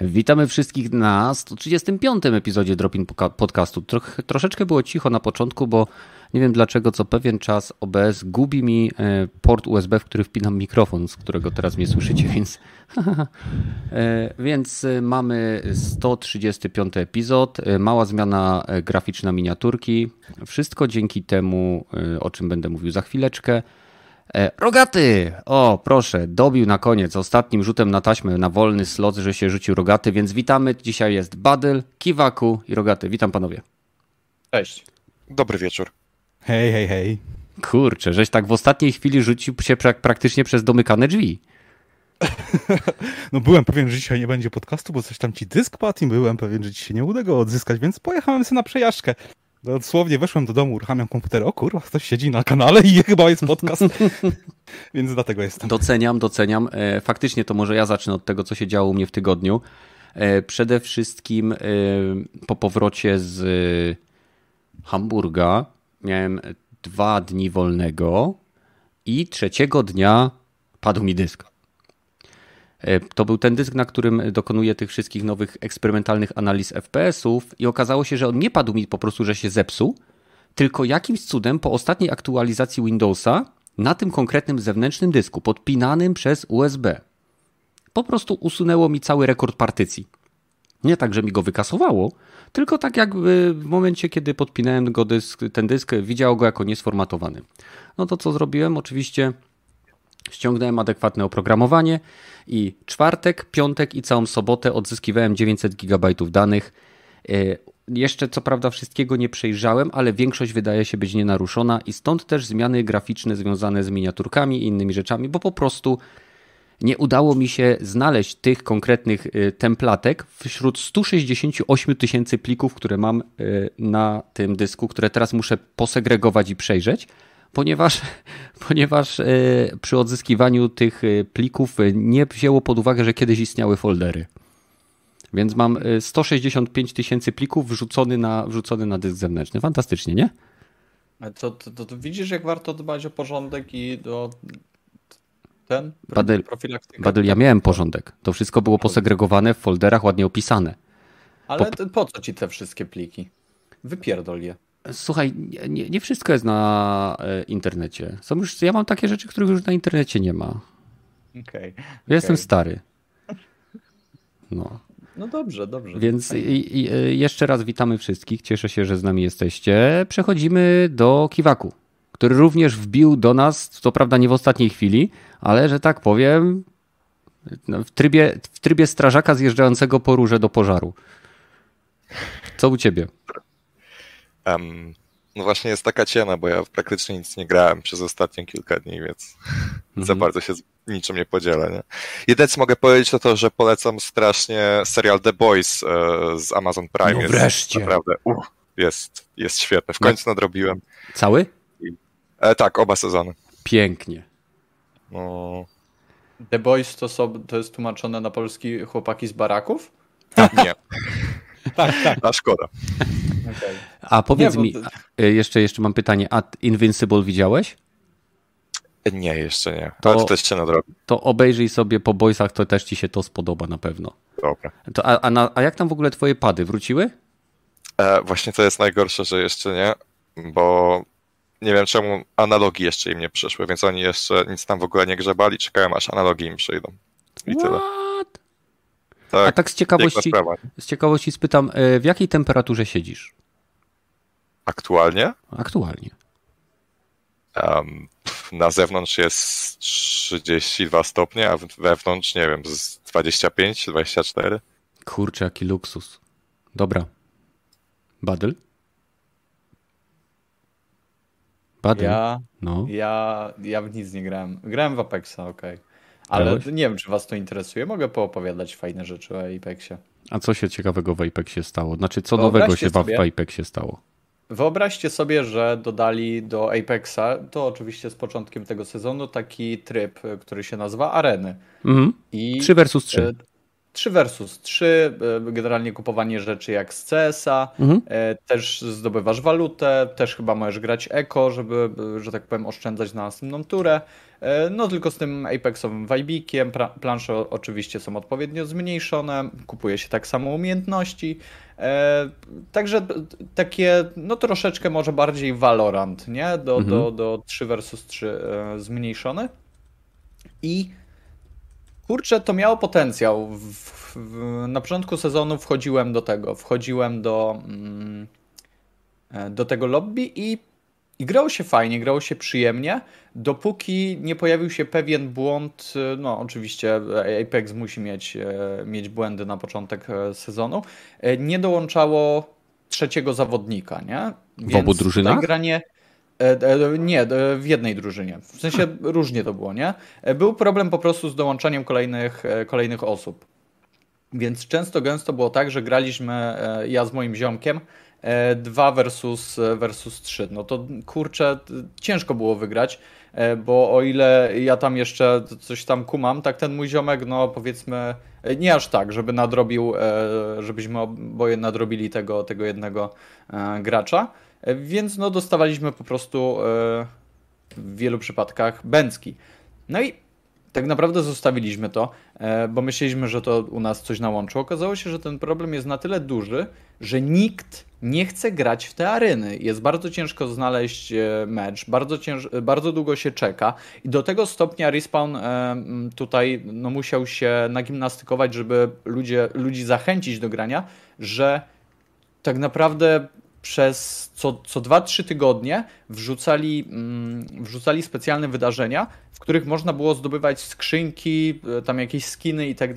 Witamy wszystkich na 135. epizodzie Dropin Podcastu. Troch, troszeczkę było cicho na początku, bo nie wiem dlaczego co pewien czas OBS gubi mi e, port USB, w który wpinam mikrofon, z którego teraz mnie słyszycie, więc, e, więc e, mamy 135 epizod, mała zmiana graficzna miniaturki. Wszystko dzięki temu, o czym będę mówił za chwileczkę. E, rogaty! O, proszę, dobił na koniec ostatnim rzutem na taśmę na wolny slot, że się rzucił Rogaty, więc witamy. Dzisiaj jest Badyl, Kiwaku i Rogaty. Witam panowie. Cześć. Dobry wieczór. Hej, hej, hej. Kurczę, żeś tak w ostatniej chwili rzucił się praktycznie przez domykane drzwi. No byłem pewien, że dzisiaj nie będzie podcastu, bo coś tam ci dysk padł i byłem pewien, że ci się nie uda go odzyskać, więc pojechałem sobie na przejażdżkę. Dosłownie weszłem do domu, uruchamiam komputer, o kurwa, ktoś siedzi na kanale i chyba jest podcast, więc dlatego jestem. Doceniam, doceniam. E, faktycznie to może ja zacznę od tego, co się działo u mnie w tygodniu. E, przede wszystkim e, po powrocie z Hamburga miałem dwa dni wolnego i trzeciego dnia padł mi dysk. E, to był ten dysk, na którym dokonuję tych wszystkich nowych eksperymentalnych analiz FPS-ów i okazało się, że on nie padł mi po prostu, że się zepsuł, tylko jakimś cudem po ostatniej aktualizacji Windowsa na tym konkretnym zewnętrznym dysku, podpinanym przez USB, po prostu usunęło mi cały rekord partycji. Nie tak, że mi go wykasowało, tylko tak jak w momencie, kiedy podpinałem go dysk, ten dysk, widziało go jako niesformatowany. No to co zrobiłem? Oczywiście ściągnąłem adekwatne oprogramowanie i czwartek, piątek i całą sobotę odzyskiwałem 900 GB danych. E, jeszcze co prawda wszystkiego nie przejrzałem, ale większość wydaje się być nienaruszona i stąd też zmiany graficzne związane z miniaturkami i innymi rzeczami, bo po prostu nie udało mi się znaleźć tych konkretnych e, templatek wśród 168 tysięcy plików, które mam e, na tym dysku, które teraz muszę posegregować i przejrzeć ponieważ, ponieważ e, przy odzyskiwaniu tych e, plików e, nie wzięło pod uwagę, że kiedyś istniały foldery. Więc mam 165 tysięcy plików wrzucony na, wrzucony na dysk zewnętrzny. Fantastycznie, nie? To, to, to, to widzisz, jak warto dbać o porządek i do ten Badyl, Badyl, ja miałem porządek. To wszystko było posegregowane w folderach, ładnie opisane. Ale po, po co ci te wszystkie pliki? Wypierdol je. Słuchaj, nie, nie, wszystko jest na e, internecie. Są już, ja mam takie rzeczy, których już na internecie nie ma. Okay, ja okay. jestem stary. No. No dobrze, dobrze. Więc i, i, e, jeszcze raz witamy wszystkich. Cieszę się, że z nami jesteście. Przechodzimy do Kiwaku, który również wbił do nas, co prawda nie w ostatniej chwili, ale że tak powiem, w trybie, w trybie strażaka zjeżdżającego po róże do pożaru. Co u ciebie? Um, no właśnie jest taka ciena, bo ja praktycznie nic nie grałem przez ostatnie kilka dni, więc za mhm. bardzo się z niczym nie podzielę. Nie? Jedyne co mogę powiedzieć to to, że polecam strasznie serial The Boys e, z Amazon Prime. No wreszcie. Jest naprawdę, uh, jest, jest świetny. W no. końcu nadrobiłem. Cały? I, e, tak, oba sezony. Pięknie. No. The Boys to, są, to jest tłumaczone na polski chłopaki z baraków? Nie. tak, tak. A szkoda. Okay. A powiedz nie, mi, to... jeszcze, jeszcze mam pytanie, a Invincible widziałeś? Nie, jeszcze nie. To, Ale to też się nadrobi. To obejrzyj sobie po boysach, to też ci się to spodoba na pewno. Dobra. To, a, a, na, a jak tam w ogóle twoje pady? Wróciły? E, właśnie to jest najgorsze, że jeszcze nie, bo nie wiem czemu analogi jeszcze im nie przyszły, więc oni jeszcze nic tam w ogóle nie grzebali, czekają aż analogi im przyjdą. I What? tyle. Tak, A tak z ciekawości, z ciekawości spytam, e, w jakiej temperaturze siedzisz? Aktualnie? Aktualnie. Um, na zewnątrz jest 32 stopnie, a wewnątrz, nie wiem, z 25, 24. Kurczę, jaki luksus. Dobra. Badyl? Badyl? Ja, no. ja, ja w nic nie grałem. Grałem w Apexa, okej. Okay. Ale nie wiem, czy was to interesuje. Mogę poopowiadać fajne rzeczy o Apexie. A co się ciekawego w Apexie stało? Znaczy, co nowego się sobie, w Apexie stało? Wyobraźcie sobie, że dodali do Apexa, to oczywiście z początkiem tego sezonu, taki tryb, który się nazywa Areny. Mhm. I 3 versus 3. 3 versus 3, e, generalnie kupowanie rzeczy jak z CS-a, mhm. E, też zdobywasz walutę, też chyba możesz grać eko, żeby, że tak powiem, oszczędzać na następną turę. E, no tylko z tym Apexowym vibikiem, plansze oczywiście są odpowiednio zmniejszone, kupuje się tak samo umiejętności, także takie, no troszeczkę może bardziej Valorant, nie? Do, mhm. do, do 3 versus 3 zmniejszone. I Kurczę, to miało potencjał. W, w, na początku sezonu wchodziłem do tego, wchodziłem do, mm, e, do tego lobby i, i grało się fajnie, grało się przyjemnie, dopóki nie pojawił się pewien błąd. E, no, oczywiście Apex musi mieć, e, mieć błędy na początek sezonu. Nie dołączało trzeciego zawodnika, nie? Więc w obu drużynach? Granie, E, e, nie, e, w jednej drużynie. W sensie różnie to było, nie? Był problem po prostu z dołączaniem kolejnych, kolejnych osób. Więc często gęsto było tak, że graliśmy ja z moim ziomkiem 2 versus, versus 3. No to kurczę, ciężko było wygrać, bo o ile ja tam jeszcze coś tam kumam, tak ten mój ziomek, no powiedzmy, nie aż tak, żeby nadrobił, żebyśmy oboje nadrobili tego, tego jednego gracza. Więc no dostawaliśmy po prostu e, w wielu przypadkach bęcki. No i tak naprawdę zostawiliśmy to, e, bo myśleliśmy, że to u nas coś nałączy. Okazało się, że ten problem jest na tyle duży, że nikt nie chce grać w te areny. Jest bardzo ciężko znaleźć e, mecz, bardzo, cięż, bardzo długo się czeka i do tego stopnia Respawn tutaj no, musiał się nagimnastykować, żeby ludzie, ludzi zachęcić do grania, że tak naprawdę przez co, co 2-3 tygodnie wrzucali, mm, wrzucali specjalne wydarzenia, w których można było zdobywać skrzynki, e, tam jakieś skiny i tak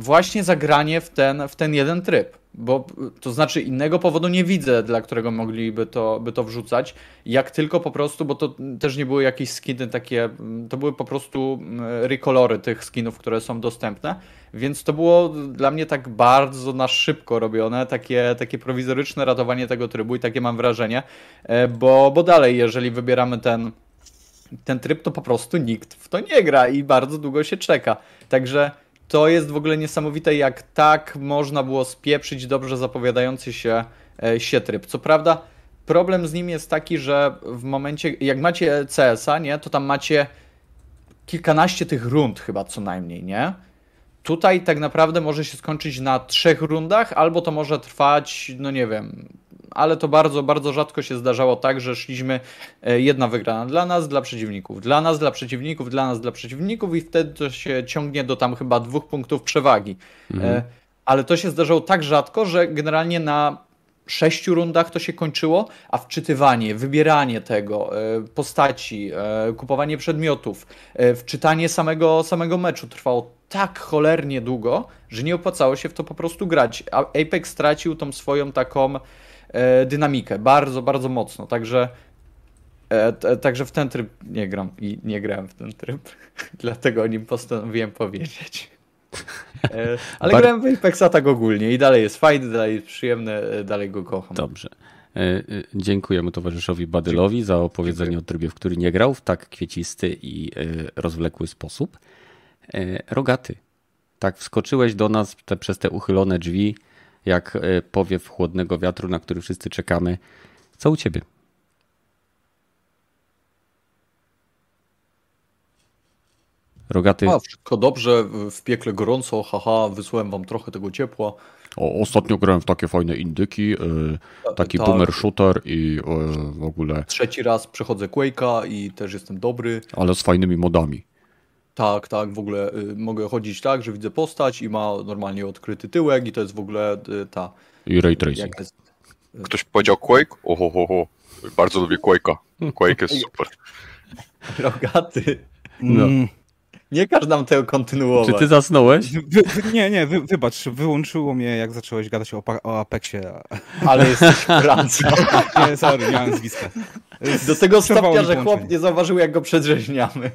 właśnie zagranie w ten, w ten jeden tryb. Bo to znaczy innego powodu nie widzę, dla którego mogliby to, by to wrzucać, jak tylko po prostu, bo to też nie były jakieś skiny takie, to były po prostu mm, rekolory tych skinów, które są dostępne, więc to było dla mnie tak bardzo na szybko robione, takie, takie prowizoryczne ratowanie tego trybu i takie mam wrażenie, e, bo, bo dalej, jeżeli wybieramy ten, ten tryb, to po prostu nikt w to nie gra i bardzo długo się czeka. Także to jest w ogóle niesamowite, jak tak można było spieprzyć dobrze zapowiadający się, e, się tryb. Co prawda, problem z nim jest taki, że w momencie, jak macie CS-a, nie, to tam macie kilkanaście tych rund chyba co najmniej, nie? Tutaj tak naprawdę może się skończyć na trzech rundach, albo to może trwać, no nie wiem, ale to bardzo, bardzo rzadko się zdarzało tak, że szliśmy e, jedna wygrana dla nas, dla przeciwników, dla nas, dla przeciwników, dla nas, dla przeciwników i wtedy to się ciągnie do tam chyba dwóch punktów przewagi. Mhm. E, ale to się zdarzało tak rzadko, że generalnie na sześciu rundach to się kończyło, a wczytywanie, wybieranie tego, e, postaci, kupowanie przedmiotów, wczytanie samego, samego meczu trwało tak cholernie długo, że nie opłacało się w to po prostu grać. Apex stracił tą swoją taką dynamikę bardzo, bardzo mocno. Także, e, także w ten tryb nie gram i nie grałem w ten tryb. Dlatego o nim postanowiłem powiedzieć. E, ale Bar... grałem w Apexa tak ogólnie i dalej jest fajny, dalej jest przyjemny, dalej go kocham. Dobrze. Dziękujemy towarzyszowi Badylowi za opowiedzenie Dziękuję. o trybie, w który nie grał w tak kwiecisty i rozwlekły sposób. Rogaty, tak wskoczyłeś do nas te, przez te uchylone drzwi jak e, powiew chłodnego wiatru, na który wszyscy czekamy. Co u ciebie? Rogaty. A, wszystko dobrze, w piekle gorąco, haha, wysłałem wam trochę tego ciepła. O, ostatnio grałem w takie fajne indyki, yy, taki tak. boomer shooter i yy, w ogóle... Trzeci raz przechodzę Quake'a i też jestem dobry. Ale z fajnymi modami. Tak, tak, w ogóle y, mogę chodzić tak, że widzę postać i ma normalnie odkryty tyłek i to jest w ogóle y, ta... I ray tracing. Jest... Y, Ktoś powiedział Quake? Oho, ho, ho. Bardzo lubię Quake'a. Quake jest super. Rogaty. No. Mm. Nie każ nam tego kontynuować. Czy ty zasnąłeś? Wy, wy, nie, nie, wy, wybacz, wyłączyło mnie jak zacząłeś gadać o, o Apexie. Ale jesteś Francją. nie, sorry, miałem zwiskę. Do tego stopnia, że chłop nie zauważył jak go przedrzeźniamy.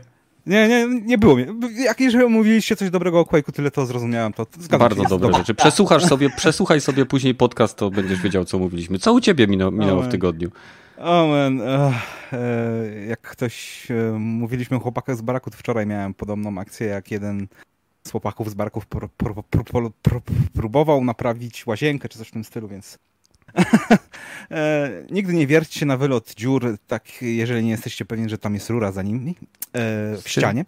Nie, nie, nie było mnie. Jak jeżeli mówiliście coś dobrego o Quake'u, tyle to zrozumiałem, to Bardzo dobre rzeczy. Przesłuchasz sobie, przesłuchaj sobie później podcast, to będziesz wiedział, co mówiliśmy. Co u ciebie minęło, minęło w tygodniu? O man, e, jak ktoś, e, mówiliśmy o chłopakach z baraku, to wczoraj miałem podobną akcję jak jeden z chłopaków z pro, próbował naprawić łazienkę czy coś w tym stylu, więc e, nigdy nie wierćcie się na wylot dziur, tak jeżeli nie jesteście pewni, że tam jest rura za nimi e, w ścianie.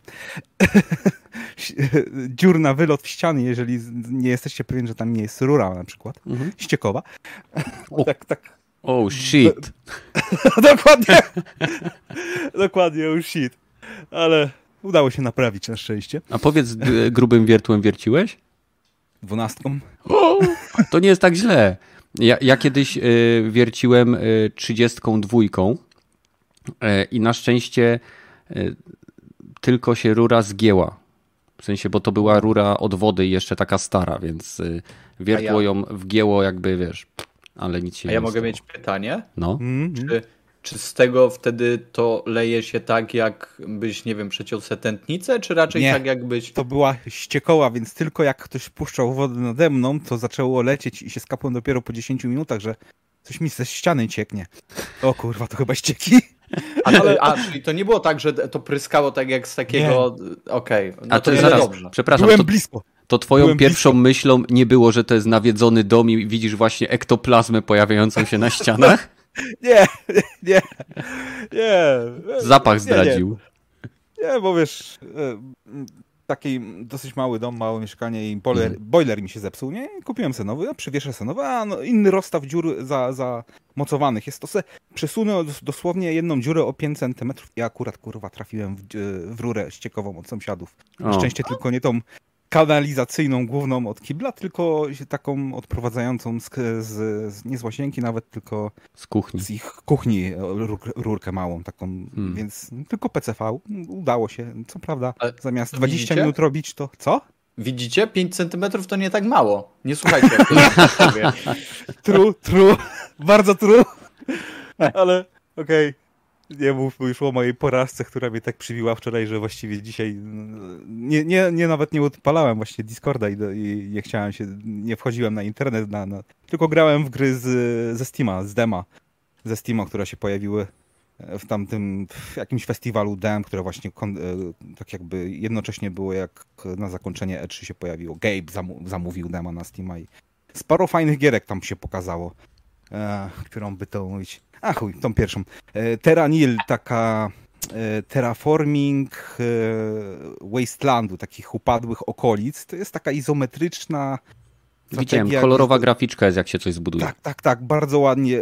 dziur na wylot w ścianie, jeżeli nie jesteście pewni, że tam nie jest rura na przykład, mhm. ściekowa. tak, tak. Oh shit. Dokładnie. Dokładnie, oh shit. Ale udało się naprawić na szczęście. A powiedz, grubym wiertłem wierciłeś? Dwunastką. O, to nie jest tak źle. Ja, ja kiedyś y, wierciłem y, trzydziestką dwójką y, i na szczęście tylko się rura zgięła. W sensie, bo to była rura od wody jeszcze taka stara, więc wiertło ja... ją wgięło jakby, wiesz, ale nic się A nie ja mogę mieć pytanie? No. Mm -hmm. Czy czy z tego wtedy to leje się tak, jakbyś, nie wiem, przeciął setętnicę, czy raczej nie, tak, jakbyś... to była ściekoła, więc tylko jak ktoś puszczał wodę nade mną, to zaczęło lecieć i się skapłem dopiero po 10 minutach, że coś mi ze ściany cieknie. O kurwa, to chyba ścieki. A, ale... a czyli to nie było tak, że to pryskało tak jak z takiego... Okej, okay. no a to, to zaraz, dobrze. Przepraszam, Byłem to... blisko. To twoją Byłem pierwszą blisko. myślą nie było, że to jest nawiedzony dom i widzisz właśnie ektoplazmę pojawiającą się na ścianach? Nie, nie, nie. Zapach zdradził. Nie, nie bo wiesz, e, taki dosyć mały dom, małe mieszkanie i boiler, mm. boiler mi się zepsuł, nie? Kupiłem sobie nowy, przywieszę sobie nowy, a no, inny rozstaw dziur za, za mocowanych jest. To se przesunę dosłownie jedną dziurę o 5 cm i akurat, kurwa, trafiłem w, w rurę ściekową od sąsiadów. Na szczęście tylko nie tą kanalizacyjną główną od kibla, tylko taką odprowadzającą z, z, z, nie z łazienki nawet, tylko z kuchni. Z ich kuchni rur, rurkę małą taką, hmm. więc tylko PCV udało się. Co prawda, Ale zamiast 20 widzicie? minut robić to co? Widzicie? 5 centymetrów to nie tak mało. Nie słuchajcie. true, true. Bardzo true. Ale okej. Okay. Nie mów już o mojej porażce, która mnie tak przywiła wczoraj, że właściwie dzisiaj nie, nie, nie nawet nie odpalałem właśnie Discorda i, i nie chciałem się, nie wchodziłem na internet, na, na, tylko grałem w gry z, ze Steama, z dema, ze Steama, które się pojawiły w tamtym, w jakimś festiwalu dem, które właśnie e, tak jakby jednocześnie było jak na zakończenie E3 się pojawiło. Gabe zamówił dema na Steama i sporo fajnych gierek tam się pokazało, e, którą by to mówić a chuj, tą pierwszą. E, Terranil, taka e, terraforming e, wastelandu, takich upadłych okolic. To jest taka izometryczna Widziałem, kolorowa jak... graficzka jest, jak się coś zbuduje. Tak, tak, tak, bardzo ładnie.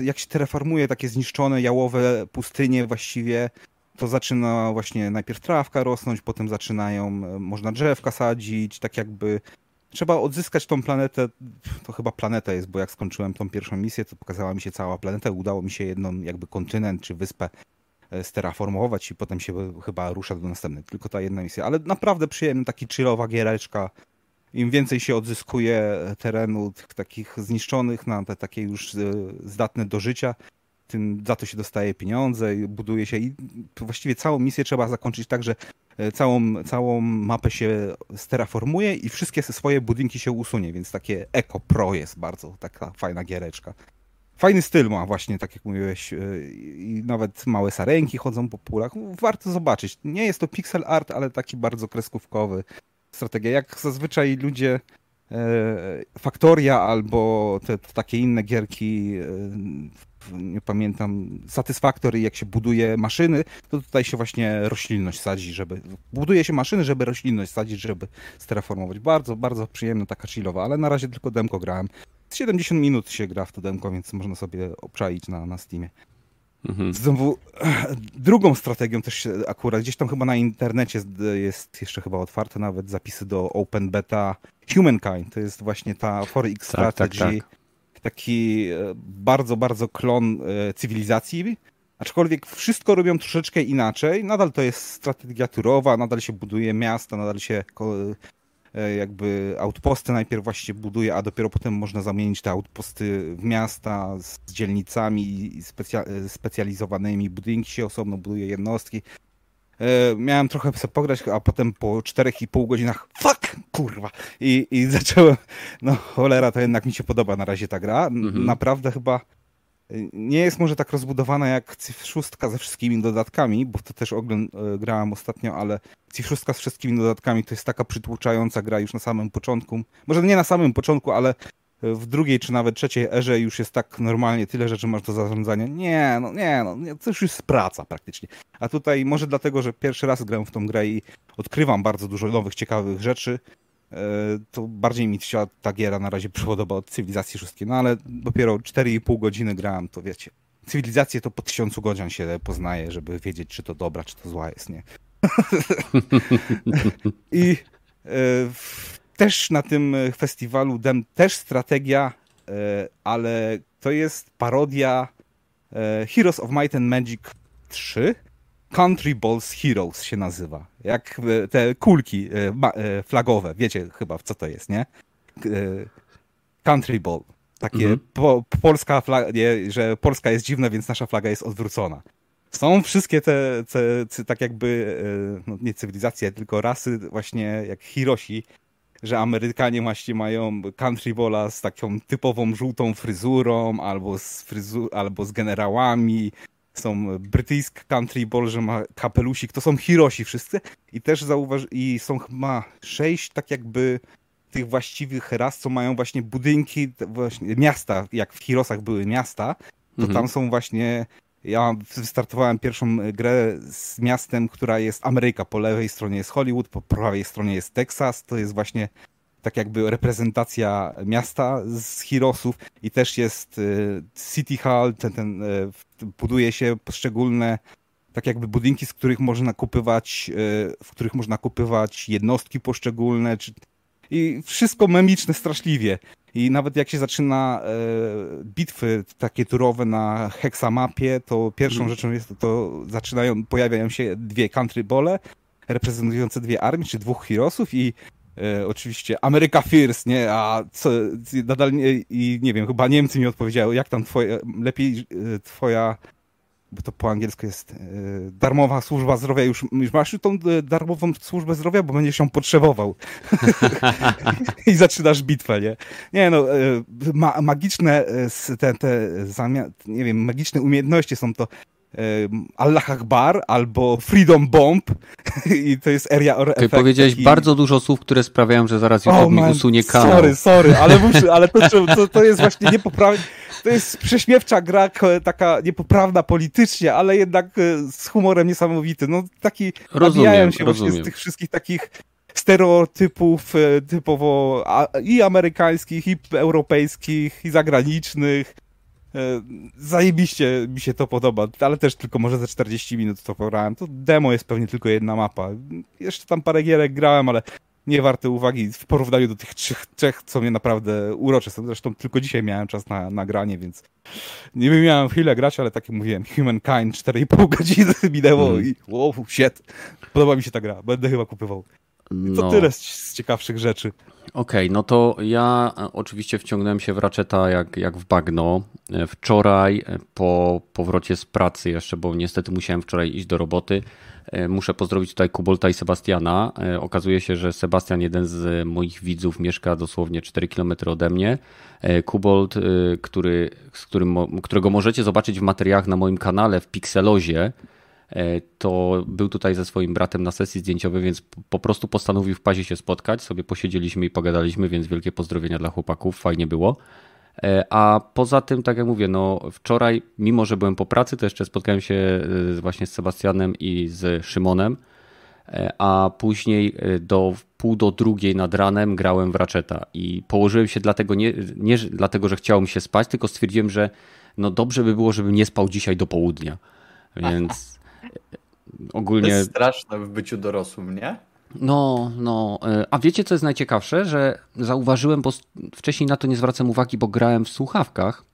Jak się terraformuje takie zniszczone, jałowe pustynie właściwie, to zaczyna właśnie najpierw trawka rosnąć, potem zaczynają, można drzewka sadzić, tak jakby trzeba odzyskać tą planetę, to chyba planeta jest, bo jak skończyłem tą pierwszą misję, to pokazała mi się cała planeta, udało mi się jedną jakby kontynent czy wyspę e, steraformować i potem się chyba rusza do następnej. Tylko ta jedna misja. Ale naprawdę przyjemny, taki chillowa giereczka. Im więcej się odzyskuje terenu takich zniszczonych na te takie już e, zdatne do życia, tym za to się dostaje pieniądze i buduje się i właściwie całą misję trzeba zakończyć tak, że całą, całą mapę się steraformuje i wszystkie swoje budynki się usunie, więc takie Eco Pro jest bardzo taka fajna giereczka. Fajny styl ma właśnie, tak jak mówiłeś, e, i nawet małe sarenki chodzą po pulach. Warto zobaczyć. Nie jest to pixel art, ale taki bardzo kreskówkowy. Strategia. Jak zazwyczaj ludzie e, Faktoria albo te, te takie inne gierki nie pamiętam, Satisfactory, jak się buduje maszyny, to tutaj się właśnie roślinność sadzi, żeby, buduje się maszyny, żeby roślinność sadzić, żeby steraformować. Bardzo, bardzo przyjemna, taka chillowa, ale na razie tylko demko grałem. 70 minut się gra w to demko, więc można sobie obczaić na, na Steamie. Mhm. Znowu, drugą strategią też akurat, gdzieś tam chyba na internecie jest jeszcze chyba otwarte nawet zapisy do Open Beta Humankind. To jest właśnie ta 4X tak, Strategy. Tak, tak taki e, bardzo, bardzo klon e, cywilizacji, aczkolwiek wszystko robią troszeczkę inaczej. Nadal to jest strategia turowa, nadal się buduje miasta, nadal się e, jakby outposty najpierw właśnie buduje, a dopiero potem można zamienić te outposty w miasta z dzielnicami i specja- specjalizowanymi. Budynki się osobno buduje, jednostki. E, miałem trochę sobie pograć, a potem po 4,5 godzinach fuck, kurwa. I, I zacząłem, no cholera, to jednak mi się podoba na razie ta gra. Mhm. Naprawdę chyba nie jest może tak rozbudowana jak Civ 6 ze wszystkimi dodatkami, bo to też ogląd, e, grałem ostatnio, ale Civ 6 z wszystkimi dodatkami to jest taka przytłuczająca gra już na samym początku. Może nie na samym początku, ale w drugiej czy nawet trzeciej erze już jest tak normalnie, tyle rzeczy masz do zarządzania. Nie, no nie, no to już jest praca praktycznie. A tutaj może dlatego, że pierwszy raz gram w tą grę i odkrywam bardzo dużo nowych, ciekawych rzeczy, e, to bardziej mi się ta giera na razie podoba od cywilizacji szóstki. No ale dopiero 4,5 godziny grałem, to wiecie. Cywilizację to po tysiącu godzin się poznaje, żeby wiedzieć, czy to dobra, czy to zła jest, nie? I e, też na tym festiwalu Dem też strategia, e, ale to jest parodia e, Heroes of Might and Magic 3. Country Balls Heroes się nazywa. Jak e, te kulki flagowe. Wiecie chyba, co to jest, nie? Country Ball. Takie mhm. po, polska flaga, nie, że Polska jest dziwna, więc nasza flaga jest odwrócona. Są wszystkie te, te, te tak jakby, no nie cywilizacje, tylko rasy właśnie jak Hiroshi, że Amerykanie właśnie mają country bola z taką typową żółtą fryzurą albo z, fryzu albo z generałami. Są brytyjski country ball, że ma kapelusik. To są Hiroshi wszyscy. I też zauważ... I są chyba sześć tak jakby tych właściwych ras, co mają właśnie budynki, właśnie miasta, jak w Hirosach były miasta, to mhm. tam są właśnie ja wystartowałem pierwszą grę z miastem, która jest Ameryka. Po lewej stronie jest Hollywood, po prawej stronie jest Teksas. To jest właśnie tak jakby reprezentacja miasta z Heroesów i też jest y, City Hall, ten, ten, y, buduje się poszczególne tak jakby budynki, z których można kupywać, y, w których można kupywać jednostki poszczególne, czy... i wszystko memiczne straszliwie. I nawet jak się zaczyna e, bitwy takie turowe na heksamapie, to pierwszą mm. rzeczą jest, to zaczynają, pojawiają się dwie country bole reprezentujące dwie armie, czy dwóch heroesów i e, oczywiście Ameryka First, nie? A co, nadal nie, i nie wiem, chyba Niemcy mi odpowiedziały, jak tam twoje, lepiej e, twoja bo to po angielsku jest e, darmowa służba zdrowia. Już, już masz tą e, darmową służbę zdrowia, bo będziesz ją potrzebował. I zaczynasz bitwę, nie? Nie no, e, ma, magiczne te, te nie wiem, magiczne umiejętności są to Allah Akbar albo Freedom Bomb i to jest area or okay, Powiedziałeś taki... bardzo dużo słów, które sprawiają, że zaraz YouTube oh, mi usunie kanał. Sorry, sorry, ale, muszę, ale to, to, to jest właśnie niepoprawne to jest prześmiewcza gra, taka niepoprawna politycznie, ale jednak e, z humorem niesamowity. No taki rozumiem, się rozumiem. właśnie z tych wszystkich takich stereotypów e, typowo i amerykańskich, i europejskich, i zagranicznych. E, zajebiście mi się to podoba, ale też tylko może za 40 minut to pograłem. To demo jest pewnie tylko jedna mapa. Jeszcze tam parę gierek grałem, ale nie warte uwagi w porównaniu do tych trzech, trzech co mnie naprawdę urocze są. Zresztą tylko dzisiaj miałem czas na nagranie, więc nie miałem chwilę grać, ale tak jak mówiłem, Humankind 4,5 godziny minęło mm. i wow, shit. Podoba mi się ta gra, będę chyba kupował. To no. tyle z, ciekawszych rzeczy. Okej, okay, no to ja e, oczywiście wciągnąłem się w Ratcheta jak, jak w bagno. E, wczoraj e, po powrocie z pracy jeszcze, bo niestety musiałem wczoraj iść do roboty, muszę pozdrowić tutaj Kubolta i Sebastiana. Okazuje się, że Sebastian, jeden z moich widzów, mieszka dosłownie 4 km ode mnie. Kubolt, który, z którym, którego możecie zobaczyć w materiałach na moim kanale w Pixelozie, to był tutaj ze swoim bratem na sesji zdjęciowej, więc po prostu postanowił w pazie się spotkać. Sobie posiedzieliśmy i pogadaliśmy, więc wielkie pozdrowienia dla chłopaków, fajnie było. E, a poza tym, tak jak mówię, no wczoraj, mimo że byłem po pracy, to jeszcze spotkałem się e, właśnie z Sebastianem i z Szymonem, e, a później do pół do drugiej nad ranem grałem w Ratcheta i położyłem się dlatego nie, nie dlatego, że chciało mi się spać, tylko stwierdziłem, że no dobrze by było, żebym nie spał dzisiaj do południa. Więc ogólnie... To jest straszne w byciu dorosłym, nie? No, no. E, a wiecie, co jest najciekawsze? Że zauważyłem, bo wcześniej na to nie zwracam uwagi, bo grałem w słuchawkach.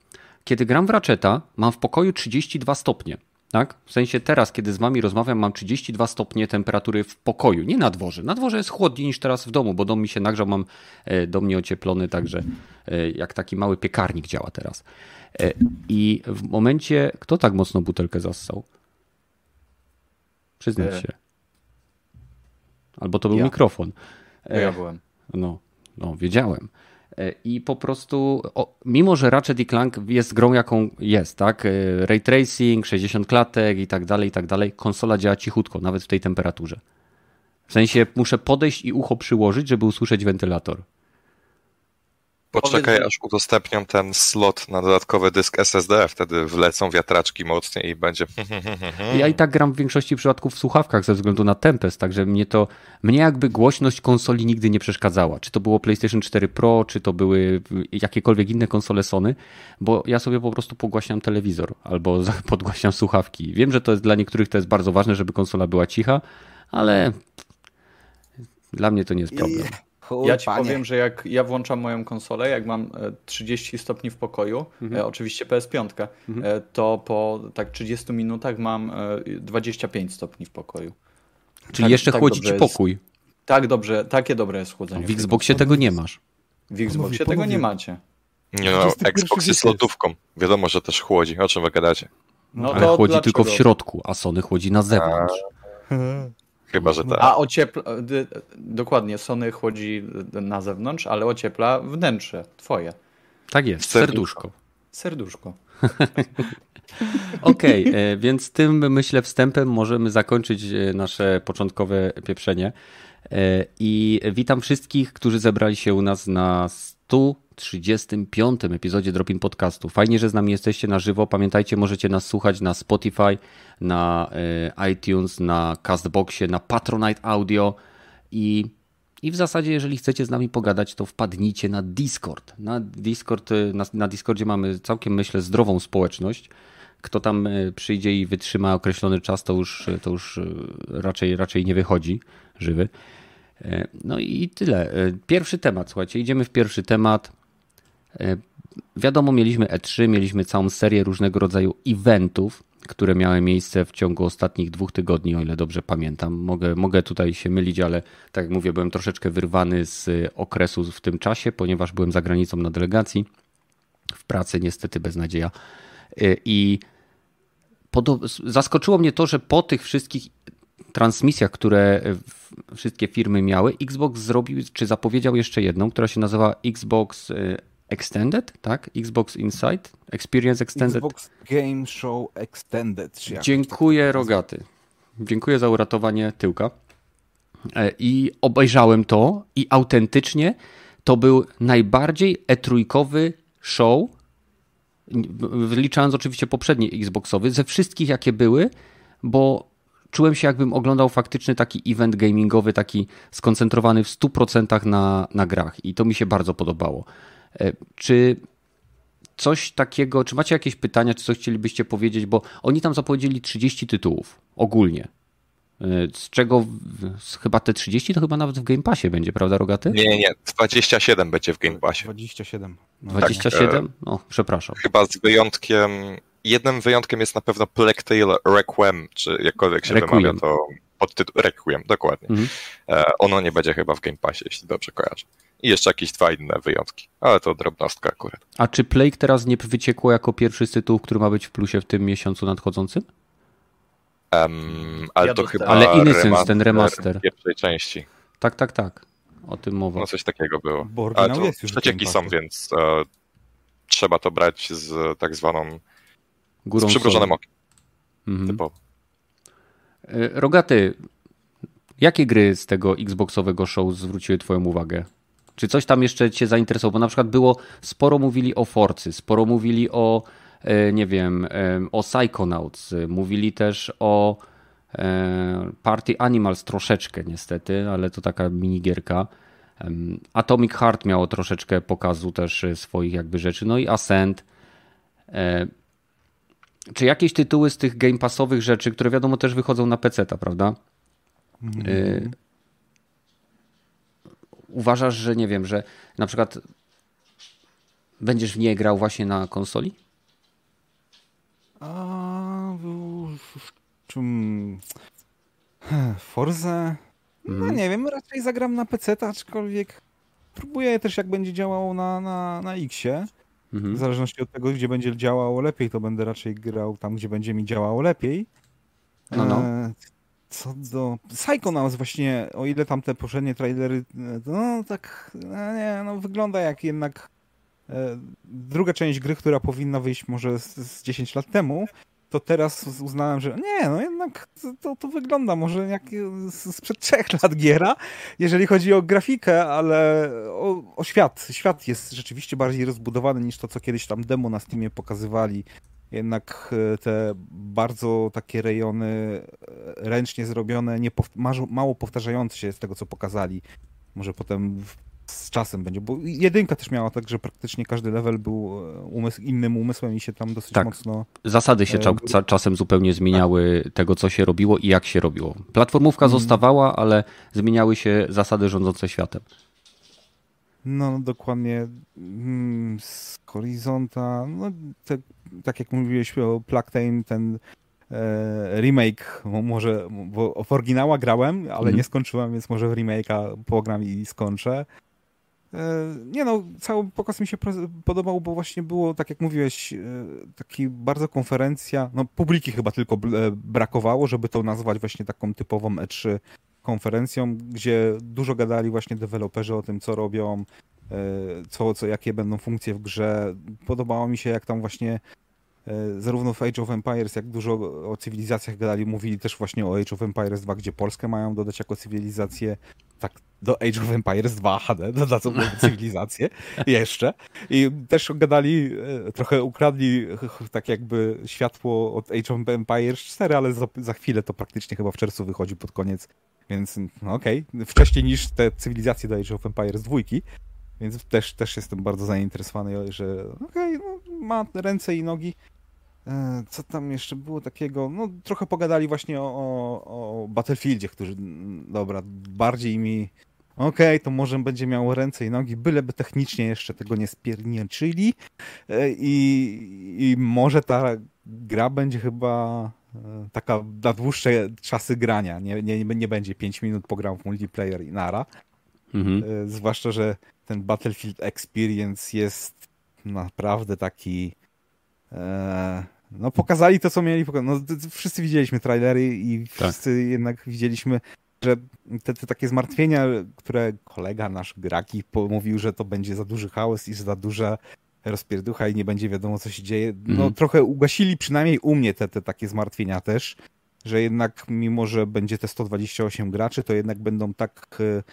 Kiedy gram w Ratcheta, mam w pokoju 32 stopnie. Tak? W sensie teraz, kiedy z wami rozmawiam, mam 32 stopnie temperatury w pokoju, nie na dworze. Na dworze jest chłodniej niż teraz w domu, bo dom mi się nagrzał, mam e, dom nieocieplony, także e, jak taki mały piekarnik działa teraz. I w momencie, kto tak mocno butelkę zassał? Przyznać się. Albo to był ja. mikrofon. Ja byłem. No, no, wiedziałem. E, I po prostu, o, mimo że Ratchet i Clank jest grą jaką jest, tak? E, ray tracing, 60 klatek i tak dalej, i tak dalej, konsola działa cichutko, nawet w tej temperaturze. W sensie muszę podejść i ucho przyłożyć, żeby usłyszeć wentylator. Poczekaj, Powiedz- aż udostępnią ten slot na dodatkowy dysk SSD, wtedy wlecą wiatraczki mocniej i będzie. Ja i tak gram w większości przypadków w słuchawkach ze względu na Tempest, także mnie to, mnie jakby głośność konsoli nigdy nie przeszkadzała. Czy to było PlayStation 4 Pro, czy to były jakiekolwiek inne konsole Sony, bo ja sobie po prostu pogłaśniam telewizor albo podgłaśniam słuchawki. Wiem, że to jest dla niektórych to jest bardzo ważne, żeby konsola była cicha, ale dla mnie to nie jest problem. Ja ci powiem, że jak ja włączam moją konsolę, jak mam e, 30 stopni w pokoju, Mhm. e, oczywiście PS5, e, to po tak 30 minutach mam e, 25 stopni w pokoju. Czyli tak- jeszcze tak chłodzi ci dobrze jest. pokój. Tak dobrze, takie dobre jest chłodzenie. W Xboxie tego nie masz. W Xboxie tego nie macie. Nie no, 21 Xbox jest lodówką. Wiadomo, że też chłodzi. O czym wy gadacie? No Ale to chłodzi dlaczego? tylko w środku, a Sony chłodzi na zewnątrz. Chyba, że tak. A ociepla, dokładnie, Sony chłodzi na zewnątrz, ale ociepla wnętrze, twoje. Tak jest, Serduszko. serduszko. Okej, e, więc tym myślę wstępem możemy zakończyć e, nasze początkowe pieprzenie. E, I witam wszystkich, którzy zebrali się u nas na 135 epizodzie Dropin Podcastu. Fajnie, że z nami jesteście na żywo. Pamiętajcie, możecie nas słuchać na Spotify, na e, iTunes, na Castboxie, na Patronite Audio i i w zasadzie, jeżeli chcecie z nami pogadać, to wpadnijcie na Discord. Na Discord, y, na, na Discordzie mamy całkiem, myślę, zdrową społeczność. Kto tam y, przyjdzie i wytrzyma określony czas, to już, to już raczej, raczej nie wychodzi żywy. E, No i tyle. E, Pierwszy temat, słuchajcie, idziemy w pierwszy temat. E, Wiadomo, mieliśmy E3, mieliśmy całą serię różnego rodzaju eventów, które miały miejsce w ciągu ostatnich dwóch tygodni, o ile dobrze pamiętam. Mogę, mogę tutaj się mylić, ale tak jak mówię, byłem troszeczkę wyrwany z okresu w tym czasie, ponieważ byłem za granicą na delegacji. W pracy niestety beznadzieja. E, I zaskoczyło mnie to, że po tych wszystkich transmisjach, które wszystkie firmy miały, Xbox zrobił, czy zapowiedział jeszcze jedną, która się nazywa Xbox e, Extended, tak? Xbox Insight, Experience Extended. Xbox Game Show Extended. Dziękuję, Rogaty. Dziękuję za uratowanie tyłka. E, I obejrzałem to i autentycznie to był najbardziej e-trójkowy show, wyliczając oczywiście poprzedni Xboxowy, ze wszystkich jakie były, bo czułem się jakbym oglądał faktyczny taki event gamingowy, taki skoncentrowany w 100% na, na grach i to mi się bardzo podobało. E, Czy coś takiego, czy macie jakieś pytania, czy coś chcielibyście powiedzieć, bo oni tam zapowiedzieli 30 tytułów ogólnie. Y, Z czego z chyba te 30 to chyba nawet w Game Passie będzie, prawda, Rogaty? Nie, nie, nie. 27 będzie w Game Passie. 27. No. 27? O, przepraszam. Chyba z wyjątkiem. Jednym wyjątkiem jest na pewno Plague Tale Requiem, czy jakkolwiek się Requiem. wymawia to podtytuł. Requiem, dokładnie. Mhm. E, ono nie będzie chyba w Game Passie, jeśli dobrze kojarzę. I jeszcze jakieś dwa inne wyjątki, ale to drobnostka akurat. A czy Plague teraz nie wyciekło jako pierwszy z tytułów, który ma być w plusie w tym miesiącu nadchodzącym? Um, ale Ja to chyba. Ale Innocence, ten remaster. Pierwszej części. Tak, tak, tak. O tym mowa. No coś takiego było. Bo Ale to jest już przecieki są, więc e, trzeba to brać z tak zwaną. Górą z przymrużonym okiem. Mhm. Typowo. Y, Rogaty, jakie gry z tego Xboxowego show zwróciły Twoją uwagę? Czy coś tam jeszcze Cię zainteresowało? Bo na przykład było, sporo mówili o Forcy, sporo mówili o, e, nie wiem, e, o Psychonauts, e, mówili też o Party Animals troszeczkę niestety, ale to taka minigierka. Atomic Heart miało troszeczkę pokazu też swoich jakby rzeczy, no i Ascent. Czy jakieś tytuły z tych Game Passowych rzeczy, które wiadomo też wychodzą na PC, prawda? Y, uważasz, że nie wiem, że na przykład będziesz w nie grał właśnie na konsoli? A, w- w- czym... Forza? No Mhm. nie wiem, raczej zagram na PC, aczkolwiek próbuję też jak będzie działało na, na, na Xie. W Mhm. zależności od tego, gdzie będzie działało lepiej, to będę raczej grał tam, gdzie będzie mi działało lepiej. No, no. E, co do Psychonauts właśnie, o ile tam te poprzednie trailery, no tak, no nie, no wygląda jak jednak e, druga część gry, która powinna wyjść może z, z 10 lat temu, to teraz uznałem, że nie, no jednak to, to wygląda może jak sprzed trzech lat giera, jeżeli chodzi o grafikę, ale o, o, świat. Świat jest rzeczywiście bardziej rozbudowany niż to, co kiedyś tam demo na Steamie pokazywali. Jednak e, te bardzo takie rejony e, ręcznie zrobione, nie, mało powtarzające się z tego, co pokazali. Może potem z czasem będzie, bo jedynka też miała tak, że praktycznie każdy level był e, umysł, innym umysłem i się tam dosyć tak. mocno... Zasady się e... czasem zupełnie zmieniały tak. tego, co się robiło i jak się robiło. Platformówka mm. zostawała, ale zmieniały się zasady rządzące światem. No, dokładnie. Mm, z Horizonta, no, te, tak jak mówiłeś o Plugtane, ten e, remake, może, bo w oryginała grałem, ale mm. nie skończyłem, więc może w remake'a pogram i skończę. E, nie no, cały pokaz mi się podobał, bo właśnie było, tak jak mówiłeś, e, taki bardzo konferencja, no publiki chyba tylko e, brakowało, żeby to nazwać właśnie taką typową E3 konferencją, gdzie dużo gadali właśnie deweloperzy o tym, co robią, co, co, jakie będą funkcje w grze. Podobało mi się, jak tam właśnie zarówno w Age of Empires, jak dużo o cywilizacjach gadali, mówili też właśnie o Age of Empires 2, gdzie Polskę mają dodać jako cywilizację. Tak do Age of Empires 2 HD, dodadzą cywilizację jeszcze. I też gadali, e, trochę ukradli tak jakby światło od Age of Empires 4, ale za, za chwilę to praktycznie chyba w czerwcu wychodzi pod koniec. Więc no okej, okay. wcześniej niż te cywilizacje do Age of Empires 2. Więc też, też jestem bardzo zainteresowany, że okej, okay, no, ma ręce i nogi. E, co tam jeszcze było takiego? No, trochę pogadali właśnie o, o, o Battlefieldzie, którzy, dobra, bardziej mi okej, okay, to może będzie miało ręce i nogi, byleby technicznie jeszcze tego nie spierniczyli e, i, i może ta gra będzie chyba e, taka na dłuższe czasy grania, nie, nie, nie będzie 5 minut pogram w multiplayer i nara. Mhm. Zwłaszcza, że ten Battlefield Experience jest naprawdę taki no pokazali to, co mieli pokazać. No, wszyscy widzieliśmy trailery i tak. wszyscy jednak widzieliśmy że te, te, takie zmartwienia, które kolega nasz Graki mówił, że to będzie za duży chaos i za duża rozpierducha i nie będzie wiadomo, co się dzieje, no mhm. trochę ugasili przynajmniej u mnie te, te takie zmartwienia też, że jednak mimo, że będzie te 128 graczy, to jednak będą tak e,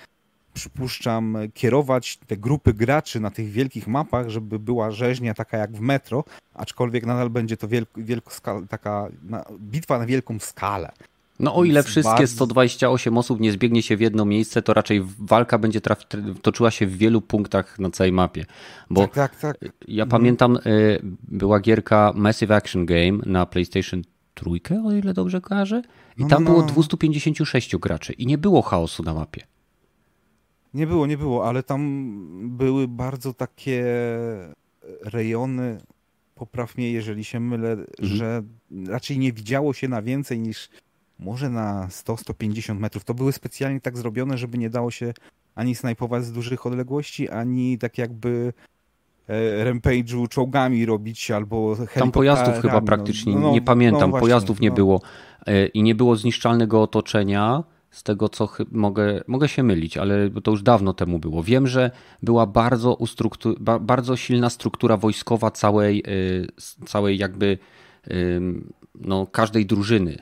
przypuszczam, kierować te grupy graczy na tych wielkich mapach, żeby była rzeźnia taka jak w metro, aczkolwiek nadal będzie to wielko, wielko taka na, bitwa na wielką skalę. No o ile wszystkie bardzo... 128 osób nie zbiegnie się w jedno miejsce, to raczej walka będzie toczyła się w wielu punktach na całej mapie. Bo tak, tak, tak. ja mhm. pamiętam, y, była gierka Massive Action Game na PlayStation trójkę, o ile dobrze kojarzę. I no, tam no. było 256 graczy i nie było chaosu na mapie. Nie było, nie było, ale tam były bardzo takie rejony, popraw mnie, jeżeli się mylę, mhm. że raczej nie widziało się na więcej niż może na 100-150 metrów. To były specjalnie tak zrobione, żeby nie dało się ani snajpować z dużych odległości, ani tak jakby e, rampage'u czołgami robić albo Tam pojazdów chyba no, praktycznie, no, nie pamiętam, no właśnie, pojazdów nie no. było e, i nie było zniszczalnego otoczenia, z tego co mogę, mogę się mylić, ale to już dawno temu było. Wiem, że była bardzo, bardzo silna struktura wojskowa całej, e, całej jakby no, każdej drużyny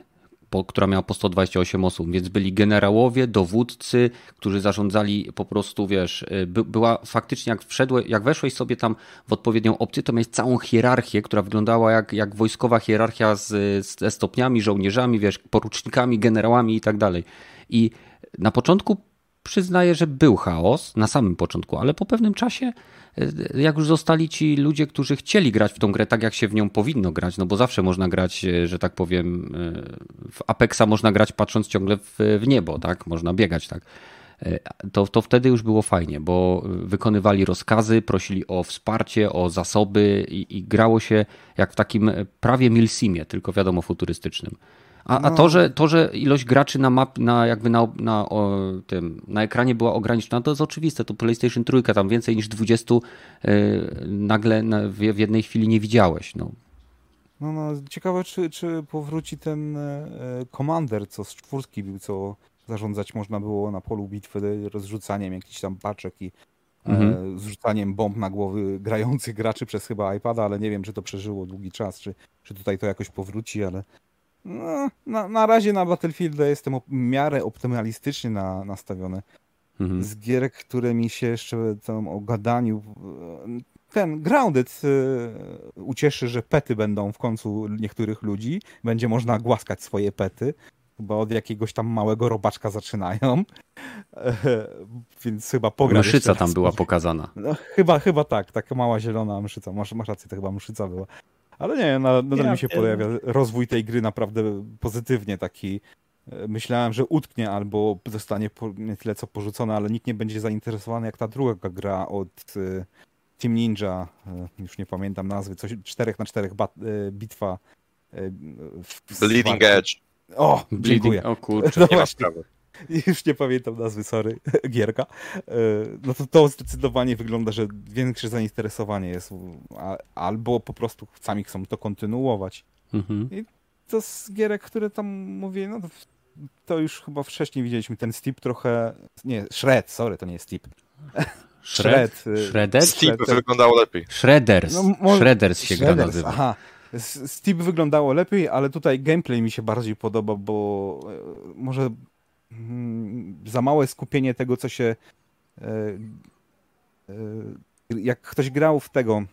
po, która miała po 128 osób, więc byli generałowie, dowódcy, którzy zarządzali po prostu, wiesz, y, by, była faktycznie jak jak weszłeś sobie tam w odpowiednią opcję, to miałeś całą hierarchię, która wyglądała jak, jak wojskowa hierarchia z, ze stopniami, żołnierzami, wiesz, porucznikami, generałami i tak dalej. I na początku przyznaję, że był chaos na samym początku, ale po pewnym czasie, e, jak już zostali ci ludzie, którzy chcieli grać w tą grę tak, jak się w nią powinno grać, no bo zawsze można grać, e, że tak powiem, e, w Apexa można grać patrząc ciągle w, w niebo, tak? Można biegać, tak? To, to wtedy już było fajnie, bo wykonywali rozkazy, prosili o wsparcie, o zasoby i, i grało się jak w takim prawie milsimie, tylko wiadomo futurystycznym. A, a to, no. że, to, że ilość graczy na map, na jakby na, na, o, tym, na ekranie była ograniczona, to jest oczywiste. To PlayStation 3 tam więcej niż 20 yy, nagle na, w, w, jednej chwili nie widziałeś. No. No, no, ciekawe, czy, czy powróci ten e, Commander, co z czwórki był, co zarządzać można było na polu bitwy rozrzucaniem jakichś tam paczek i e, mhm. zrzucaniem bomb na głowy grających graczy przez chyba iPada, ale nie wiem, czy to przeżyło długi czas, czy, czy tutaj to jakoś powróci, ale no, na, na razie na Battlefield jestem w miarę optymalistycznie na, nastawiony. Mhm. Z gier, które mi się jeszcze tam o gadaniu ten Grounded y, ucieszy, że pety będą w końcu niektórych ludzi. Będzie można głaskać swoje pety. Chyba od jakiegoś tam małego robaczka zaczynają. Więc chyba pogra. Mszyca tam była pokazana. No, chyba, chyba tak, taka mała zielona mszyca. Masz, masz rację, to chyba mszyca była. Ale nie, nadal ja mi się wiem. pojawia rozwój tej gry naprawdę pozytywnie taki. E, myślałem, że utknie albo zostanie nie tyle co porzucona, ale nikt nie będzie zainteresowany jak ta druga gra od e, Team Ninja, e, już nie pamiętam nazwy, coś 4 na 4 bitwa. Bleeding Edge. O, dziękuję. O kurczę, no nie ma sprawy. Już nie pamiętam nazwy, sorry, Gierka. No to to zdecydowanie wygląda, że większe zainteresowanie jest, albo po prostu sami chcą to kontynuować. Mhm. I to z gierek, które tam mówię, no to to już chyba wcześniej widzieliśmy ten Steep trochę. Nie, Shred, sorry, to nie jest Steep. Shred. Y, Shredder? Steep wyglądało lepiej. Shredders. No, może... Shredders się Shredders, gra nazywa. Aha. Steep wyglądało lepiej, ale tutaj gameplay mi się bardziej podoba, bo e, może za małe skupienie tego, co się. E, e, jak ktoś grał w tego.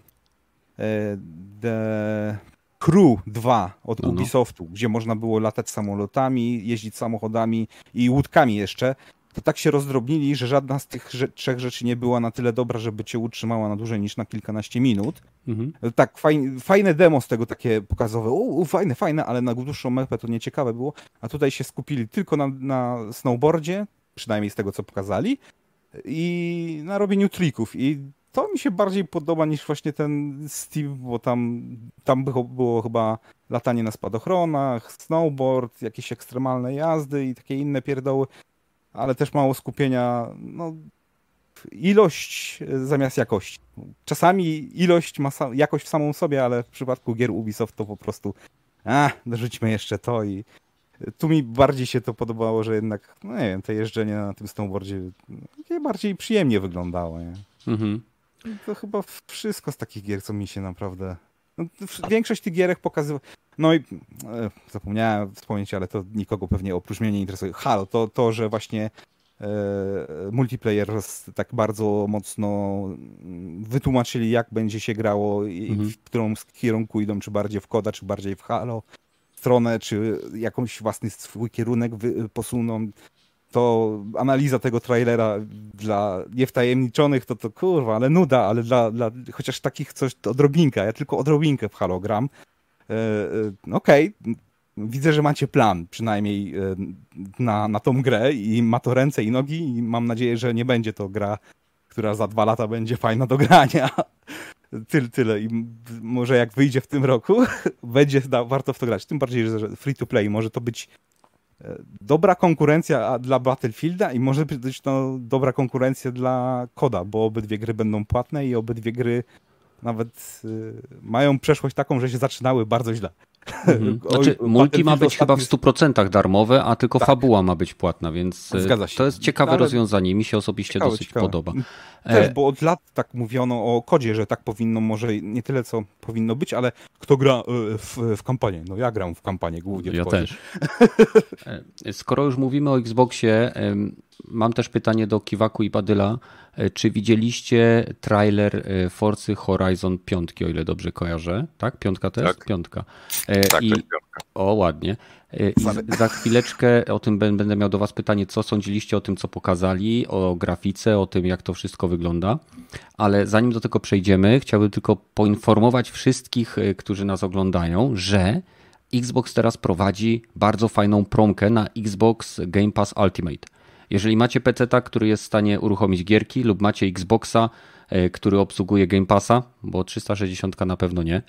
The Crew 2 od no, no. Ubisoftu, gdzie można było latać samolotami, jeździć samochodami i łódkami jeszcze, to tak się rozdrobnili, że żadna z tych rze trzech rzeczy nie była na tyle dobra, żeby cię utrzymała na dłużej niż na kilkanaście minut. Mhm. Tak, fajne, fajne demo z tego takie pokazowe, u, fajne, fajne, ale na dłuższą mapę to nieciekawe było, a tutaj się skupili tylko na, na snowboardzie, przynajmniej z tego co pokazali, i na robieniu trików i to mi się bardziej podoba niż właśnie ten Steve, bo tam, tam było chyba latanie na spadochronach, snowboard, jakieś ekstremalne jazdy i takie inne pierdoły, ale też mało skupienia, no ilość zamiast jakości. Czasami ilość ma jakość w samą sobie, ale w przypadku gier Ubisoft to po prostu a, dorzućmy jeszcze to i tu mi bardziej się to podobało, że jednak, no nie wiem, to jeżdżenie na tym snowboardzie bardziej przyjemnie wyglądało, nie? Mhm. To chyba wszystko z takich gier, co mi się naprawdę... Większość tych gierek pokazywa... No i e, zapomniałem wspomnieć, ale to nikogo pewnie oprócz mnie nie interesuje. Halo, to, to że właśnie e, multiplayer tak bardzo mocno mm, wytłumaczyli, jak będzie się grało i mhm. w którą kierunku idą, czy bardziej w koda, czy bardziej w Halo stronę, czy jakąś własny swój kierunek posuną to analiza tego trailera dla niewtajemniczonych to to kurwa, ale nuda, ale dla, dla chociaż takich coś odrobinkę, ja tylko odrobinkę w halogram. E, e, Okej, okay. widzę, że macie plan przynajmniej e, na, na tą grę i ma to ręce i nogi i mam nadzieję, że nie będzie to gra, która za dwa lata będzie fajna do grania. Tyle, tyle. I może jak wyjdzie w tym roku, będzie da, warto w to grać. Tym bardziej, że free to play może to być dobra konkurencja dla Battlefielda i może być to dobra konkurencja dla Koda, bo obydwie gry będą płatne i obydwie gry nawet y, mają przeszłość taką, że się zaczynały bardzo źle. Mhm. Znaczy, multi ma być chyba w 100% darmowe, a tylko tak. fabuła ma być płatna, więc y, to jest ciekawe rozwiązanie. Mi się osobiście ciekawe, dosyć ciekawe. podoba. Też, e, bo od lat tak mówiono o kodzie, że tak powinno może nie tyle co powinno być, ale kto gra y, w, w kampanię? No ja gram w kampanię głównie ja też. E, skoro już mówimy o Xboxie, mam też pytanie do Kiwaku i Badyla. E, czy widzieliście trailer e, Forcy Horizon 5, o ile dobrze kojarzę? Tak? Piątka też? Tak. Piątka. E, tak, I... to jest piątka. O, ładnie. I za chwileczkę o tym będę miał do Was pytanie, co sądziliście o tym, co pokazali, o grafice, o tym, jak to wszystko wygląda. Ale zanim do tego przejdziemy, chciałbym tylko poinformować wszystkich, którzy nas oglądają, że Xbox teraz prowadzi bardzo fajną promkę na Xbox Game Pass Ultimate. Jeżeli macie PC, który jest w stanie uruchomić gierki, lub macie Xboxa, e, który obsługuje Game Passa, bo 360 na pewno nie, e,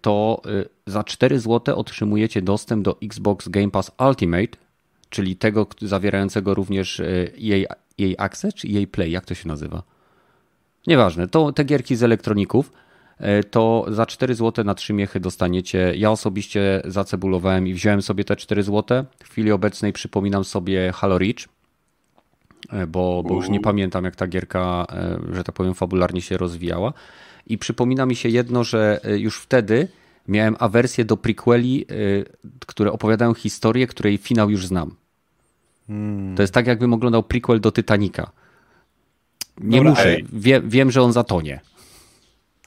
to e, za 4 zł otrzymujecie dostęp do Xbox Game Pass Ultimate, czyli tego zawierającego również jej, jej Access czy jej Play, jak to się nazywa? Nieważne, to te gierki z elektroników e, to za 4 zł na 3 miechy dostaniecie. Ja osobiście zacebulowałem i wziąłem sobie te 4 zł. W chwili obecnej przypominam sobie Halo Reach, e, bo, bo już nie pamiętam jak ta gierka, e, że tak powiem, fabularnie się rozwijała. I przypomina mi się jedno, że już wtedy miałem awersję do prequeli, które opowiadają historię, której finał już znam. Hmm. To jest tak, jakbym oglądał prequel do Titanica. Nie dobra, muszę, Wie, wiem, że on zatonie.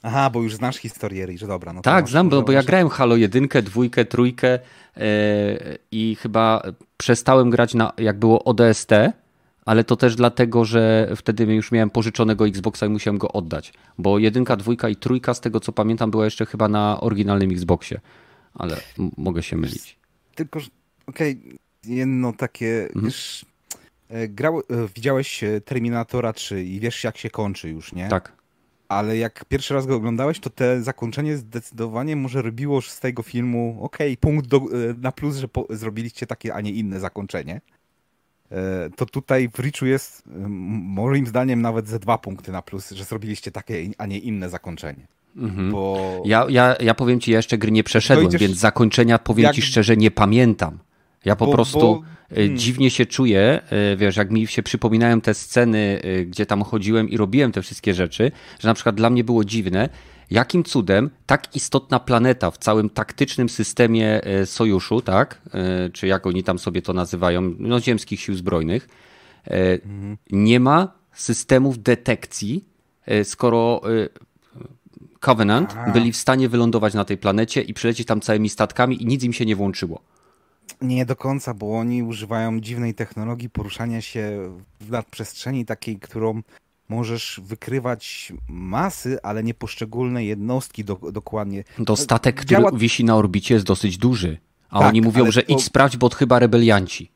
Aha, bo już znasz historię Rich, dobra. No tak, znam, bo, bo ja grałem Halo 1, 2, trójkę yy, i chyba przestałem grać na, jak było ODST, ale to też dlatego, że wtedy już miałem pożyczonego Xboxa i musiałem go oddać, bo jedynka, dwójka i trójka z tego co pamiętam była jeszcze chyba na oryginalnym Xboxie, ale mogę się mylić. Tylko, okej, okay, jedno takie, mhm. wiesz, e, grał, e, widziałeś Terminatora 3 i wiesz jak się kończy już, nie? Tak. Ale jak pierwszy raz go oglądałeś, to te zakończenie zdecydowanie może robiło z tego filmu, okej, okay, punkt do, e, na plus, że po, zrobiliście takie, a nie inne zakończenie. To tutaj w Richu jest moim zdaniem nawet ze dwa punkty na plus, że zrobiliście takie, a nie inne zakończenie. Mhm. Bo... Ja, ja, ja powiem ci, ja jeszcze gry nie przeszedłem, więc zakończenia powiem jak... ci szczerze nie pamiętam. Ja po bo, prostu bo, y, hmm. dziwnie się czuję, y, wiesz, jak mi się przypominają te sceny, y, gdzie tam chodziłem i robiłem te wszystkie rzeczy, że na przykład dla mnie było dziwne, jakim cudem tak istotna planeta w całym taktycznym systemie sojuszu, tak, czy jak oni tam sobie to nazywają, no ziemskich sił zbrojnych, mhm. nie ma systemów detekcji, skoro Covenant byli w stanie wylądować na tej planecie i przylecieć tam całymi statkami i nic im się nie włączyło. Nie do końca, bo oni używają dziwnej technologii poruszania się w nadprzestrzeni, takiej, którą możesz wykrywać masy, ale nie poszczególne jednostki do, dokładnie. To statek, który Działa... wisi na orbicie jest dosyć duży, a tak, oni mówią, że to... idź sprawdź, bo chyba rebelianci.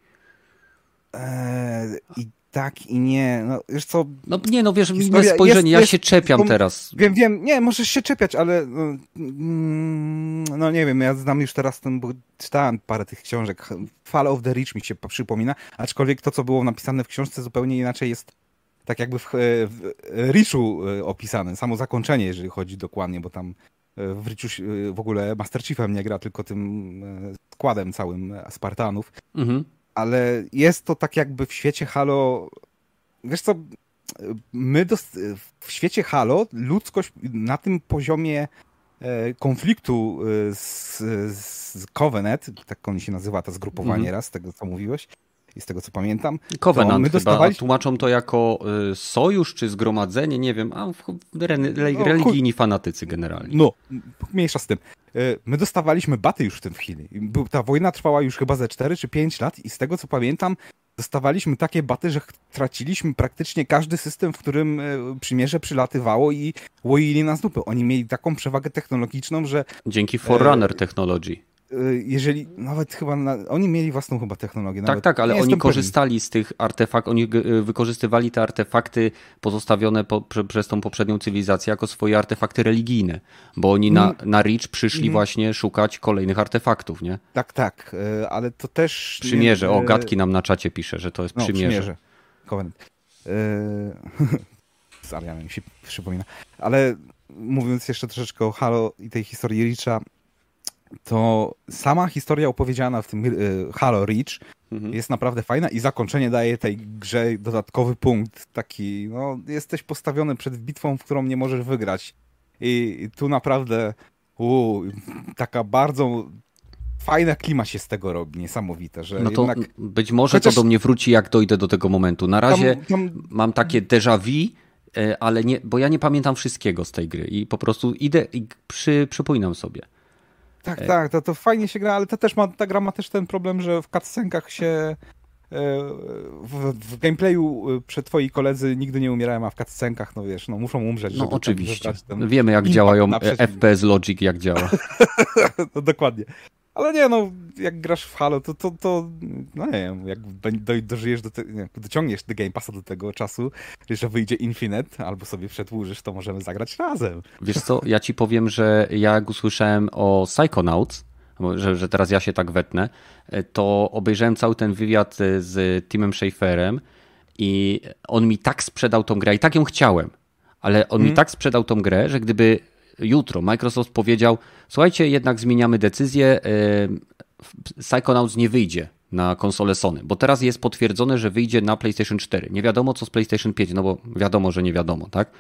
Eee, I tak i nie. No, wiesz co? No nie, no wiesz, inne spojrzenie, jest, ja jest, się czepiam teraz. Wiem, wiem, nie, możesz się czepiać, ale no, mm, no, nie wiem, ja znam już teraz ten, bo czytałem parę tych książek. Fall of the Rich mi się przypomina, aczkolwiek to, co było napisane w książce zupełnie inaczej jest tak jakby w, w Richu e, opisane, samo zakończenie, jeżeli chodzi dokładnie, bo tam e, w Richu w ogóle Master Chiefem nie gra, tylko tym e, składem całym Spartanów. Mhm ale jest to tak jakby w świecie Halo. Wiesz co, my w świecie Halo ludzkość na tym poziomie e, konfliktu e, z, z Covenant, tak on się nazywa, to zgrupowanie mm. raz, tego co mówiłeś, z tego co pamiętam. Covenant my dostawali... chyba, tłumaczą to jako y, sojusz czy zgromadzenie, nie wiem, a re, re, no, religijni fanatycy generalnie. No, mniejsza z tym. Y, my dostawaliśmy baty już w tym chwili. Ta wojna trwała już chyba ze 4 czy 5 lat i z tego co pamiętam, dostawaliśmy takie baty, że traciliśmy praktycznie każdy system, w którym y, przymierze przylatywało i łoili nas dupy. Oni mieli taką przewagę technologiczną, że... Dzięki Forerunner e... Technology. Y, jeżeli nawet chyba na, oni mieli własną chyba technologię. Tak, tak, ale oni korzystali pewien. z tych artefaktów, oni y, wykorzystywali te artefakty pozostawione po, prze, przez tą poprzednią cywilizację jako swoje artefakty religijne, bo oni na, mm. na Reach przyszli mm. właśnie szukać kolejnych artefaktów, nie? Tak, tak, y, ale to też... Przymierze, nie, o, Gatki nam na czacie pisze, że to jest no, przymierze. przymierze. Z Arianem mi się przypomina. Ale mówiąc jeszcze troszeczkę o Halo i tej historii Reacha, to sama historia opowiedziana w tym y, Halo Reach mhm. jest naprawdę fajna i zakończenie daje tej grze dodatkowy punkt. Taki, no, jesteś postawiony przed bitwą, w którą nie możesz wygrać. I, tu naprawdę u, taka bardzo fajna klima się z tego robi, niesamowite, że no to jednak... Być może Chociaż... to do mnie wróci, jak dojdę do tego momentu. Na razie tam, tam... mam takie déjà vu, e, ale nie, bo ja nie pamiętam wszystkiego z tej gry i po prostu idę i przy, przypominam sobie. Tak, tak, to, to fajnie się gra, ale to też ma, ta gra ma też ten problem, że w cutscenkach się e, w, w, gameplayu e, przed twoi koledzy nigdy nie umierają, a w cutscenkach, no wiesz, no muszą umrzeć. No oczywiście. Wiemy jak działają FPS Logic, jak działa. no dokładnie. Ale nie, no, jak grasz w Halo, to, to, to no nie wiem, jak do, dożyjesz, do te, jak dociągniesz do Game Passa do tego czasu, że wyjdzie Infinite, albo sobie przedłużysz, to możemy zagrać razem. Wiesz co, ja ci powiem, że jak usłyszałem o Psychonauts, że, że teraz ja się tak wetnę, to obejrzałem cały ten wywiad z Timem Schaferem i on mi tak sprzedał tą grę i tak ją chciałem, ale on mi mhm. tak sprzedał tą grę, że gdyby jutro Microsoft powiedział, słuchajcie, jednak zmieniamy decyzję, Psychonauts nie wyjdzie na konsolę Sony, bo teraz jest potwierdzone, że wyjdzie na PlayStation 4. Nie wiadomo co z PlayStation 5, no bo wiadomo, że nie wiadomo, tak?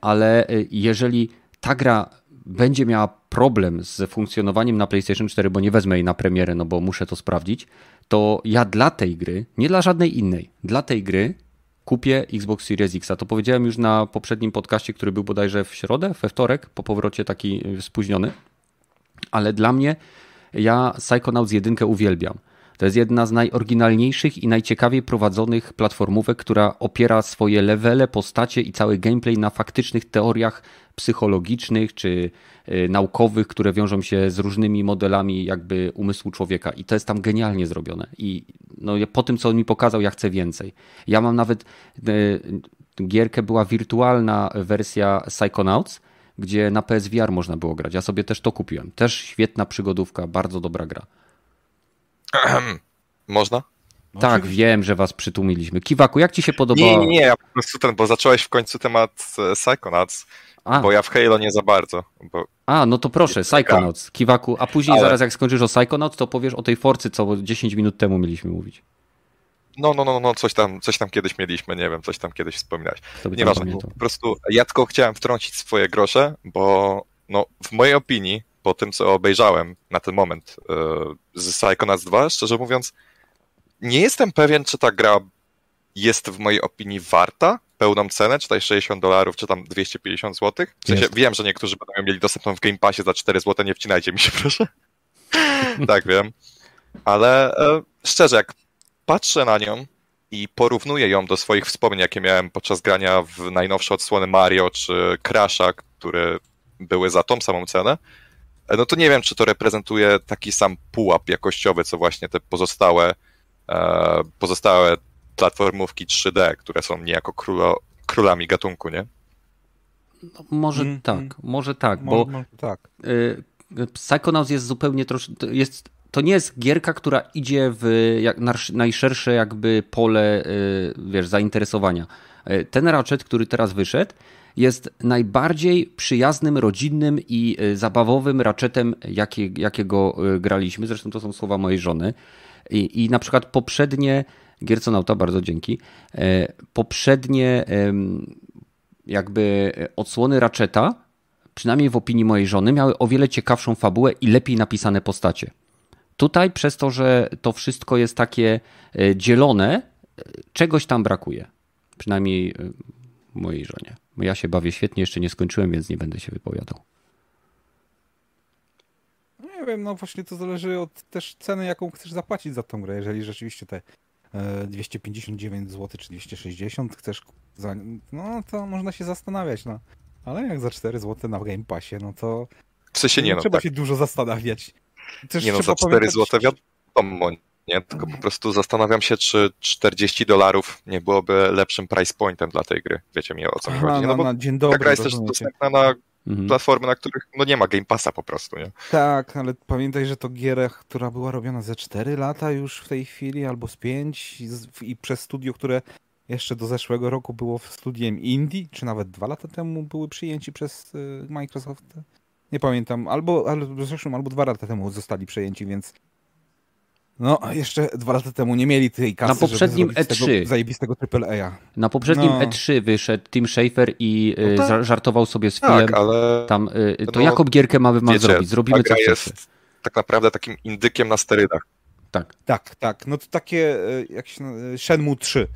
Ale jeżeli ta gra będzie miała problem z funkcjonowaniem na PlayStation 4, bo nie wezmę jej na premierę, no bo muszę to sprawdzić, to ja dla tej gry, nie dla żadnej innej, dla tej gry kupię Xbox Series X. A to powiedziałem już na poprzednim podcaście, który był bodajże w środę, we wtorek, po powrocie taki spóźniony. Ale dla mnie, ja Psychonauts 1 uwielbiam. To jest jedna z najoryginalniejszych i najciekawiej prowadzonych platformówek, która opiera swoje levele, postacie i cały gameplay na faktycznych teoriach psychologicznych czy y, naukowych, które wiążą się z różnymi modelami jakby umysłu człowieka i to jest tam genialnie zrobione i no, po tym, co on mi pokazał, ja chcę więcej. Ja mam nawet y, gierkę, była wirtualna wersja Psychonauts, gdzie na PSVR można było grać. Ja sobie też to kupiłem. Też świetna przygodówka, bardzo dobra gra. Można? No, tak, wiem, że was przytłumiliśmy. Kiwaku, jak ci się podobało? Nie, nie, nie, ja po prostu ten, bo zacząłeś w końcu temat e, Psychonauts, a. bo ja w Halo nie za bardzo. Bo... A, no to proszę, Psychonauts, Kiwaku, a później Ale... zaraz jak skończysz o Psychonauts, to powiesz o tej Forcy, co 10 minut temu mieliśmy mówić. No, no, no, no, coś tam, coś tam kiedyś mieliśmy, nie wiem, coś tam kiedyś wspominałeś. Nieważne, po prostu ja tylko chciałem wtrącić swoje grosze, bo no, w mojej opinii, po tym, co obejrzałem na ten moment yy, z Psychonauts 2, szczerze mówiąc, nie jestem pewien, czy ta gra jest w mojej opinii warta pełną cenę, czy tutaj 60 dolarów, czy tam 250 zł. W sensie wiem, że niektórzy będą mieli dostępną w Game Passie za 4 zł, nie wcinajcie mi się proszę. tak, wiem. Ale e, szczerze, jak patrzę na nią i porównuję ją do swoich wspomnień, jakie miałem podczas grania w najnowsze odsłony Mario czy Crasha, które były za tą samą cenę, e, no to nie wiem, czy to reprezentuje taki sam pułap jakościowy, co właśnie te pozostałe E, pozostałe platformówki 3D, które są niejako królo, królami gatunku, nie? No, może mm, tak, mm. może tak, bo może, tak. Y, Psychonauts jest zupełnie troszkę, jest, to nie jest gierka, która idzie w jak najszersze jakby pole, y, wiesz, zainteresowania. Y, ten Ratchet, który teraz wyszedł, jest najbardziej przyjaznym, rodzinnym i zabawowym Ratchetem, jakie, jakiego graliśmy. Zresztą to są słowa mojej żony. I, i na przykład poprzednie, Gierconauta, bardzo dzięki, e, poprzednie jakby odsłony Ratcheta, przynajmniej w opinii mojej żony, miały o wiele ciekawszą fabułę i lepiej napisane postacie. Tutaj przez to, że to wszystko jest takie e, dzielone, e, czegoś tam brakuje. Przynajmniej mojej żonie. Ja się bawię świetnie, jeszcze nie skończyłem, więc nie będę się wypowiadał. Nie wiem, no właśnie to zależy od też ceny, jaką chcesz zapłacić za tą grę. Jeżeli rzeczywiście te 259 zł czy 260 chcesz za, no to można się zastanawiać, no. Ale jak za 4 zł na Game Passie, no to w sensie nie, no, trzeba tak. się dużo zastanawiać. Też nie no, za 4 pamiętać... zł wiadomo, nie? Tylko po prostu zastanawiam się, czy 40 dolarów nie byłoby lepszym price pointem dla tej gry. Wiecie mi o co mi chodzi. No, bo na dzień dobry, ta gra jest też dostępna na mhm. platformy, na których no nie ma Game Passa po prostu, nie? Tak, ale pamiętaj, że to gierę, która była robiona ze 4 lata już w tej chwili, albo z 5 i przez studio, które jeszcze do zeszłego roku było w studiem Indie, czy nawet dwa lata temu były przyjęci przez y, Microsoft. Nie pamiętam, albo, albo w zeszłym, albo dwa lata temu zostali przejęci, więc no, jeszcze dwa lata temu nie mieli tej kasy, Na poprzednim E3. zajebistego AAA. Na poprzednim no. E3 wyszedł Tim Schafer i no y, tak. żartował sobie z filmem. Tak, ale... Tam, y, to no, jaką gierkę mamy mam zrobić? Zrobimy co jest tak naprawdę takim indykiem na sterydach. Tak. Tak, tak. No to takie jak się Shenmue 3.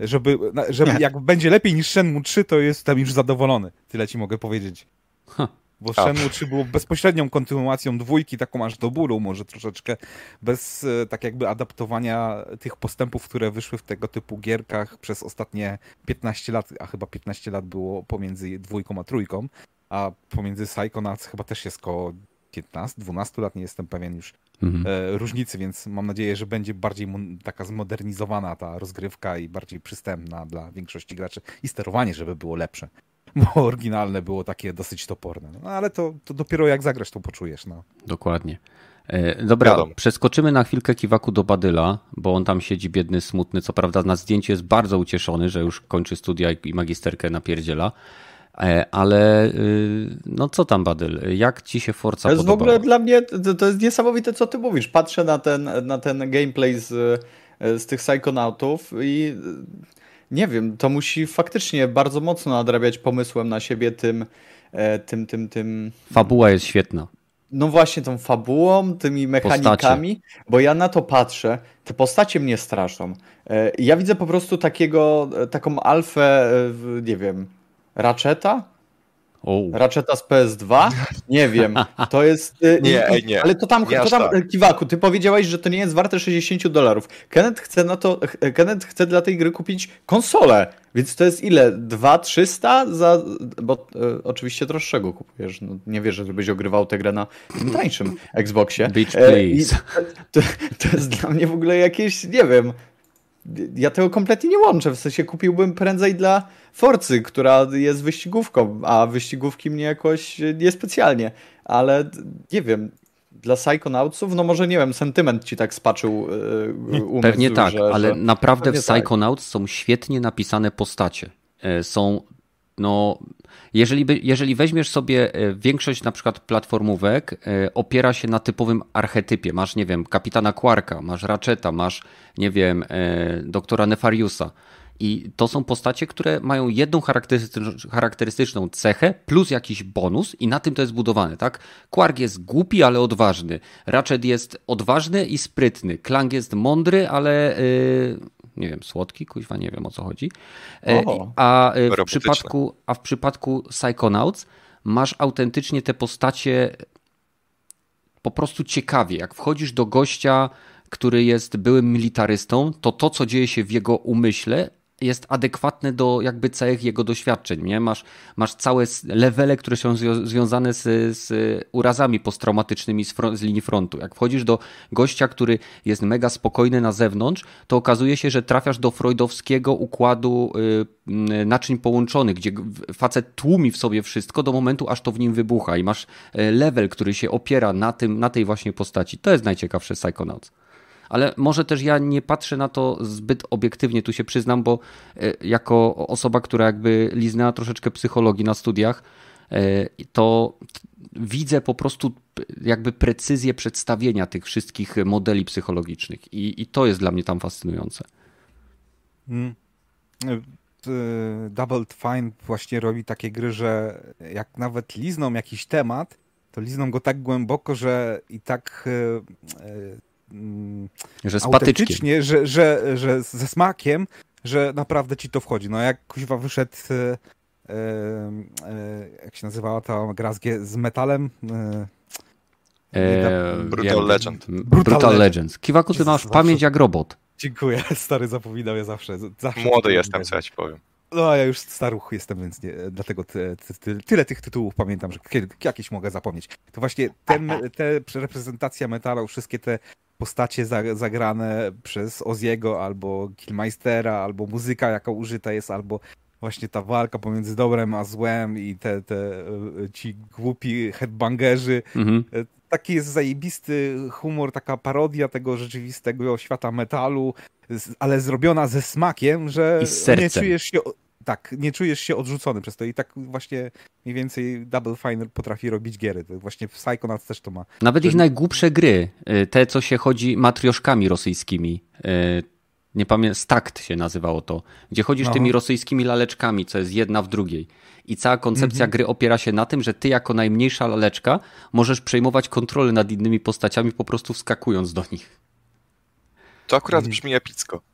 Żeby, żeby jak będzie lepiej niż Shenmue 3, to jestem już zadowolony. Tyle ci mogę powiedzieć. Huh. Bo Shenmue 3 było bezpośrednią kontynuacją dwójki, taką aż do bólu może troszeczkę, bez e, tak jakby adaptowania tych postępów, które wyszły w tego typu gierkach przez ostatnie 15 lat, a chyba 15 lat było pomiędzy dwójką a trójką, a pomiędzy Psychonauts chyba też jest koło 15, 12 lat, nie jestem pewien już mhm. e, różnicy, więc mam nadzieję, że będzie bardziej taka zmodernizowana ta rozgrywka i bardziej przystępna dla większości graczy i sterowanie, żeby było lepsze. Bo oryginalne było takie dosyć toporne. No ale to, to dopiero jak zagrasz, to poczujesz. No. Dokładnie. E, dobra, Wiadomo. przeskoczymy na chwilkę kiwaku do Badyla, bo on tam siedzi biedny, smutny. Co prawda na zdjęciu jest bardzo ucieszony, że już kończy studia i magisterkę napierdziela. E, ale y, no co tam, Badyl? Jak ci się Forza To jest podobała? w ogóle dla mnie, to, to jest niesamowite, co ty mówisz. Patrzę na ten, na ten gameplay z, z tych Psychonautów i nie wiem, to musi faktycznie bardzo mocno nadrabiać pomysłem na siebie tym, e, tym, tym, tym. Fabuła jest świetna. No właśnie, tą fabułą, tymi mechanikami, postacie. bo ja na to patrzę, te postacie mnie straszą. E, ja widzę po prostu takiego, taką alfę, nie wiem, Ratcheta? Oh. Ratcheta z PS2? Nie wiem. To jest. Y, nie, nie. Ale to tam, to tam tak. Kiwaku, ty powiedziałeś, że to nie jest warte 60 dolarów. Kenneth chce na to. Kenneth chce dla tej gry kupić konsolę. Więc to jest ile? 2-300 za. Bo e, oczywiście droższego kupujesz. No, nie wierzę, żebyś ogrywał tę grę na tańszym Xboxie. Beach, please. E, to, to jest dla mnie w ogóle jakieś, nie wiem ja tego kompletnie nie łączę. W sensie kupiłbym prędzej dla Forcy, która jest wyścigówką, a wyścigówki mnie jakoś niespecjalnie. Ale nie wiem, dla Psychonautsów, no może nie wiem, sentyment ci tak spaczył yy, umysł, Pewnie tak, że, ale że... naprawdę w tak. Psychonauts tak. są świetnie napisane postacie. E, są no, jeżeli, jeżeli weźmiesz sobie e, większość na przykład platformówek, e, opiera się na typowym archetypie. Masz, nie wiem, kapitana Quarka, masz Ratcheta, masz, nie wiem, e, doktora Nefariusa. I to są postacie, które mają jedną charakterystyczną cechę plus jakiś bonus i na tym to jest budowane, tak? Quark jest głupi, ale odważny. Ratchet jest odważny i sprytny. Klang jest mądry, ale yy, nie wiem, słodki, kuźwa, nie wiem o co chodzi. E, a e, w, przypadku, a w przypadku Psychonauts masz autentycznie te postacie po prostu ciekawie. Jak wchodzisz do gościa, który jest byłym militarystą, to to, co dzieje się w jego umyśle, jest adekwatne do jakby całych jego doświadczeń. Nie? Masz, masz całe levele, które są związane z, z urazami posttraumatycznymi z, front, z linii frontu. Jak wchodzisz do gościa, który jest mega spokojny na zewnątrz, to okazuje się, że trafiasz do freudowskiego układu y, naczyń połączonych, gdzie facet tłumi w sobie wszystko do momentu, aż to w nim wybucha i masz y, level, który się opiera na, tym, na tej właśnie postaci. To jest najciekawsze Psychonauts ale może też ja nie patrzę na to zbyt obiektywnie, tu się przyznam, bo e, jako osoba, która jakby liznęła troszeczkę psychologii na studiach, e, to widzę po prostu jakby precyzję przedstawienia tych wszystkich modeli psychologicznych i, i to jest dla mnie tam fascynujące. Hmm. Double Fine właśnie robi takie gry, że jak nawet lizną jakiś temat, to lizną go tak głęboko, że i tak że z autentycznie, że, że, że ze smakiem, że naprawdę ci to wchodzi. No jak kuźwa wyszedł e, e, e, jak się nazywała ta gra z, z metalem? E, Brutal Legend. Brutal, Brutal Legends. Kiwaku, ty masz pamięć jak robot. Dziękuję, stary, zapominam je zawsze. zawsze Młody jestem, co ja ci powiem. No, a ja już staruch jestem, więc nie, dlatego ty, ty, ty, tyle tych tytułów pamiętam, że kiedy, jakieś mogę zapomnieć. To właśnie ten, te reprezentacja metalu, wszystkie te postacie zagrane przez Oziego albo Killmeistera, albo muzyka, jaka użyta jest, albo właśnie ta walka pomiędzy dobrem a złem i te, te e, ci głupi headbangerzy. Mhm. E, taki jest zajebisty humor, taka parodia tego rzeczywistego świata metalu, ale zrobiona ze smakiem, że nie czujesz się tak, nie czujesz się odrzucony przez to i tak właśnie mniej więcej Double Fine potrafi robić giery. To właśnie w Psychonauts też to ma. Nawet ich najgłupsze gry, y, te co się chodzi matrioszkami rosyjskimi, y, nie pamiętam, Stakt się nazywało to, gdzie chodzisz Aha. tymi rosyjskimi laleczkami, co jest jedna w drugiej. I cała koncepcja mhm. gry opiera się na tym, że ty jako najmniejsza laleczka możesz przejmować kontrolę nad innymi postaciami po prostu wskakując do nich. To akurat brzmi epicko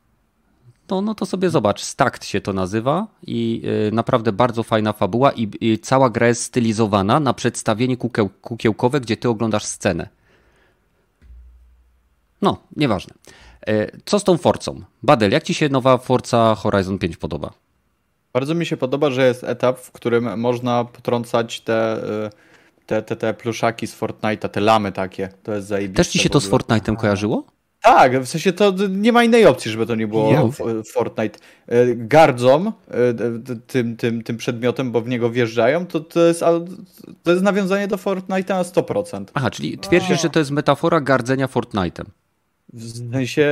no, no to sobie zobacz, Stakt się to nazywa i y, naprawdę bardzo fajna fabuła i, i, cała gra jest stylizowana na przedstawienie kukieł, kukiełkowe, gdzie ty oglądasz scenę. No, nieważne. Y, co z tą Forcą? Badel, jak ci się nowa Forza Horizon 5 podoba? Bardzo mi się podoba, że jest etap, w którym można potrącać te, y, te, te, te pluszaki z Fortnite'a, te lamy takie. To jest zajebiste. Też ci się to z Fortnite'em kojarzyło? Tak, w sensie to nie ma innej opcji, żeby to nie było Fortnite. E, gardzą e, tym, tym, tym przedmiotem, bo w niego wjeżdżają, to, to, jest, to jest nawiązanie do Fortnite'a na 100%. Aha, czyli twierdzisz, że to jest metafora gardzenia Fortnite'em. W sensie,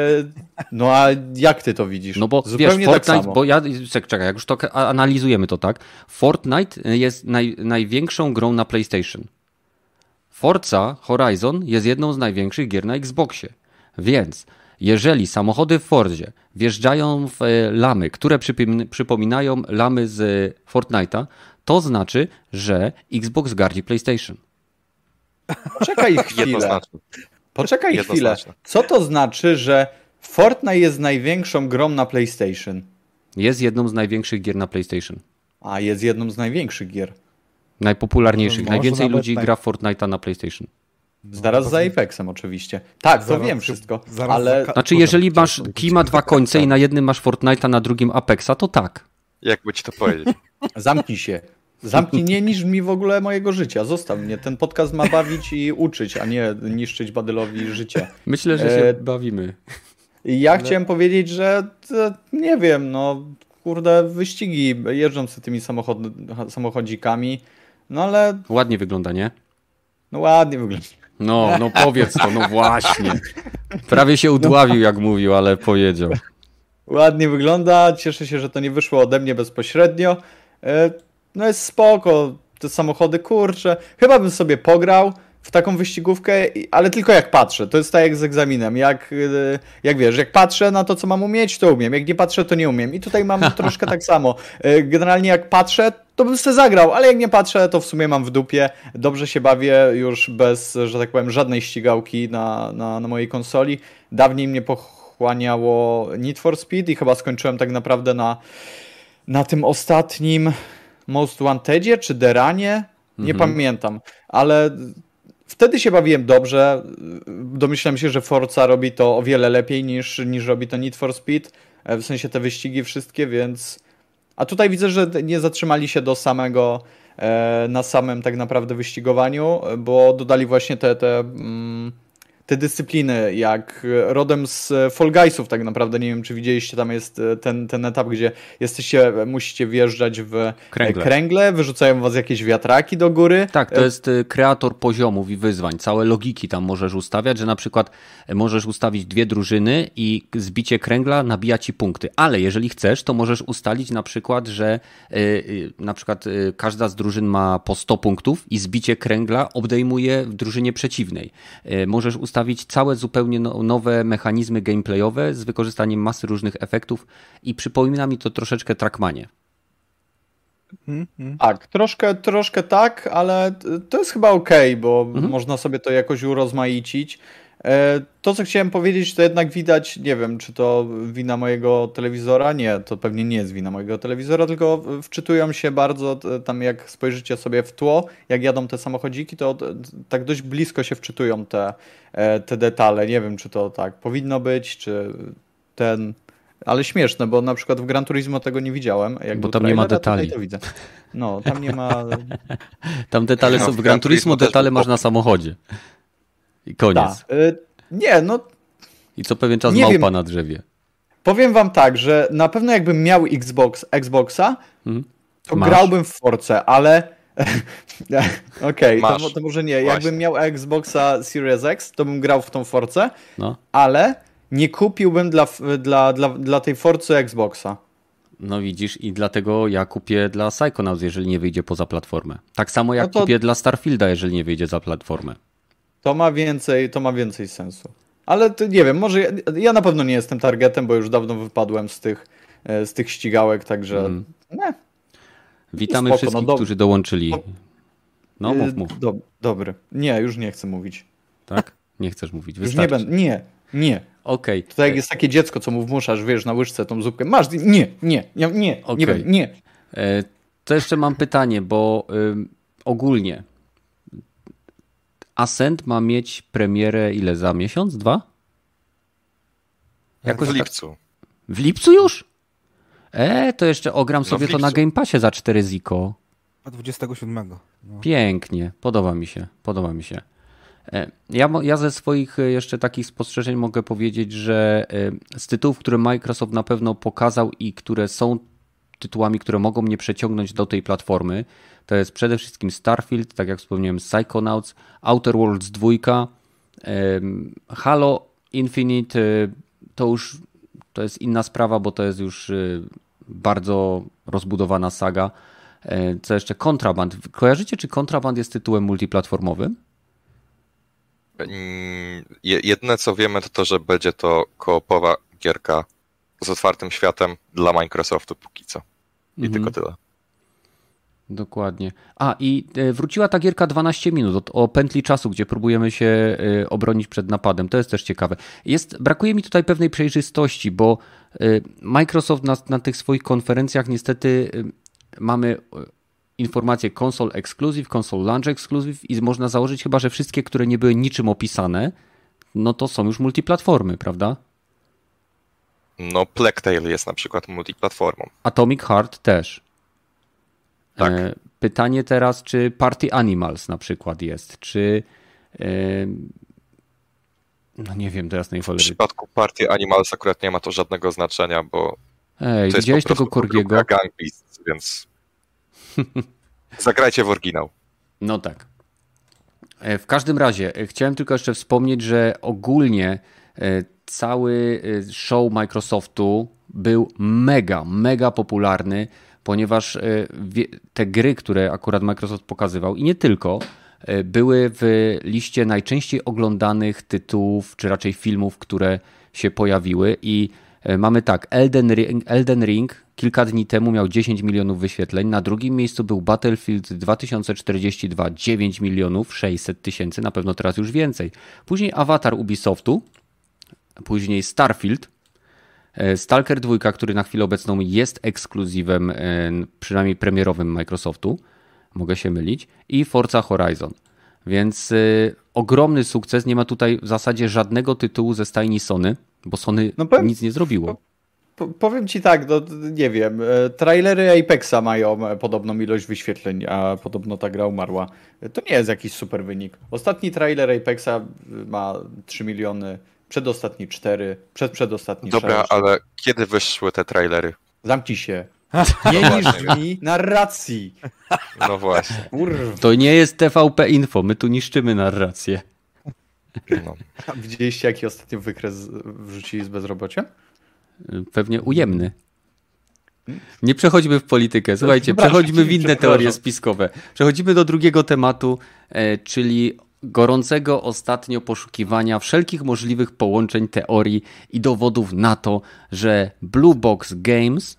no a jak ty to widzisz? No bo Zupełnie wiesz, tak Fortnite, samo. bo ja, czekaj, jak już to analizujemy to tak, Fortnite jest naj, największą grą na PlayStation. Forza Horizon jest jedną z największych gier na Xboxie. Więc jeżeli samochody w Fordzie wjeżdżają w e, lamy, które przypom- przypominają lamy z Fortnite'a, to znaczy, że Xbox gardzi PlayStation. Poczekaj chwilę. Poczekaj chwilę. Co to znaczy, że Fortnite jest największą grą na PlayStation? Jest jedną z największych gier na PlayStation. A jest jedną z największych gier. Najpopularniejszych. Najwięcej ludzi gra w Fortnite'a na PlayStation. Zaraz za Apexem oczywiście. Tak, to Zaraz wiem się- wszystko, zaraz ale za- Znaczy, jeżeli masz kij ma dwa końce i na jednym masz Fortnite'a, na drugim Apexa, to tak. Jakby ci to powiedzieć? zamknij się. Zamknij, nie niż mi w ogóle mojego życia. Zostaw mnie. Ten podcast ma bawić i uczyć, a nie niszczyć Badylowi życie. Myślę, że E, się bawimy. I ja chciałem powiedzieć, że e, nie wiem, no kurde, wyścigi, jeżdżą sobie tymi samochod, samochodzikami, no ale Ładnie wygląda, nie? no ładnie wygląda. No, no powiedz to, no właśnie. Prawie się udławił, jak mówił, ale powiedział. Ładnie wygląda, cieszę się, że to nie wyszło ode mnie bezpośrednio. E, No jest spoko, te samochody, kurczę. Chyba bym sobie pograł w taką wyścigówkę, ale tylko jak patrzę. To jest tak jak z egzaminem. Jak, e, jak wiesz, jak patrzę na to, co mam umieć, to umiem. Jak nie patrzę, to nie umiem. I tutaj mam troszkę tak samo. E, Generalnie jak patrzę, to bym sobie zagrał, ale jak nie patrzę, to w sumie mam w dupie. Dobrze się bawię już bez, że tak powiem, żadnej ścigałki na, na, na mojej konsoli. Dawniej mnie pochłaniało Need for Speed i chyba skończyłem tak naprawdę na, na tym ostatnim Most Wantedzie czy Deranie. Nie pamiętam, ale wtedy się bawiłem dobrze. Domyślam się, że Forza robi to o wiele lepiej niż, niż robi to Need for Speed. E, W sensie te wyścigi wszystkie, więc. A tutaj widzę, że nie zatrzymali się do samego, e, na samym tak naprawdę wyścigowaniu, bo dodali właśnie te, te, mm, te dyscypliny, jak rodem z Fall Guysów tak naprawdę. Nie wiem, czy widzieliście, tam jest e, ten, ten etap, gdzie jesteście, musicie wjeżdżać w e, Kręgle. kręgle, wyrzucają was jakieś wiatraki do góry. Tak, to jest kreator poziomów i wyzwań. Całe logiki tam możesz ustawiać, że na przykład możesz ustawić dwie drużyny i zbicie kręgla nabija ci punkty. Ale jeżeli chcesz, to możesz ustalić na przykład, że na przykład każda z drużyn ma po 100 punktów i zbicie kręgla obejmuje w drużynie przeciwnej. Możesz ustawić całe zupełnie no, nowe mechanizmy gameplayowe z wykorzystaniem masy różnych efektów i przypomina mi to troszeczkę Trackmanie. Tak, troszkę, troszkę tak, ale to jest chyba okej, bo można sobie to jakoś urozmaicić. E, To, co chciałem powiedzieć, to jednak widać, nie wiem, czy to wina mojego telewizora. Nie, to pewnie nie jest wina mojego telewizora, tylko wczytują się bardzo, tam jak spojrzycie sobie w tło, jak jadą te samochodziki, to tak dość blisko się wczytują te, e, te detale. Nie wiem, czy to tak powinno być, czy ten. Ale śmieszne, bo na przykład w Gran Turismo tego nie widziałem. Jak Bo tam nie ma trailer, a tutaj detali. To widzę. No, tam nie ma. Tam detale No, są, w w Gran Turismo detale masz na samochodzie. I koniec. Y, Nie, no I co pewien czas małpa wiem. na drzewie. powiem wam tak, że na pewno jakbym miał Xbox, Xboxa, Mhm. to Masz. grałbym w Force, ale okej, to, Masz. mo- to może nie. Właśnie. Jakbym miał Xboxa Series X, to bym grał w tą Force, No. ale nie kupiłbym dla, dla, dla, dla tej Forcy Xboxa. No widzisz, i dlatego ja kupię dla Psychonauts, jeżeli nie wyjdzie poza platformę. Tak samo jak No to- kupię dla Starfielda, jeżeli nie wyjdzie za platformę. To ma więcej, to ma więcej sensu. Ale to nie wiem, może ja, ja na pewno nie jestem targetem, bo już dawno wypadłem z tych, e, z tych ścigałek, także Mm. nie, Witamy spoko, wszystkich, no którzy dołączyli. No mów, Y, mów. Do, dobry. Nie, już nie chcę mówić. Tak? Nie chcesz mówić, Już nie będę. Nie, nie. Okej. To tak jak jest takie dziecko, co mu wmuszasz, wiesz, na łyżce tą zupkę. Masz, nie, nie, nie, nie, Okej. nie, nie. E, To jeszcze mam pytanie, bo ym, ogólnie Ascent ma mieć premierę ile za miesiąc? Dwa? Jakoś w tak- lipcu. W lipcu już? E, to jeszcze ogram No, sobie to na. Game Passie za 4 ziko. A 27. No. Pięknie, podoba mi się, podoba mi się. E, Ja, ja ze swoich e, jeszcze takich spostrzeżeń mogę powiedzieć, że e, z tytułów, które Microsoft na pewno pokazał i które są tytułami, które mogą mnie przeciągnąć do tej platformy, to jest przede wszystkim Starfield, tak jak wspomniałem, Psychonauts, Outer Worlds 2, em, Halo Infinite y, to już to jest inna sprawa, bo to jest już y, bardzo rozbudowana saga. E, co jeszcze? Kontraband. Kojarzycie, czy Kontraband jest tytułem multiplatformowym? Mm, jedyne co wiemy to to, że będzie to koopowa gierka z otwartym światem dla Microsoftu póki co. I mhm. tylko tyle. Dokładnie. A i e, wróciła ta gierka 12 minut o pętli czasu, gdzie próbujemy się e, obronić przed napadem. To jest też ciekawe. Jest, brakuje mi tutaj pewnej przejrzystości, bo e, Microsoft na, na tych swoich konferencjach niestety mamy informacje console exclusive, console launch exclusive i można założyć chyba, że wszystkie, które nie były niczym opisane, no to są już multiplatformy, prawda? No, Tale jest na przykład multiplatformą. Atomic Heart też. Tak. E, pytanie teraz, czy Party Animals na przykład jest, czy e, no nie wiem teraz na W przypadku Party Animals akurat nie ma to żadnego znaczenia, bo Ej, to widziałeś tego Korgiego? Gang Beasts, więc zagrajcie w oryginał. No tak. E, w każdym razie chciałem tylko jeszcze wspomnieć, że ogólnie cały show Microsoftu był mega, mega popularny ponieważ e, te gry, które akurat Microsoft pokazywał i nie tylko, e, były w liście najczęściej oglądanych tytułów, czy raczej filmów, które się pojawiły i e, mamy tak, Elden Ring, Elden Ring kilka dni temu miał 10 milionów wyświetleń, na drugim miejscu był Battlefield 2042, 9 milionów 600 tysięcy, na pewno teraz już więcej. Później Avatar Ubisoftu, później Starfield, Stalker 2, który na chwilę obecną jest ekskluzywem, e, przynajmniej premierowym Microsoftu, mogę się mylić, i Forza Horizon. Więc y, ogromny sukces. Nie ma tutaj w zasadzie żadnego tytułu ze stajni Sony, bo Sony no powiem, nic nie zrobiło. Po, powiem ci tak, no, nie wiem. Trailery Apexa mają podobną ilość wyświetleń, a podobno ta gra umarła. To nie jest jakiś super wynik. Ostatni trailer Apexa ma 3 miliony Przedostatni 4, przed przedostatni Dobra, 6. ale kiedy wyszły te trailery? Zamknij się. Nie no niszcz mi narracji. No właśnie. To nie jest TVP Info, my tu niszczymy narrację. No. Widzieliście jaki ostatni wykres wrzucili z bezrobocia? Pewnie ujemny. Nie przechodźmy w politykę. Słuchajcie, przechodzimy w inne teorie spiskowe. Przechodzimy do drugiego tematu, e, czyli gorącego ostatnio poszukiwania wszelkich możliwych połączeń teorii i dowodów na to, że Blue Box Games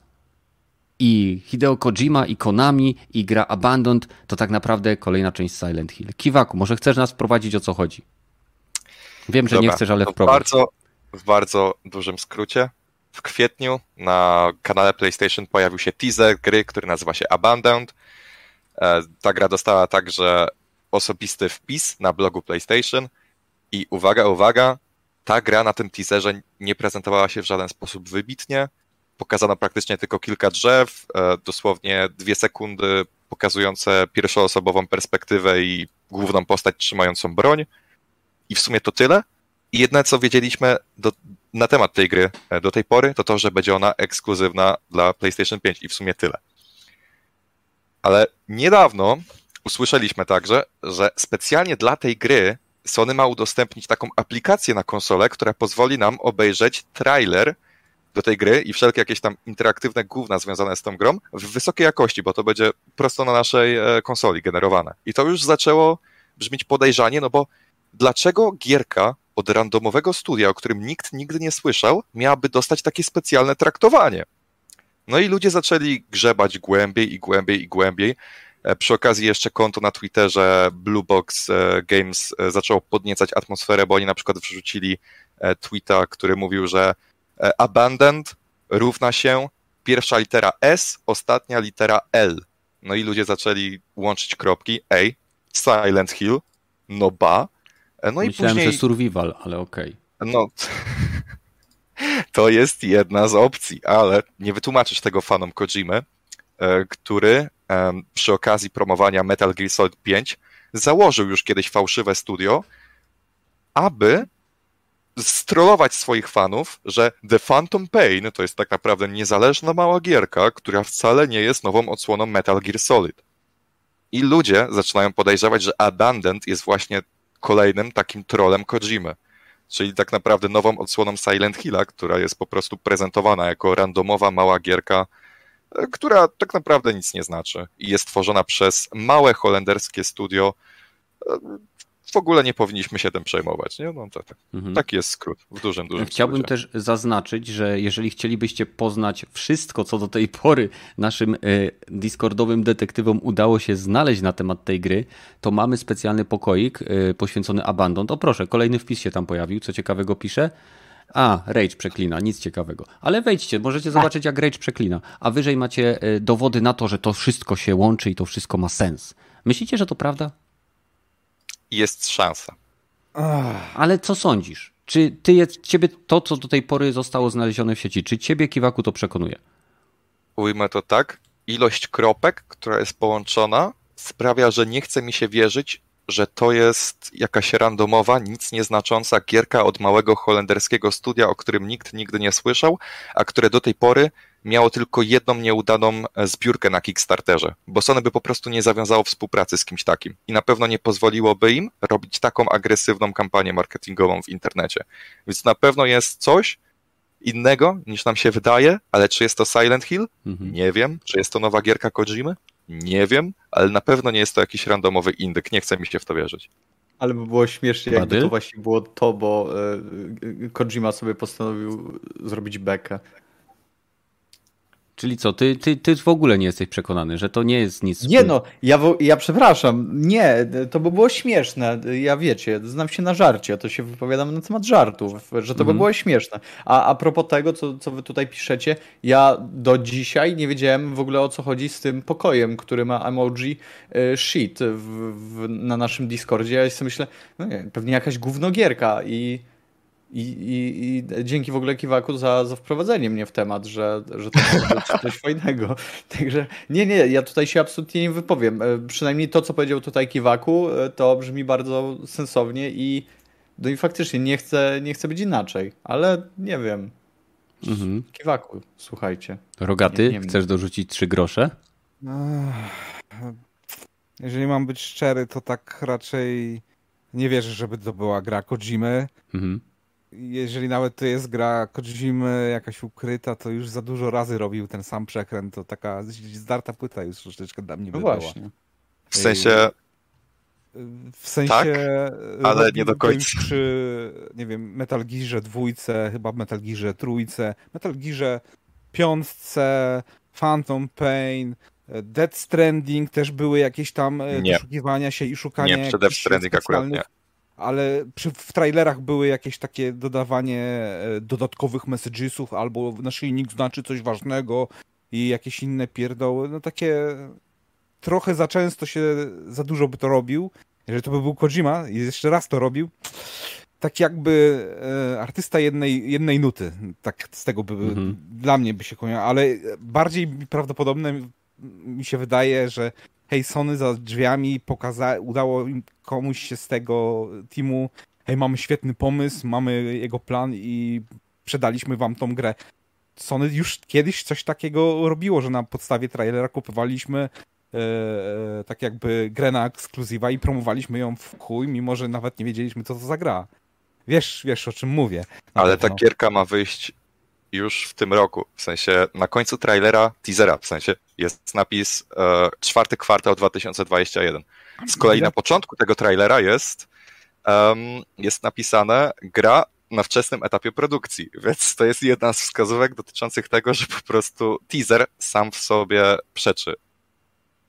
i Hideo Kojima i Konami i gra Abandoned to tak naprawdę kolejna część Silent Hill. Kiwaku, może chcesz nas wprowadzić o co chodzi? Wiem, że Dobra, nie chcesz, ale wprowadź. Bardzo, w bardzo dużym skrócie. W kwietniu na kanale PlayStation pojawił się teaser gry, który nazywa się Abandoned. E, ta gra dostała także osobisty wpis na blogu PlayStation i uwaga, uwaga, ta gra na tym teaserze nie prezentowała się w żaden sposób wybitnie. Pokazano praktycznie tylko kilka drzew, e, dosłownie dwie sekundy pokazujące pierwszoosobową perspektywę i główną postać trzymającą broń. I w sumie to tyle. I jedne, co wiedzieliśmy do, na temat tej gry e, do tej pory, to to, że będzie ona ekskluzywna dla PlayStation 5 i w sumie tyle. Ale niedawno usłyszeliśmy także, że specjalnie dla tej gry Sony ma udostępnić taką aplikację na konsolę, która pozwoli nam obejrzeć trailer do tej gry i wszelkie jakieś tam interaktywne główna związane z tą grą w wysokiej jakości, bo to będzie prosto na naszej e, konsoli generowane. I to już zaczęło brzmieć podejrzanie, no bo dlaczego gierka od randomowego studia, o którym nikt nigdy nie słyszał, miałaby dostać takie specjalne traktowanie? No i ludzie zaczęli grzebać głębiej i głębiej i głębiej, przy okazji jeszcze konto na Twitterze Blue Box e, Games e, zaczęło podniecać atmosferę, bo oni na przykład wrzucili tweeta, który mówił, że abandoned równa się pierwsza litera S, ostatnia litera L. No i ludzie zaczęli łączyć kropki. Ej, Silent Hill, no ba. No Myślałem, i później... że survival, ale okej. Okay. No, to jest jedna z opcji, ale nie wytłumaczysz tego fanom Kojimy, który przy okazji promowania Metal Gear Solid 5 założył już kiedyś fałszywe studio, aby strollować swoich fanów, że The Phantom Pain to jest tak naprawdę niezależna mała gierka, która wcale nie jest nową odsłoną Metal Gear Solid. I ludzie zaczynają podejrzewać, że Abandoned jest właśnie kolejnym takim trolem Kojimy. czyli tak naprawdę nową odsłoną Silent Hilla, która jest po prostu prezentowana jako randomowa, mała gierka, która tak naprawdę nic nie znaczy i jest tworzona przez małe holenderskie studio, w ogóle nie powinniśmy się tym przejmować. Nie? No, to, tak. Mhm. Taki jest skrót, w dużym, dużym Chciałbym skrócie. też zaznaczyć, że jeżeli chcielibyście poznać wszystko, co do tej pory naszym e, Discordowym detektywom udało się znaleźć na temat tej gry, to mamy specjalny pokoik e, poświęcony Abandon. O proszę, kolejny wpis się tam pojawił, co ciekawego pisze. A, Rage przeklina, nic ciekawego. Ale wejdźcie, możecie zobaczyć, jak Rage przeklina. A wyżej macie e, dowody na to, że to wszystko się łączy i to wszystko ma sens. Myślicie, że to prawda? jest szansa. Ale co sądzisz? Czy ty jest, ciebie to, co do tej pory zostało znalezione w sieci, czy ciebie Kiwaku to przekonuje? Ujmę to tak. Ilość kropek, która jest połączona, sprawia, że nie chce mi się wierzyć, że to jest jakaś randomowa, nic nieznacząca gierka od małego holenderskiego studia, o którym nikt nigdy nie słyszał, a które do tej pory miało tylko jedną nieudaną e, zbiórkę na Kickstarterze, bo Sony by po prostu nie zawiązało współpracy z kimś takim i na pewno nie pozwoliłoby im robić taką agresywną kampanię marketingową w internecie. Więc na pewno jest coś innego niż nam się wydaje, ale czy jest to Silent Hill? Mhm. Nie wiem. Czy jest to nowa gierka Kojimy? Nie wiem, ale na pewno nie jest to jakiś randomowy indyk. Nie chce mi się w to wierzyć. Ale by było śmiesznie, jakby to właśnie było to, bo y, Kojima sobie postanowił zrobić bekę. Czyli co, ty, ty, ty w ogóle nie jesteś przekonany, że to nie jest nic. Nie no, ja, ja przepraszam, nie, to by było śmieszne. Ja wiecie, znam się na żarcie, to się wypowiadam na temat żartów, że to by mhm. było śmieszne. A a propos tego, co, co wy tutaj piszecie, ja do dzisiaj nie wiedziałem w ogóle o co chodzi z tym pokojem, który ma emoji y, shit w, w, na naszym Discordzie. Ja sobie myślę, no nie, pewnie jakaś gównogierka i i, i, I, dzięki w ogóle Kiwaku za, za wprowadzenie mnie w temat, że, że to może być coś fajnego. Także nie, nie, ja tutaj się absolutnie nie wypowiem. E, przynajmniej to, co powiedział tutaj Kiwaku, e, to brzmi bardzo sensownie i, no i faktycznie nie chcę, nie chcę być inaczej, ale nie wiem. Mhm. Kiwaku, słuchajcie. Rogaty, nie, nie chcesz dorzucić trzy grosze? Jeżeli mam być szczery, to tak raczej nie wierzę, żeby to była gra Kojimy. Mhm jeżeli nawet to jest gra Kojimy jakaś ukryta, to już za dużo razy robił ten sam przekręt, to taka zdarta płyta już troszeczkę dla mnie no by właśnie. Była. W sensie... W sensie... Tak, ale nie do końca. Przy, nie wiem, Metal Gearze dwójce, chyba Metal Gearze trójce, Metal Gearze piątce, Phantom Pain, Dead Stranding też były jakieś tam e, nie. poszukiwania się i szukania Nie, przy Death Stranding akurat nie ale przy, w trailerach były jakieś takie dodawanie e, dodatkowych messagesów albo naszyjnik znaczy coś ważnego i jakieś inne pierdoły, no takie trochę za często się za dużo by to robił. Jeżeli to by był Kojima i jeszcze raz to robił, tak jakby e, artysta jednej, jednej nuty, tak z tego by mhm. dla mnie by się kojarzył, ale bardziej prawdopodobne mi się wydaje, że hej, Sony za drzwiami pokaza udało komuś się z tego teamu, hej, mamy świetny pomysł, mamy jego plan i sprzedaliśmy wam tą grę. Sony już kiedyś coś takiego robiło, że na podstawie trailera kupowaliśmy e, e, tak jakby grę na ekskluzywa i promowaliśmy ją w chuj, mimo że nawet nie wiedzieliśmy, co to za gra. Wiesz, wiesz o czym mówię. Ale ta gierka ma wyjść już w tym roku. W sensie na końcu trailera, teasera, w sensie jest napis e, czwarty kwartał 2021. Z kolei na początku tego trailera jest, um, jest napisane gra na wczesnym etapie produkcji, więc to jest jedna z wskazówek dotyczących tego, że po prostu teaser sam w sobie przeczy.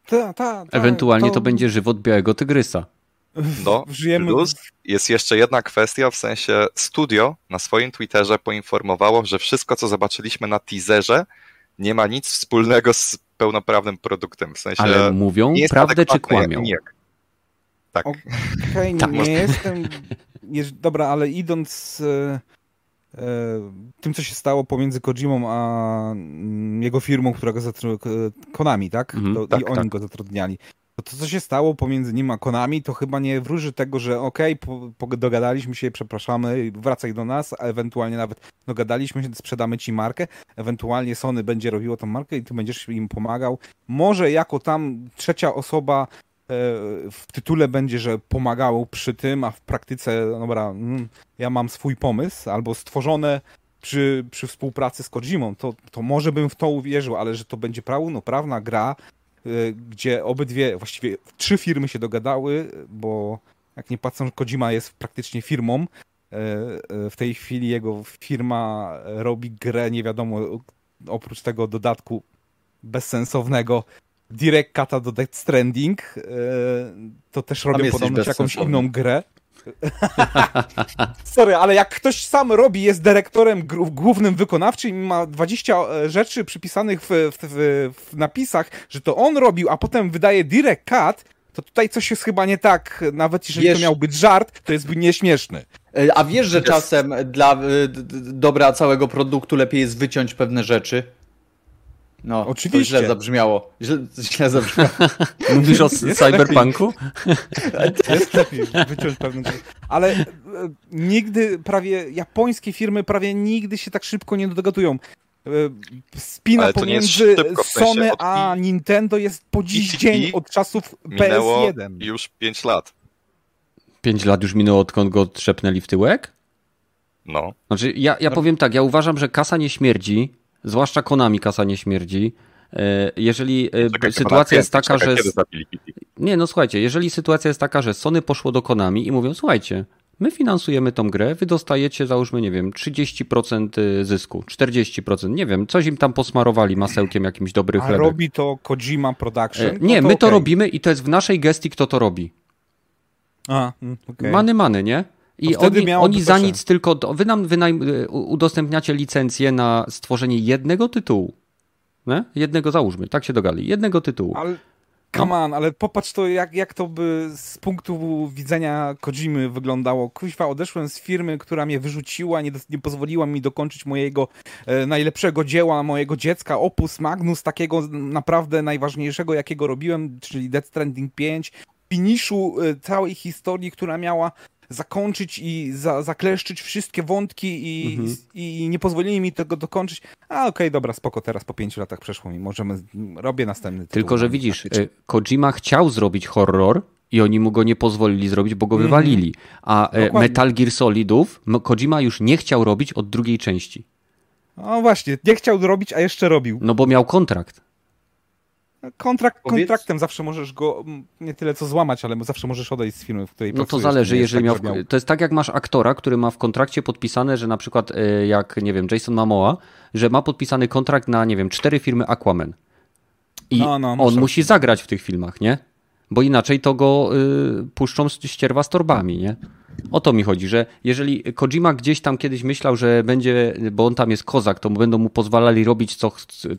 Ta, ta, ta, Ewentualnie to... to będzie żywot białego tygrysa. No, Żyjemy... plus jest jeszcze jedna kwestia, w sensie studio na swoim Twitterze poinformowało, że wszystko, co zobaczyliśmy na teaserze, nie ma nic wspólnego z pełnoprawnym produktem. W sensie Ale mówią prawdę czy kłamią? Nie. Tak. Okej, okay, tak, nie jestem... Jest, dobra, ale idąc e, e, tym, co się stało pomiędzy Kojimą a mm, jego firmą, która go zatrudniła, Konami, tak? Mm, to, tak I oni tak. go zatrudniali. To, to, co się stało pomiędzy nim a Konami, to chyba nie wróży tego, że okej, okay, dogadaliśmy się, przepraszamy, wracaj do nas, a ewentualnie nawet dogadaliśmy się, sprzedamy ci markę, ewentualnie Sony będzie robiło tą markę i ty będziesz im pomagał. Może jako tam trzecia osoba w tytule będzie, że pomagało przy tym, a w praktyce, dobra, mm, ja mam swój pomysł, albo stworzone przy, przy współpracy z Kojimą, to, to może bym w to uwierzył, ale że to będzie pełnoprawna gra, y, gdzie obydwie, właściwie trzy firmy się dogadały, bo jak nie patrzą, Kojima jest praktycznie firmą. Y, y, w tej chwili jego firma robi grę, nie wiadomo, oprócz tego dodatku bezsensownego Direct Cata do Death Stranding, to też robią podobno jakąś inną grę. Sorry, ale jak ktoś sam robi, jest dyrektorem głównym wykonawczym i ma 20 e, rzeczy przypisanych w, w, w, w napisach, że to on robił, a potem wydaje Direct Cut, to tutaj coś jest chyba nie tak. Nawet jeżeli wiesz, to miał być żart, to jest nieśmieszny. E, a wiesz, że czasem dla e, dobra całego produktu lepiej jest wyciąć pewne rzeczy? No, Oczywiście. To źle zabrzmiało. Źle, źle zabrzmiało. Mówisz o cyberpunku? Jest lepiej wyciąć pewne Ale e, nigdy prawie, japońskie firmy prawie nigdy się tak szybko nie dogadują. E, spina pomiędzy Sony a Nintendo jest po dziś dzień od czasów PS1. już 5 lat. 5 lat już minęło, odkąd go trzepnęli w tyłek? No. Znaczy, ja, ja powiem tak, ja uważam, że kasa nie śmierdzi, Zwłaszcza Konami kasa nie śmierdzi. E, jeżeli e, czekaj, sytuacja jest taka, czekaj, że. Nie, no słuchajcie, jeżeli sytuacja jest taka, że Sony poszło do Konami i mówią, słuchajcie, my finansujemy tą grę, wy dostajecie, załóżmy, nie wiem, 30% y, zysku, 40%, nie wiem, coś im tam posmarowali masełkiem jakimś dobrym chlebem. A robi to Kojima Production? E, nie, no to my to okay. robimy i to jest w naszej gestii, kto to robi. A, mm, okay. Many, many, nie? I oni, oni za nic tylko, wy nam wynajm, udostępniacie licencję na stworzenie jednego tytułu. Nie? Jednego załóżmy, tak się dogali, jednego tytułu. Ale, come on, ale popatrz to, jak, jak to by z punktu widzenia Kojimy wyglądało. Kuźwa, odeszłem z firmy, która mnie wyrzuciła, nie, nie pozwoliła mi dokończyć mojego e, najlepszego dzieła, mojego dziecka, opus magnus, takiego naprawdę najważniejszego, jakiego robiłem, czyli Death Stranding 5, finiszu e, całej historii, która miała zakończyć i za, zakleszczyć wszystkie wątki i, mhm. i, i nie pozwolili mi tego dokończyć. A okej, okay, dobra, spoko, teraz po pięciu latach przeszło mi, możemy, robię następny tytuł. Tylko, że widzisz, y, Kojima chciał zrobić horror, i oni mu go nie pozwolili zrobić, bo go mhm. wywalili. A e, Dokładnie. Metal Gear Solidów Kojima już nie chciał robić od drugiej części. No właśnie, nie chciał robić, a jeszcze robił. No bo miał kontrakt. Kontrakt Powiedz... kontraktem zawsze możesz go nie tyle co złamać, ale zawsze możesz odejść z firmy, w której No to zależy, jeżeli tak miał, To jest tak jak masz aktora, który ma w kontrakcie podpisane, że na przykład e, jak, nie wiem, Jason Momoa, że ma podpisany kontrakt na, nie wiem, cztery firmy Aquaman. I no, no, on musi zagrać w tych filmach, nie? Bo inaczej to go y, puszczą ścierwa z torbami, nie? O to mi chodzi, że jeżeli Kojima gdzieś tam kiedyś myślał, że będzie, bo on tam jest kozak, to będą mu pozwalali robić co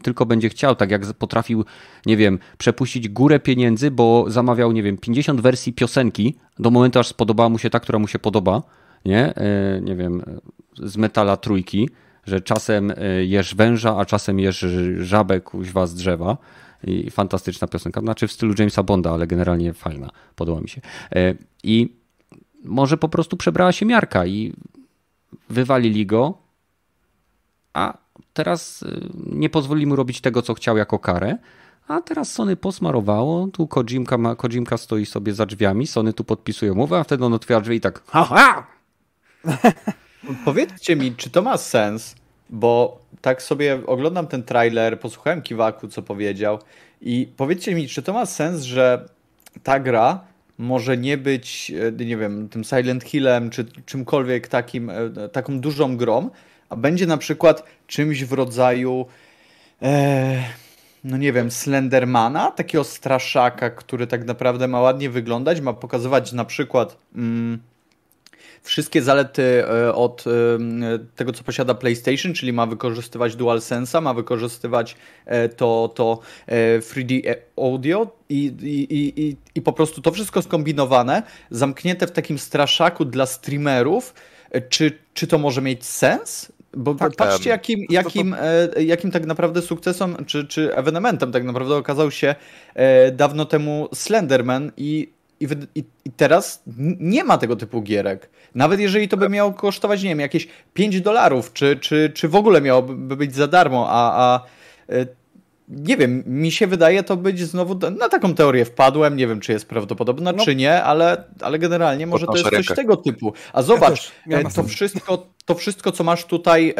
tylko będzie chciał, tak jak potrafił, nie wiem, przepuścić górę pieniędzy, bo zamawiał, nie wiem, 50 wersji piosenki, do momentu aż spodobała mu się ta, która mu się podoba, nie, e, nie wiem, z metala trójki, że czasem e, jesz węża, a czasem jesz żabę kuźwa z drzewa. I fantastyczna piosenka, znaczy w stylu Jamesa Bonda, ale generalnie fajna, podoba mi się. E, I może po prostu przebrała się miarka i wywalili go, a teraz y, nie pozwolili mu robić tego, co chciał jako karę. A teraz Sony posmarowało, tu Kojimka, ma, Kojimka stoi sobie za drzwiami, Sony tu podpisuje umowę, a wtedy on otwiera drzwi i tak ha, ha! Powiedzcie mi, czy to ma sens, bo tak sobie oglądam ten trailer, posłuchałem Kiwaku, co powiedział i powiedzcie mi, czy to ma sens, że ta gra może nie być, e, nie wiem, tym Silent Hillem, czy czymkolwiek takim, e, taką dużą grą, a będzie na przykład czymś w rodzaju, e, no nie wiem, Slendermana, takiego straszaka, który tak naprawdę ma ładnie wyglądać, ma pokazywać na przykład. Mm, wszystkie zalety e, od e, tego, co posiada PlayStation, czyli ma wykorzystywać DualSense'a, ma wykorzystywać e, to, to 3D audio i, i, i, i po prostu to wszystko skombinowane, zamknięte w takim straszaku dla streamerów. Czy, czy to może mieć sens? Bo tak, patrzcie, jakim, jakim, jakim tak naprawdę sukcesem czy, czy ewenementem tak naprawdę okazał się dawno temu Slenderman i i, i, I, teraz nie ma tego typu gierek. Nawet jeżeli to by miało kosztować, nie wiem, jakieś 5 dolarów, czy, czy, czy w ogóle miałoby być za darmo, a, a e, nie wiem, mi się wydaje to być znowu, na taką teorię wpadłem, nie wiem czy jest prawdopodobna no, czy nie, ale, ale generalnie może to jest coś tego typu. A zobacz, ja to, wszystko, to wszystko co masz tutaj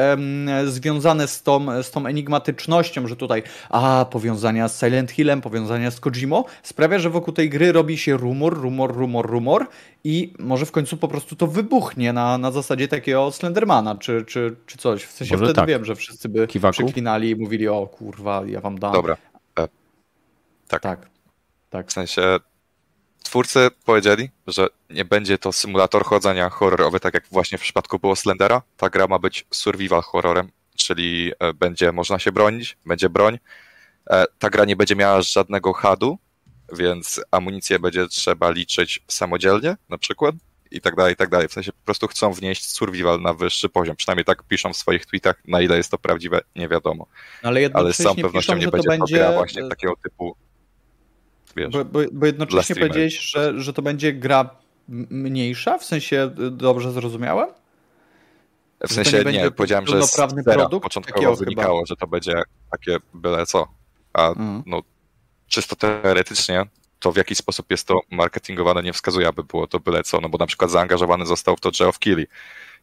związane z tą, z tą enigmatycznością, że tutaj a, powiązania z Silent Hillem, powiązania z Kojimo, sprawia, że wokół tej gry robi się rumor, rumor, rumor, rumor i może w końcu po prostu to wybuchnie na, na zasadzie takiego Slendermana, czy, czy, czy coś. W sensie może wtedy tak. wiem, że wszyscy by Kiwaku? przeklinali i mówili, o kurwa, ja wam dam. Dobra. E, tak. tak. Tak. W sensie twórcy powiedzieli, że nie będzie to symulator chodzenia horrorowy, tak jak właśnie w przypadku było Slendera. Ta gra ma być survival horrorem, czyli e, będzie można się bronić, będzie broń. E, ta gra nie będzie miała żadnego hadu, więc amunicję będzie trzeba liczyć samodzielnie na przykład i tak dalej, i tak dalej. W sensie po prostu chcą wnieść survival na wyższy poziom. Przynajmniej tak piszą w swoich tweetach. Na ile jest to prawdziwe, nie wiadomo. Ale, Ale z całą pewnością piszą, nie będzie to, będzie... gra właśnie takiego typu wiesz, bo, bo, bo jednocześnie powiedziałeś, że, że to będzie gra mniejsza? W sensie y, dobrze zrozumiałem? W sensie nie, nie powiedziałem, że z produkt, początkowo wynikało, chyba. że to będzie takie byle co. A mhm. no czysto teoretycznie to w jaki sposób jest to marketingowane nie wskazuje, aby było to byle co, no bo na przykład zaangażowany został w to Geoff Keighley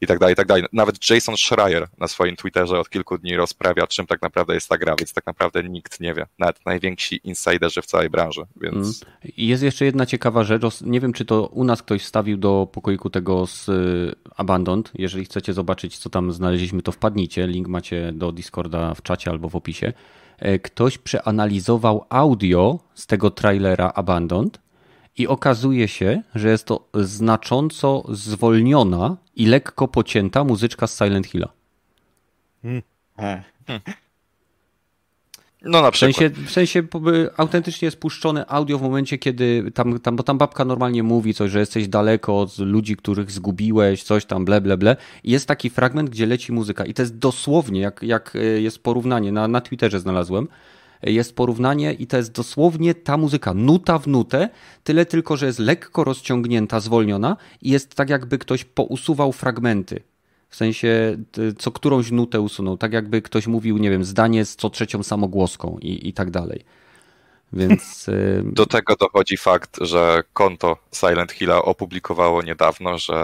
i tak dalej, i tak dalej. Nawet Jason Schreier na swoim Twitterze od kilku dni rozprawia, czym tak naprawdę jest ta gra, więc tak naprawdę nikt nie wie. Nawet najwięksi insiderzy w całej branży, więc... Mm. Jest jeszcze jedna ciekawa rzecz, nie wiem, czy to u nas ktoś stawił do pokoiku tego z y, Abandoned. Jeżeli chcecie zobaczyć, co tam znaleźliśmy, to wpadnijcie. Link macie do Discorda w czacie albo w opisie. E, ktoś przeanalizował audio z tego trailera Abandoned i okazuje się, że jest to znacząco zwolniona i lekko pocięta muzyczka z Silent Hilla. Hmm. Hmm. No na przykład. W sensie, w sensie autentycznie jest puszczone audio w momencie, kiedy tam, tam, bo tam babka normalnie mówi coś, że jesteś daleko od ludzi, których zgubiłeś, coś tam, ble, ble, ble. I jest taki fragment, gdzie leci muzyka i to jest dosłownie, jak, jak e, jest porównanie, na, na Twitterze znalazłem, e, jest porównanie i to jest dosłownie ta muzyka, nuta w nutę, tyle tylko, że jest lekko rozciągnięta, zwolniona i jest tak jakby ktoś pousuwał fragmenty. W sensie co którąś nutę usunął, tak jakby ktoś mówił, nie wiem, zdanie z co trzecią samogłoską i, i tak dalej. Więc. Do tego dochodzi fakt, że konto Silent Hilla opublikowało niedawno, że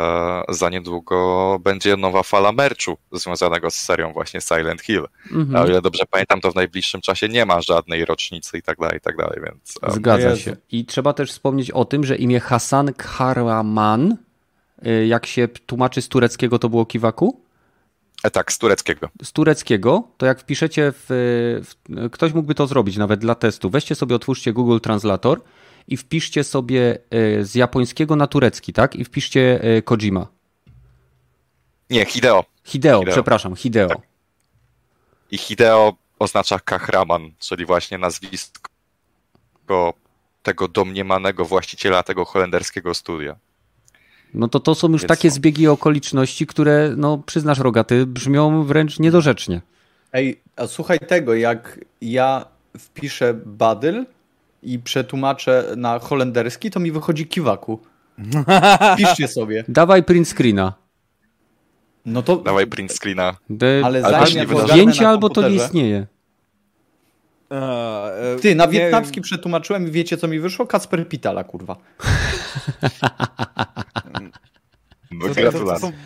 za niedługo będzie nowa fala merchu związanego z serią właśnie Silent Hill. Mhm. A o ile dobrze pamiętam, to w najbliższym czasie nie ma żadnej rocznicy i tak dalej, i tak dalej, więc. Zgadza się. I trzeba też wspomnieć o tym, że imię Hasan Kahraman Y, jak się tłumaczy z tureckiego, to było kiwaku? E, tak, z tureckiego. Z tureckiego, to jak wpiszecie w, w, Ktoś mógłby to zrobić nawet dla testu. Weźcie sobie, otwórzcie Google Translator i wpiszcie sobie y, z japońskiego na turecki, tak? I wpiszcie y, Kojima. Nie, Hideo. Hideo, Hideo. przepraszam, Hideo. Tak. I Hideo oznacza Kahraman, czyli właśnie nazwisko tego domniemanego właściciela tego holenderskiego studia. No to to są już Więc takie zbiegi okoliczności, które, no przyznasz rogaty, brzmią wręcz niedorzecznie. Ej, a słuchaj tego, jak ja wpiszę badyl i przetłumaczę na holenderski, to mi wychodzi kiwaku. Piszcie sobie. Dawaj print screena. No to... Dawaj print screena. De... Ale zanim zdjęcie albo to nie istnieje. E, Ty, na wietnamski nie... przetłumaczyłem i wiecie co mi wyszło? Kacper Pitala, kurwa. No, gratulacje. To,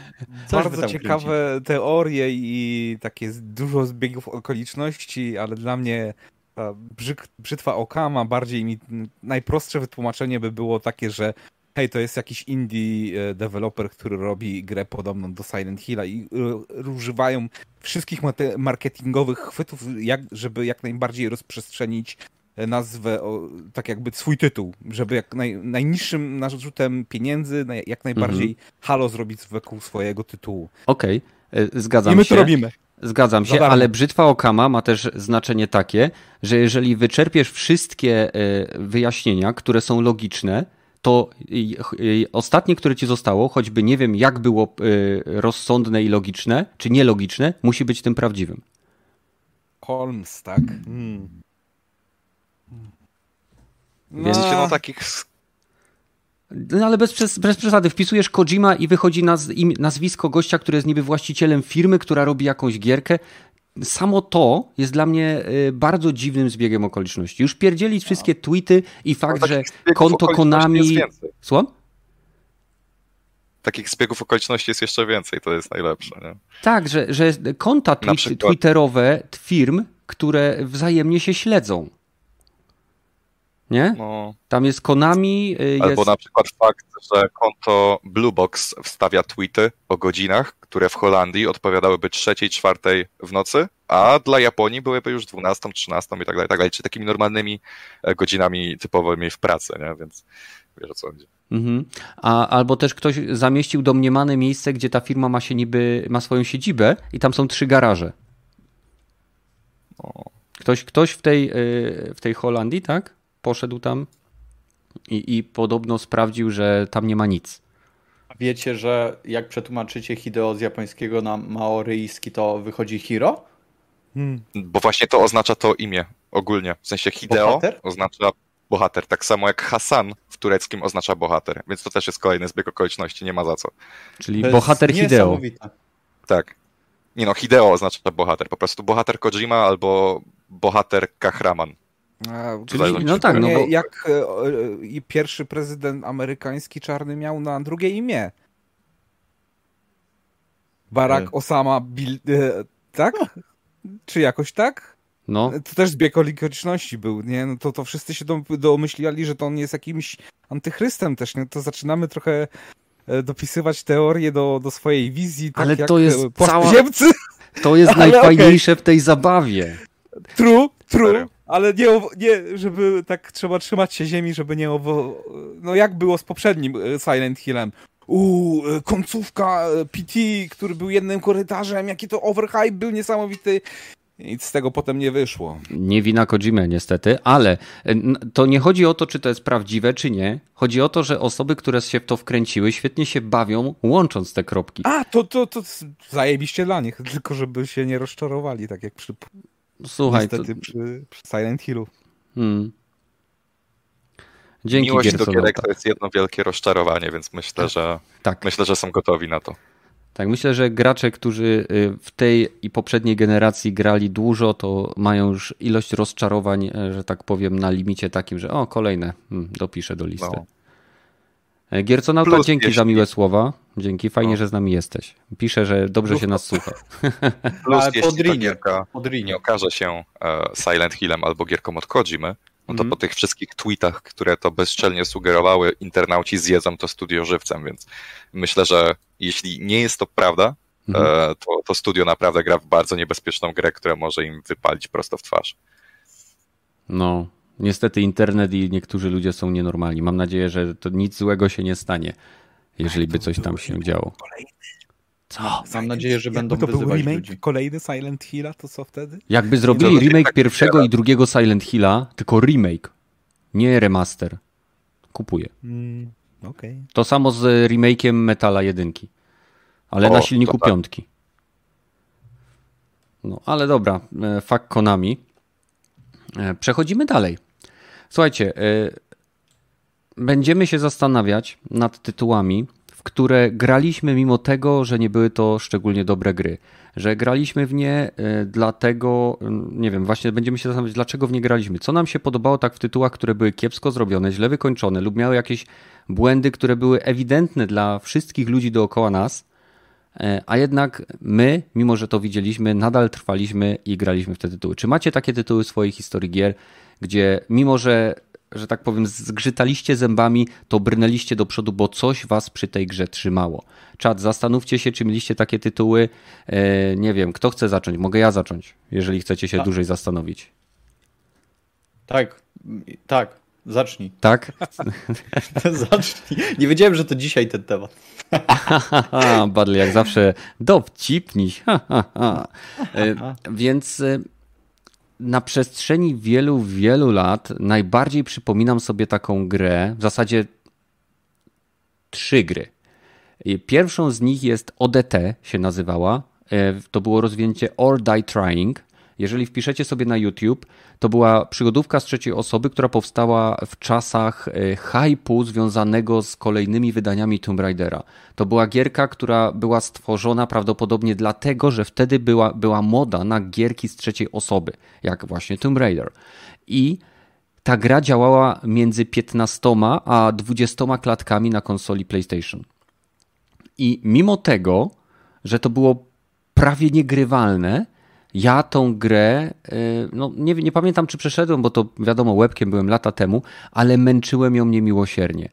to, to bardzo ciekawe teorie i takie dużo zbiegów okoliczności, ale dla mnie ta brzytwa oka ma bardziej mi najprostsze wytłumaczenie by było takie, że hej, to jest jakiś indie e, developer, który robi grę podobną do Silent Hilla i e, używają wszystkich marketingowych chwytów, jak, żeby jak najbardziej rozprzestrzenić nazwę, o, tak jakby swój tytuł, żeby jak naj, najniższym narzutem pieniędzy, jak najbardziej mhm. halo zrobić wokół swojego tytułu. Okej, okay. E, zgadzam się. I my to robimy. Zgadzam się, ale brzytwa Okama ma też znaczenie takie, że jeżeli wyczerpiesz wszystkie wyjaśnienia, które są logiczne, to ostatnie, które ci zostało, choćby nie wiem, jak było y, rozsądne i logiczne, czy nielogiczne, musi być tym prawdziwym. Holmes, tak? Hmm. No. Więc się no takich no ale bez, bez przesady, wpisujesz Kojima i wychodzi naz, im, nazwisko gościa, który jest niby właścicielem firmy, która robi jakąś gierkę. samo to jest dla mnie y, bardzo dziwnym zbiegiem okoliczności. Już pierdzielić wszystkie tweety i fakt, No, że konto Konami... Słucham? Takich zbiegów okoliczności jest jeszcze więcej, to jest najlepsze. Nie? Tak, że, że konta twi- przykład- twitterowe firm, które wzajemnie się śledzą. Nie? No. Tam jest Konami, y, jest... Albo na przykład fakt, że konto Bluebox wstawia tweety o godzinach, które w Holandii odpowiadałyby trzeciej, czwartej w nocy, a dla Japonii byłyby już 12, 13 i tak dalej, tak dalej, czy takimi normalnymi e, godzinami typowymi w pracy, nie? więc wiesz o co chodzi. Mhm. A, albo też ktoś zamieścił domniemane miejsce, gdzie ta firma ma się niby, ma swoją siedzibę i tam są trzy garaże. Ktoś, ktoś w, tej, y, w tej Holandii, tak? Poszedł tam i, i podobno sprawdził, że tam nie ma nic. Wiecie, że jak przetłumaczycie Hideo z japońskiego na maoryjski, to wychodzi Hiro? Hmm. Bo właśnie to oznacza to imię ogólnie, w sensie Hideo Bohater? oznacza bohater, tak samo jak Hasan w tureckim oznacza bohater, więc to też jest kolejny zbieg okoliczności, nie ma za co. Czyli To jest bohater Hideo. Tak. Nie no, Hideo oznacza bohater, po prostu bohater Kojima albo bohater Kahraman. A, Czyli, no tak, no bo, jak e, e, i pierwszy prezydent amerykański czarny miał na drugie imię. Barack E. Osama Bill... E, tak? Czy jakoś tak? no, To też zbieg okoliczności był, nie? No to, to wszyscy się dom- domyślali, że to on jest jakimś antychrystem też, nie? To zaczynamy trochę e, dopisywać teorię do, do swojej wizji, tak Ale jak to jest e, cała- to jest Ale najfajniejsze w tej zabawie. True, true? Ale nie, nie, żeby tak trzeba trzymać się ziemi, żeby nie owo... No jak było z poprzednim e, Silent Hillem. Uuu, e, końcówka e, PT, który był jednym korytarzem, jaki to overhype był niesamowity. Nic z tego potem nie wyszło. Nie wina Kojimy niestety, ale to nie chodzi o to, czy to jest prawdziwe, czy nie. Chodzi o to, że osoby, które się w to wkręciły, świetnie się bawią, łącząc te kropki. A, to, to, to zajebiście dla nich, tylko żeby się nie rozczarowali, tak jak przy, Słuchaj, to, niestety przy, przy Silent Hillu. hmm. Dzięki Miłość do Giersonota. gierek to jest jedno wielkie rozczarowanie, więc myślę, że Tak. myślę, że są gotowi na to. Tak, myślę, że gracze, którzy y, w tej i poprzedniej generacji grali dużo, to mają już ilość rozczarowań, e, że tak powiem, na limicie takim, że o, kolejne, hmm, dopiszę do listy. No. E, Gierconauta, Plus dzięki za miłe słowa. Dzięki, fajnie, No. że z nami jesteś. Pisze, że dobrze się nas słucha. Plus Ale po jeśli ta Drinie. gierka okaże się e, Silent Hillem albo gierką od Kojimy, no to Mhm. po tych wszystkich tweetach, które to bezczelnie sugerowały, internauci zjedzą to studio żywcem, więc myślę, że jeśli nie jest to prawda, e, to, to studio naprawdę gra w bardzo niebezpieczną grę, która może im wypalić prosto w twarz. No, niestety internet i niektórzy ludzie są nienormalni. Mam nadzieję, że to nic złego się nie stanie, jeżeli by coś tam się działo. Co? Mam nadzieję, że będą Jakby to był remake, ludzi. kolejny Silent Hilla, to co wtedy? Jakby zrobili remake tak pierwszego i drugiego Silent Hilla, tylko remake, nie remaster, kupuję. Mm, Okej. To samo z remake'iem Metala 1, ale O, na silniku tak. piątki. No, ale dobra, e, fakt Konami. E, Przechodzimy dalej. Słuchajcie, e, będziemy się zastanawiać nad tytułami, w które graliśmy mimo tego, że nie były to szczególnie dobre gry. Że graliśmy w nie e, dlatego, mm, nie wiem, właśnie będziemy się zastanawiać, dlaczego w nie graliśmy. Co nam się podobało tak w tytułach, które były kiepsko zrobione, źle wykończone lub miały jakieś błędy, które były ewidentne dla wszystkich ludzi dookoła nas, e, a jednak my, mimo że to widzieliśmy, nadal trwaliśmy i graliśmy w te tytuły. Czy macie takie tytuły w swojej historii gier, gdzie mimo że, że tak powiem, zgrzytaliście zębami, to brnęliście do przodu, bo coś was przy tej grze trzymało? Czad, zastanówcie się, czy mieliście takie tytuły. E, Nie wiem, kto chce zacząć? Mogę ja zacząć, jeżeli chcecie się A- dłużej zastanowić. Tak, tak, zacznij. Tak? zacznij. Nie wiedziałem, że to dzisiaj ten temat. Badly, jak zawsze ha. E, Więc e, na przestrzeni wielu, wielu lat najbardziej przypominam sobie taką grę, w zasadzie trzy gry. Pierwszą z nich jest ODT, się nazywała. E, To było rozwinięcie Or Die Trying. Jeżeli wpiszecie sobie na YouTube, to była przygodówka z trzeciej osoby, która powstała w czasach e, hypu związanego z kolejnymi wydaniami Tomb Raidera. To była gierka, która była stworzona prawdopodobnie dlatego, że wtedy była, była moda na gierki z trzeciej osoby, jak właśnie Tomb Raider. I ta gra działała między 15 a 20 klatkami na konsoli PlayStation. I mimo tego, że to było prawie niegrywalne, ja tą grę, y, no nie, nie pamiętam czy przeszedłem, bo to wiadomo, łebkiem byłem lata temu, ale męczyłem ją niemiłosiernie.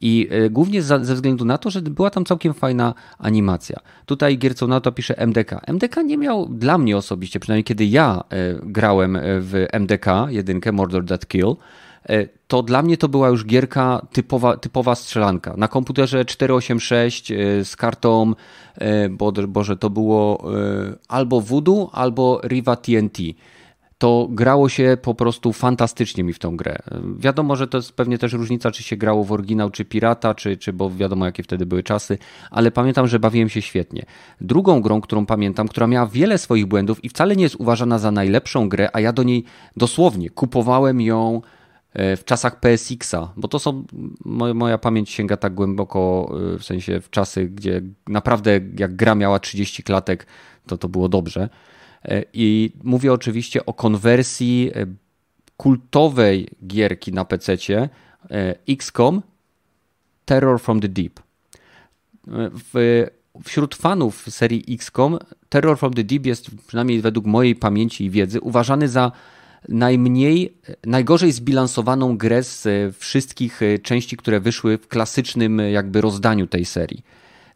I y, głównie ze względu na to, że była tam całkiem fajna animacja. Tutaj Gierco na to pisze MDK. MDK nie miał dla mnie osobiście, przynajmniej kiedy ja y, grałem w MDK, jedynkę Murder That Kill, to dla mnie to była już gierka typowa, typowa strzelanka. Na komputerze 486 e, z kartą, e, bo, Boże, to było albo Voodoo, albo Riva TNT. To grało się po prostu fantastycznie mi w tą grę. Wiadomo, że to jest pewnie też różnica, czy się grało w oryginał, czy pirata, czy, czy bo wiadomo, jakie wtedy były czasy, ale pamiętam, że bawiłem się świetnie. Drugą grą, którą pamiętam, która miała wiele swoich błędów i wcale nie jest uważana za najlepszą grę, a ja do niej dosłownie kupowałem ją E, w czasach PSX-a, bo to są, moja pamięć sięga tak głęboko, e, w sensie w czasy, gdzie naprawdę jak gra miała 30 klatek, to to było dobrze. E, I mówię oczywiście o konwersji kultowej gierki na PC-cie XCOM Terror from the Deep. W, wśród fanów serii XCOM Terror from the Deep jest, przynajmniej według mojej pamięci i wiedzy, uważany za najmniej, najgorzej zbilansowaną grę z e, wszystkich e, części, które wyszły w klasycznym e, jakby rozdaniu tej serii.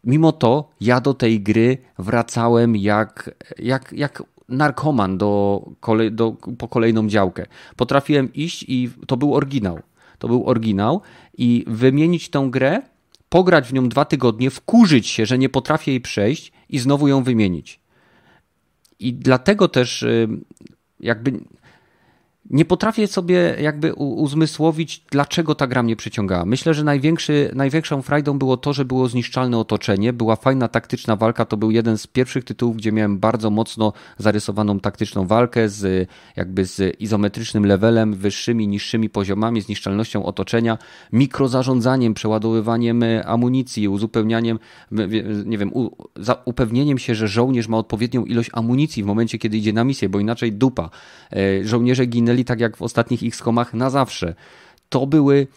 Mimo to ja do tej gry wracałem jak, jak, jak narkoman do, do, po kolejną działkę. Potrafiłem iść i to był oryginał. To był oryginał i wymienić tą grę, pograć w nią dwa tygodnie, wkurzyć się, że nie potrafię jej przejść i znowu ją wymienić. I dlatego też jakby nie potrafię sobie jakby uzmysłowić, dlaczego ta gra mnie przyciągała. Myślę, że największy, największą frajdą było to, że było zniszczalne otoczenie, była fajna taktyczna walka. To był jeden z pierwszych tytułów, gdzie miałem bardzo mocno zarysowaną taktyczną walkę z jakby z izometrycznym levelem, wyższymi, niższymi poziomami, zniszczalnością otoczenia, mikrozarządzaniem, przeładowywaniem amunicji, uzupełnianiem, nie wiem, upewnieniem się, że żołnierz ma odpowiednią ilość amunicji w momencie, kiedy idzie na misję, bo inaczej dupa. E, żołnierze ginęli tak jak w ostatnich X-komach na zawsze. To były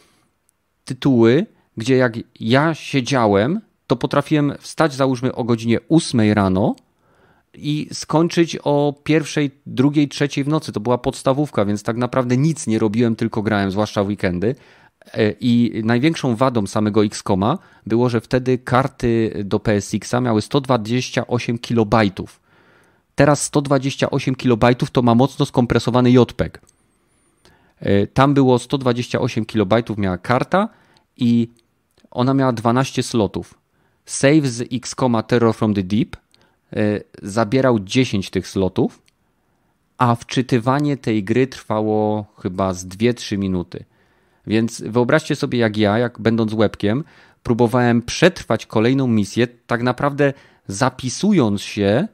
tytuły, gdzie jak ja siedziałem, to potrafiłem wstać załóżmy o godzinie 8 rano i skończyć o pierwszej, drugiej, trzeciej w nocy. To była podstawówka, więc tak naprawdę nic nie robiłem, tylko grałem, zwłaszcza w weekendy. E, I największą wadą samego X-Koma było, że wtedy karty do PSX-a miały 128 kilobajtów. Teraz 128 kilobajtów to ma mocno skompresowany JPEG. E, tam było 128 KB miała karta i ona miała 12 slotów. Save z X, Terror from the Deep e, zabierał 10 tych slotów, a wczytywanie tej gry trwało chyba z 2-3 minuty. Więc wyobraźcie sobie, jak ja, jak będąc webkiem, próbowałem przetrwać kolejną misję, tak naprawdę zapisując się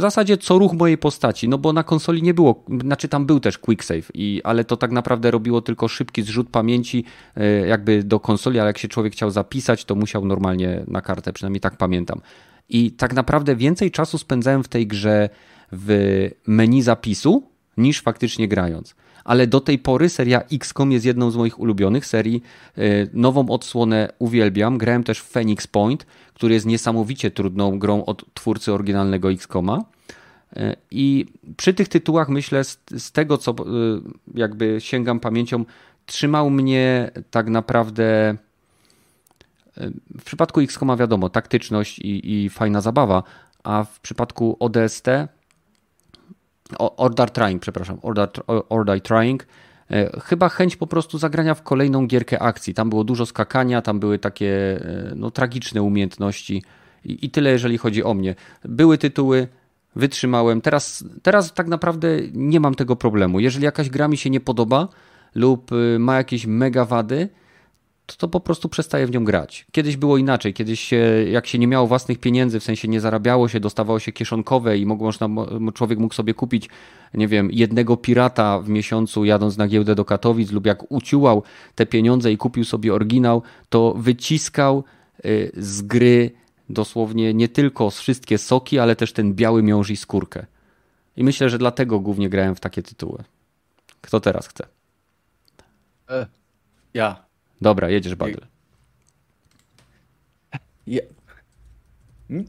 w zasadzie co ruch mojej postaci, no bo na konsoli nie było, znaczy tam był też quick save, i, ale to tak naprawdę robiło tylko szybki zrzut pamięci e, jakby do konsoli, ale jak się człowiek chciał zapisać, to musiał normalnie na kartę, przynajmniej tak pamiętam. I tak naprawdę więcej czasu spędzałem w tej grze w menu zapisu niż faktycznie grając ale do tej pory seria XCOM jest jedną z moich ulubionych serii. E, nową odsłonę uwielbiam. Grałem też w Phoenix Point, który jest niesamowicie trudną grą od twórcy oryginalnego XCOMa. E, I przy tych tytułach myślę, z, tego co e, jakby sięgam pamięcią, trzymał mnie tak naprawdę. W przypadku XCOMa wiadomo, taktyczność i, i fajna zabawa, a w przypadku ODST Order Trying, przepraszam, Order, Order Trying, e, chyba chęć po prostu zagrania w kolejną gierkę akcji. Tam było dużo skakania, tam były takie e, no, tragiczne umiejętności i, i tyle, jeżeli chodzi o mnie. Były tytuły, wytrzymałem. Teraz, teraz tak naprawdę nie mam tego problemu. Jeżeli jakaś gra mi się nie podoba lub e, ma jakieś mega wady, to, to po prostu przestaje w nią grać. Kiedyś było inaczej, kiedyś się, jak się nie miało własnych pieniędzy, w sensie nie zarabiało się, dostawało się kieszonkowe i mógł, można, człowiek mógł sobie kupić, nie wiem, jednego pirata w miesiącu jadąc na giełdę do Katowic lub jak uciułał te pieniądze i kupił sobie oryginał, to wyciskał y, z gry dosłownie nie tylko wszystkie soki, ale też ten biały miąższ i skórkę. I myślę, że dlatego głównie grałem w takie tytuły. Kto teraz chce? E, ja. Dobra, jedziesz, Badl. Ja.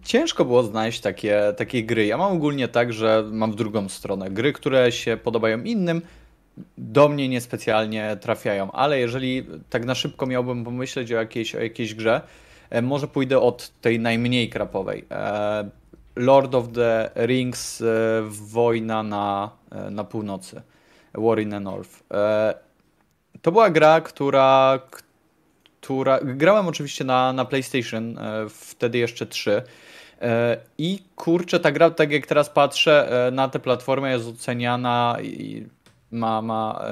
Ciężko było znaleźć takie, takie gry. Ja mam ogólnie tak, że mam w drugą stronę. Gry, które się podobają innym, do mnie niespecjalnie trafiają, ale jeżeli tak na szybko miałbym pomyśleć o jakiejś, o jakiejś grze, e, może pójdę od tej najmniej krapowej. E, Lord of the Rings, Wojna na, na północy. War in the North. To była gra, która, która. Grałem oczywiście na, na PlayStation, e, wtedy jeszcze 3. E, I kurczę, ta gra, tak jak teraz patrzę e, na tę platformę, jest oceniana i ma, ma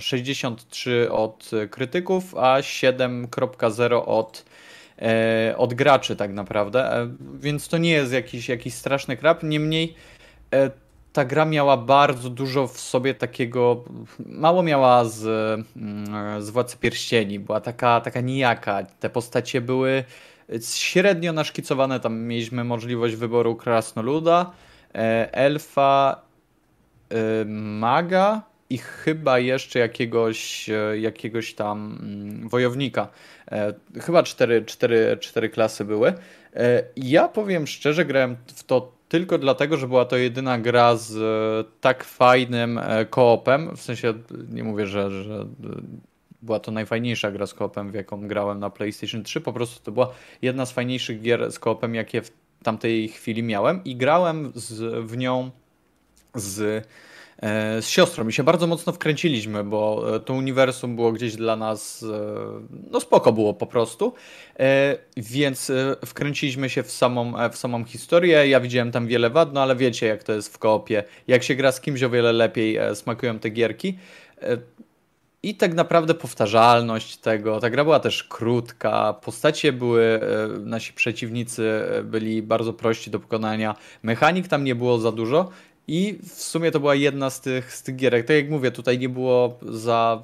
63 od krytyków, a 7.0 od, od graczy, tak naprawdę. Więc to nie jest jakiś, jakiś straszny krab. Niemniej ta gra miała bardzo dużo w sobie takiego, mało miała z, mm, z Władcy Pierścieni, była taka, taka nijaka, te postacie były średnio naszkicowane, tam mieliśmy możliwość wyboru krasnoluda, e, elfa, e, maga i chyba jeszcze jakiegoś, e, jakiegoś tam mm, wojownika. Chyba cztery, cztery, cztery klasy były. Ja powiem szczerze, grałem w to tylko dlatego, że była to jedyna gra z e, tak fajnym e, koopem. W sensie nie mówię, że, że e, była to najfajniejsza gra z koopem, w jaką grałem na PlayStation 3. Po prostu to była jedna z fajniejszych gier z koopem, jakie w tamtej chwili miałem i grałem z, w nią z E, z siostrą i się bardzo mocno wkręciliśmy, bo e, to uniwersum było gdzieś dla nas, e, no spoko było po prostu, więc wkręciliśmy się w samą, w samą historię. Ja widziałem tam wiele wad, no ale wiecie jak to jest w koopie. Jak się gra z kimś o wiele lepiej smakują te gierki. I tak naprawdę powtarzalność tego. Ta gra była też krótka. Postacie były, nasi przeciwnicy byli bardzo prości do pokonania. Mechanik tam nie było za dużo. I w sumie to była jedna z tych, z tych gierek. Tak jak mówię, tutaj nie było za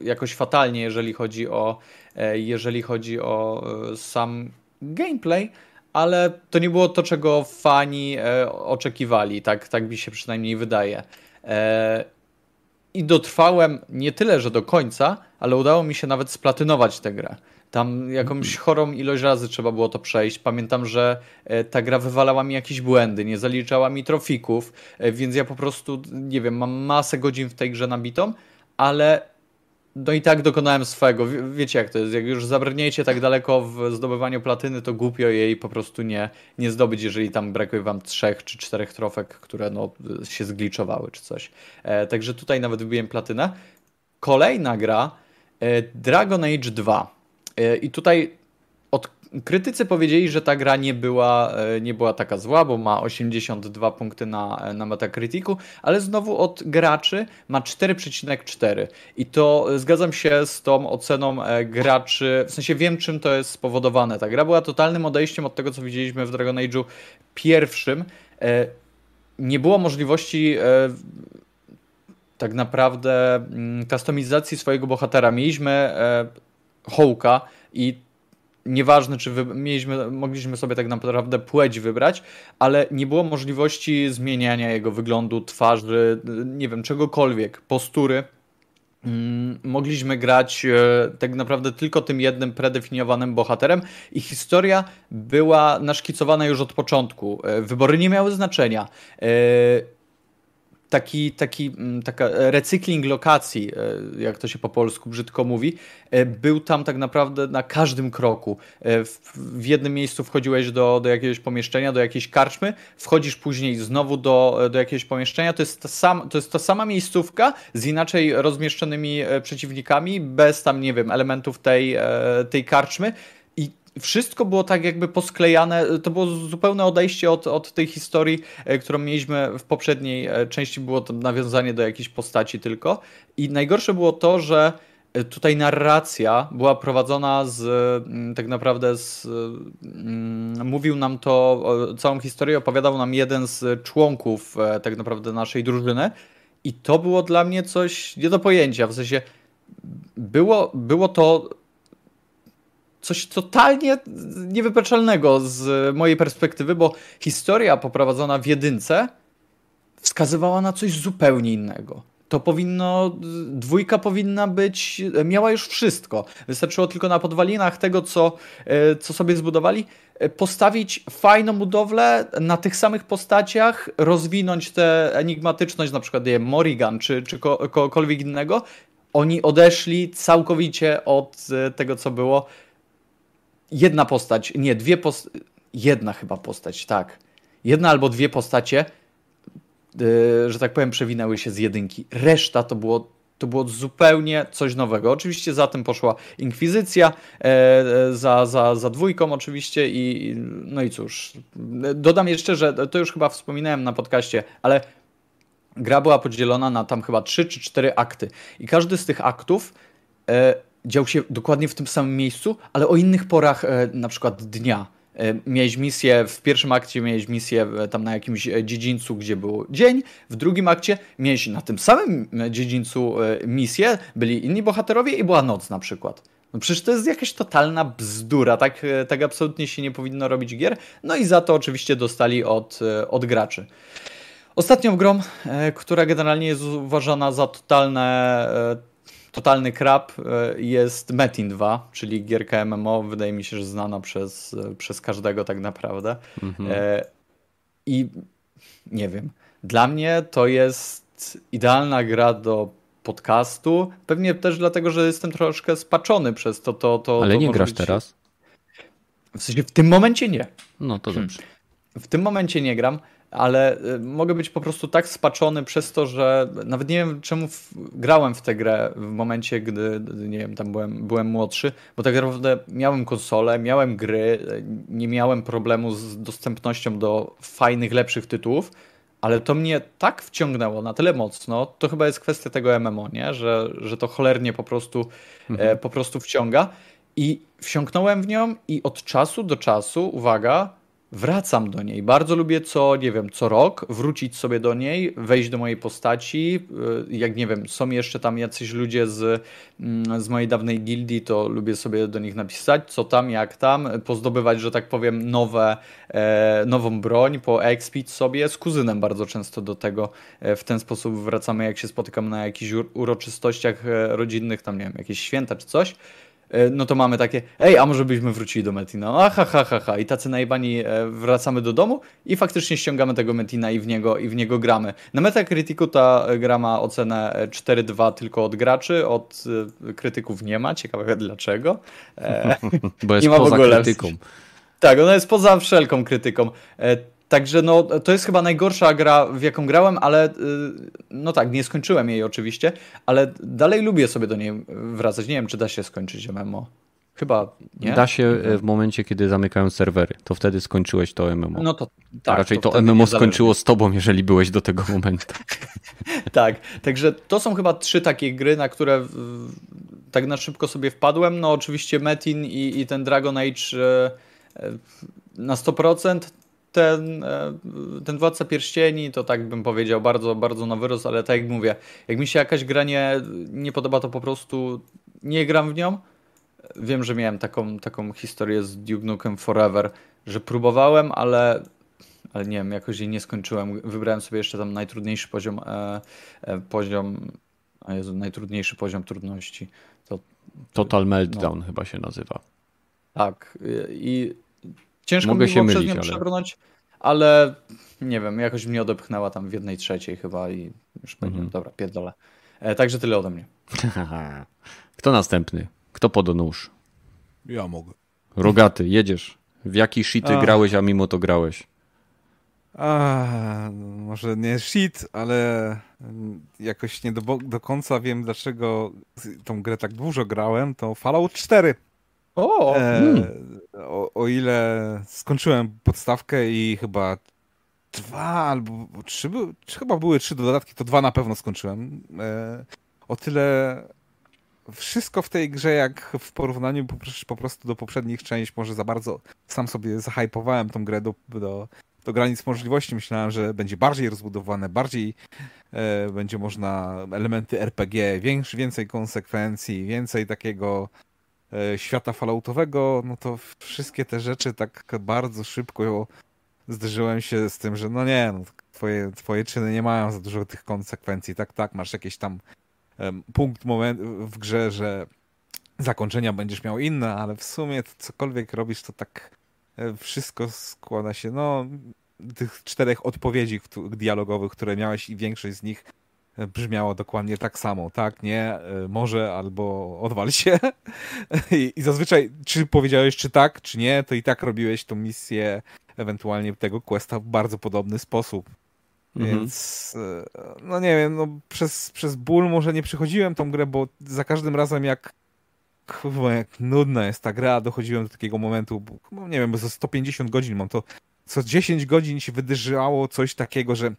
e, jakoś fatalnie, jeżeli chodzi o, e, jeżeli chodzi o e, sam gameplay, ale to nie było to, czego fani oczekiwali. Tak, tak mi się przynajmniej wydaje. I dotrwałem nie tyle, że do końca, ale udało mi się nawet splatynować tę grę. Tam jakąś chorą ilość razy trzeba było to przejść. Pamiętam, że e, ta gra wywalała mi jakieś błędy, nie zaliczała mi trofików, e, więc ja po prostu, nie wiem, mam masę godzin w tej grze nabitą, ale no i tak dokonałem swego. Wiecie jak to jest, jak już zabrniecie tak daleko w zdobywaniu platyny, to głupio jej po prostu nie, nie zdobyć, jeżeli tam brakuje wam trzech czy czterech trofek, które no, się zgliczowały czy coś. E, także tutaj nawet wybiłem platynę. Kolejna gra, e, Dragon Age 2. E, I tutaj od, krytycy powiedzieli, że ta gra nie była, e, nie była taka zła, bo ma 82 punkty na, na Metacriticu, ale znowu od graczy ma 4,4. I to zgadzam się z tą oceną e, graczy, w sensie wiem czym to jest spowodowane. Ta gra była totalnym odejściem od tego, co widzieliśmy w Dragon Age'u pierwszym. Nie było możliwości tak naprawdę mm, kustomizacji swojego bohatera. Mieliśmy Hołka i nieważne, czy wy, mieliśmy, mogliśmy sobie tak naprawdę płeć wybrać, ale nie było możliwości zmieniania jego wyglądu, twarzy, nie wiem, czegokolwiek, postury. Mm, mogliśmy grać e, tak naprawdę tylko tym jednym predefiniowanym bohaterem i historia była naszkicowana już od początku. E, wybory nie miały znaczenia. Taki, taki, mm, taka recykling lokacji, e, jak to się po polsku brzydko mówi, e, był tam tak naprawdę na każdym kroku. E, w jednym miejscu wchodziłeś do, do jakiegoś pomieszczenia, do jakiejś karczmy, wchodzisz później znowu do, do jakiegoś pomieszczenia. To jest, ta sam, to jest ta sama miejscówka z inaczej rozmieszczonymi przeciwnikami, bez tam, nie wiem, elementów tej, tej karczmy wszystko było tak jakby posklejane, to było zupełne odejście od, od tej historii, e, którą mieliśmy w poprzedniej e, części, było to nawiązanie do jakiejś postaci tylko. I najgorsze było to, że tutaj narracja była prowadzona z mm, tak naprawdę z. Mm, mówił nam to, całą historię opowiadał nam jeden z członków e, tak naprawdę naszej drużyny. I to było dla mnie coś nie do pojęcia. W sensie było, było to coś totalnie niewypaczalnego z mojej perspektywy, bo historia poprowadzona w jedynce wskazywała na coś zupełnie innego. To powinno, dwójka powinna być, miała już wszystko. Wystarczyło tylko na podwalinach tego, co, e, co sobie zbudowali, e, postawić fajną budowlę na tych samych postaciach, rozwinąć tę enigmatyczność, na przykład nie Morrigan czy, czy kogokolwiek innego. Oni odeszli całkowicie od e, tego, co było jedna postać, nie, dwie postacie, jedna chyba postać, tak. Jedna albo dwie postacie, yy, że tak powiem, przewinęły się z jedynki. Reszta to było to było zupełnie coś nowego. Oczywiście za tym poszła Inkwizycja, e, e, za, za, za dwójką oczywiście i no i cóż. Dodam jeszcze, że to już chyba wspominałem na podcaście, ale gra była podzielona na tam chyba trzy czy cztery akty i każdy z tych aktów e, dział się dokładnie w tym samym miejscu, ale o innych porach e, na przykład dnia. E, miałeś misję, w pierwszym akcie miałeś misję e, tam na jakimś dziedzińcu, gdzie był dzień, w drugim akcie miałeś na tym samym dziedzińcu misję, byli inni bohaterowie i była noc na przykład. No przecież to jest jakaś totalna bzdura, tak, tak absolutnie się nie powinno robić gier. No i za to oczywiście dostali od, od graczy. Ostatnią grą, która generalnie jest uważana za totalne totalny krab e, jest Metin 2, czyli gierka MMO, wydaje mi się, że znana przez, e, przez każdego tak naprawdę. Mhm. E, I nie wiem, dla mnie to jest idealna gra do podcastu. Pewnie też dlatego, że jestem troszkę spaczony przez to. to, to Ale to nie grasz być... teraz? W sensie w tym momencie nie. No to dobrze. W tym momencie nie gram ale y, mogę być po prostu tak spaczony przez to, że nawet nie wiem czemu w, grałem w tę grę w momencie, gdy, nie wiem, tam byłem, byłem młodszy, bo tak naprawdę miałem konsolę, miałem gry, nie miałem problemu z dostępnością do fajnych, lepszych tytułów, ale to mnie tak wciągnęło na tyle mocno, to chyba jest kwestia tego MMO, nie? Że, że to cholernie po prostu, e, mhm. e, po prostu wciąga i wsiąknąłem w nią i od czasu do czasu, uwaga, wracam do niej. Bardzo lubię co, nie wiem, co rok wrócić sobie do niej, wejść do mojej postaci. Y, jak nie wiem, są jeszcze tam jacyś ludzie z, mm, z mojej dawnej gildii, to lubię sobie do nich napisać, co tam, jak tam, pozdobywać, że tak powiem, nowe, e, nową broń, poexpić sobie. Z kuzynem bardzo często do tego e, w ten sposób wracamy, jak się spotykamy na jakichś uroczystościach e, rodzinnych, tam nie wiem, jakieś święta czy coś. E, no to mamy takie, ej, a może byśmy wrócili do Metina? Aha, ha, ha, ha. I tacy najbani e, wracamy do domu i faktycznie ściągamy tego Metina i w niego, i w niego gramy. Na Metacriticu ta gra ma ocenę 4.2 tylko od graczy, od e, krytyków nie ma. Ciekawe dlaczego. Bo jest poza krytyką. Tak, ona jest poza wszelką krytyką. Także no, to jest chyba najgorsza gra, w jaką grałem, ale y, no tak, nie skończyłem jej oczywiście, ale dalej lubię sobie do niej wracać. Nie wiem, czy da się skończyć MMO. Chyba nie. Da się e, w momencie, kiedy zamykają serwery. To wtedy skończyłeś to MMO. No to tak. A raczej to, to MMO skończyło z tobą, jeżeli byłeś do tego momentu. tak, także to są chyba trzy takie gry, na które tak na szybko sobie wpadłem. No oczywiście Metin i, i ten Dragon Age e, e, na 100%, ten, e, ten Władca Pierścieni to tak bym powiedział, bardzo, bardzo na wyrost, ale tak jak mówię, jak mi się jakaś gra nie, nie podoba, to po prostu nie gram w nią. Wiem, że miałem taką, taką historię z Duke Nukem Forever, że próbowałem, ale, ale nie wiem, jakoś jej nie skończyłem. Wybrałem sobie jeszcze tam najtrudniejszy poziom, e, e, poziom a Jezu, najtrudniejszy poziom trudności. To, Total Meltdown no. chyba się nazywa. Tak. I Ciężko Mogę mi było mylić, przez nią ale... przebrnąć, ale nie wiem, jakoś mnie odepchnęła tam w jednej trzeciej chyba i już powiedziałem, mhm. dobra, pierdolę. E, także tyle ode mnie. Kto następny? Kto podonóż? Ja mogę. Rogaty, jedziesz. W jaki shity grałeś, a mimo to grałeś? A, może nie shit, ale jakoś nie do, do końca wiem, dlaczego tą grę tak dużo grałem. To Fallout 4. O, e, hmm. O, o ile skończyłem podstawkę i chyba dwa albo trzy, chyba były trzy dodatki, to dwa na pewno skończyłem. E, o tyle wszystko w tej grze, jak w porównaniu po, prostu do poprzednich części, może za bardzo sam sobie zahypowałem tą grę do, do, do granic możliwości. Myślałem, że będzie bardziej rozbudowane, bardziej e, będzie można elementy RPG, większy, więcej konsekwencji, więcej takiego świata falloutowego, no to wszystkie te rzeczy tak bardzo szybko zderzyłem się z tym, że no nie, no, twoje, twoje czyny nie mają za dużo tych konsekwencji. Tak, tak, masz jakieś tam punkt moment w grze, że zakończenia będziesz miał inne, ale w sumie to cokolwiek robisz, to tak e, wszystko składa się, no, tych czterech odpowiedzi dialogowych, które miałeś i większość z nich e, brzmiało dokładnie tak samo. Tak, nie, e, może albo odwal się. I, I, zazwyczaj, czy powiedziałeś, czy tak, czy nie, to i tak robiłeś tą misję, ewentualnie tego questa w bardzo podobny sposób. Mhm. Więc, no nie wiem, no przez, przez ból może nie przychodziłem tą grę, bo za każdym razem jak kurwa, jak nudna jest ta gra, dochodziłem do takiego momentu, bo, no nie wiem, bo za 150 godzin mam to co 10 godzin się wydarzyło coś takiego, że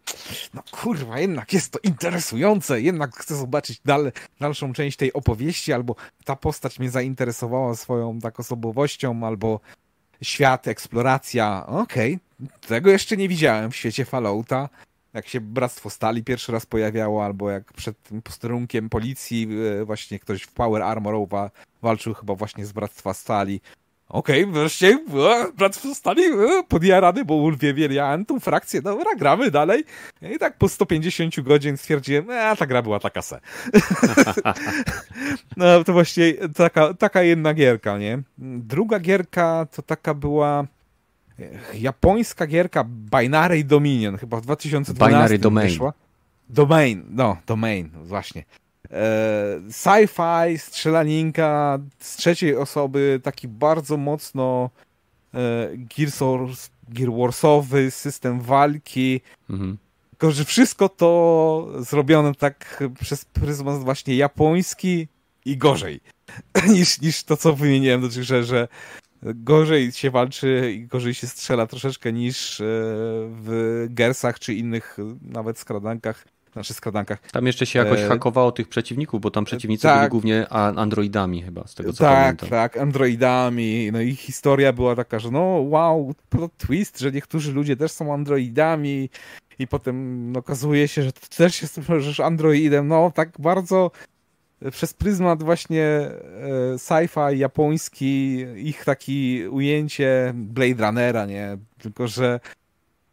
no kurwa, jednak jest to interesujące, jednak chcę zobaczyć dal, dalszą część tej opowieści, albo ta postać mnie zainteresowała swoją tak osobowością, albo świat, eksploracja. Okej, okay. tego jeszcze nie widziałem w świecie Fallouta jak się Bractwo Stali pierwszy raz pojawiało, albo jak przed tym posterunkiem policji e, właśnie ktoś w Power Armor walczył chyba właśnie z Bractwa Stali. Okej, okay, wreszcie e, Bractwo Stali e, podjarany, bo uwielbiałem tą frakcję. Dobra, gramy dalej. I tak po 150 godzin stwierdziłem, a ta gra była taka se. no to właśnie taka, taka jedna gierka, nie? Druga gierka to taka była japońska gierka Binary Dominion, chyba w 2012 Binary Domain. Wyszła. Domain, no, Domain, właśnie. E, sci-fi, strzelaninka z trzeciej osoby, taki bardzo mocno e, Gears, Gear Warsowy system walki. Mhm. Tylko, że wszystko to zrobione tak przez pryzmat właśnie japoński i gorzej niż, niż to, co wymieniłem do tych, że, że gorzej się walczy i gorzej się strzela troszeczkę niż e, w Gersach czy innych nawet skradankach. Znaczy skradankach. Tam jeszcze się jakoś e... hakowało tych przeciwników, bo tam przeciwnicy tak. byli głównie androidami chyba, z tego co tak, pamiętam. Tak, tak, androidami. No i historia była taka, że no wow, plot twist, że niektórzy ludzie też są androidami i potem okazuje się, że ty też jesteś androidem. No tak bardzo przez pryzmat właśnie e, sci-fi japoński, ich takie ujęcie Blade Runnera, nie? Tylko, że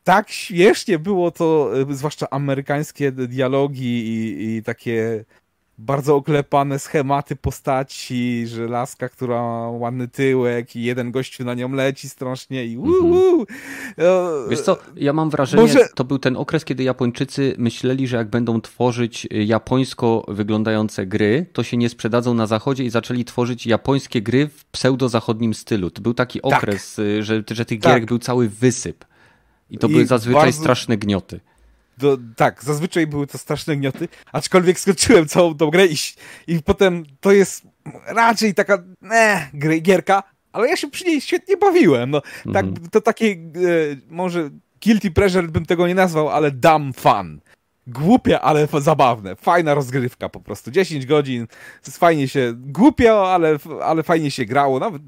tak śmiesznie było to, e, zwłaszcza amerykańskie dialogi i, i takie bardzo oklepane schematy postaci, że laska, która ma ładny tyłek i jeden gościu na nią leci strasznie i uuu. Mhm. Wiesz co, ja mam wrażenie, Może... to był ten okres, kiedy Japończycy myśleli, że jak będą tworzyć japońsko wyglądające gry, to się nie sprzedadzą na zachodzie i zaczęli tworzyć japońskie gry w pseudo-zachodnim stylu. To był taki tak. okres, tak. że, że tych tak. gierek był cały wysyp. I to I były zazwyczaj bardzo... straszne gnioty do, tak, zazwyczaj były to straszne gnioty, aczkolwiek skończyłem całą tą grę i, i potem to jest raczej taka ne, gierka, ale ja się przy niej świetnie bawiłem. No, tak, mhm. To takie, e, może guilty pleasure bym tego nie nazwał, ale dumb fun. Głupie, ale zabawne. Fajna rozgrywka po prostu. 10 godzin, fajnie się, głupio, ale, ale fajnie się grało. Nawet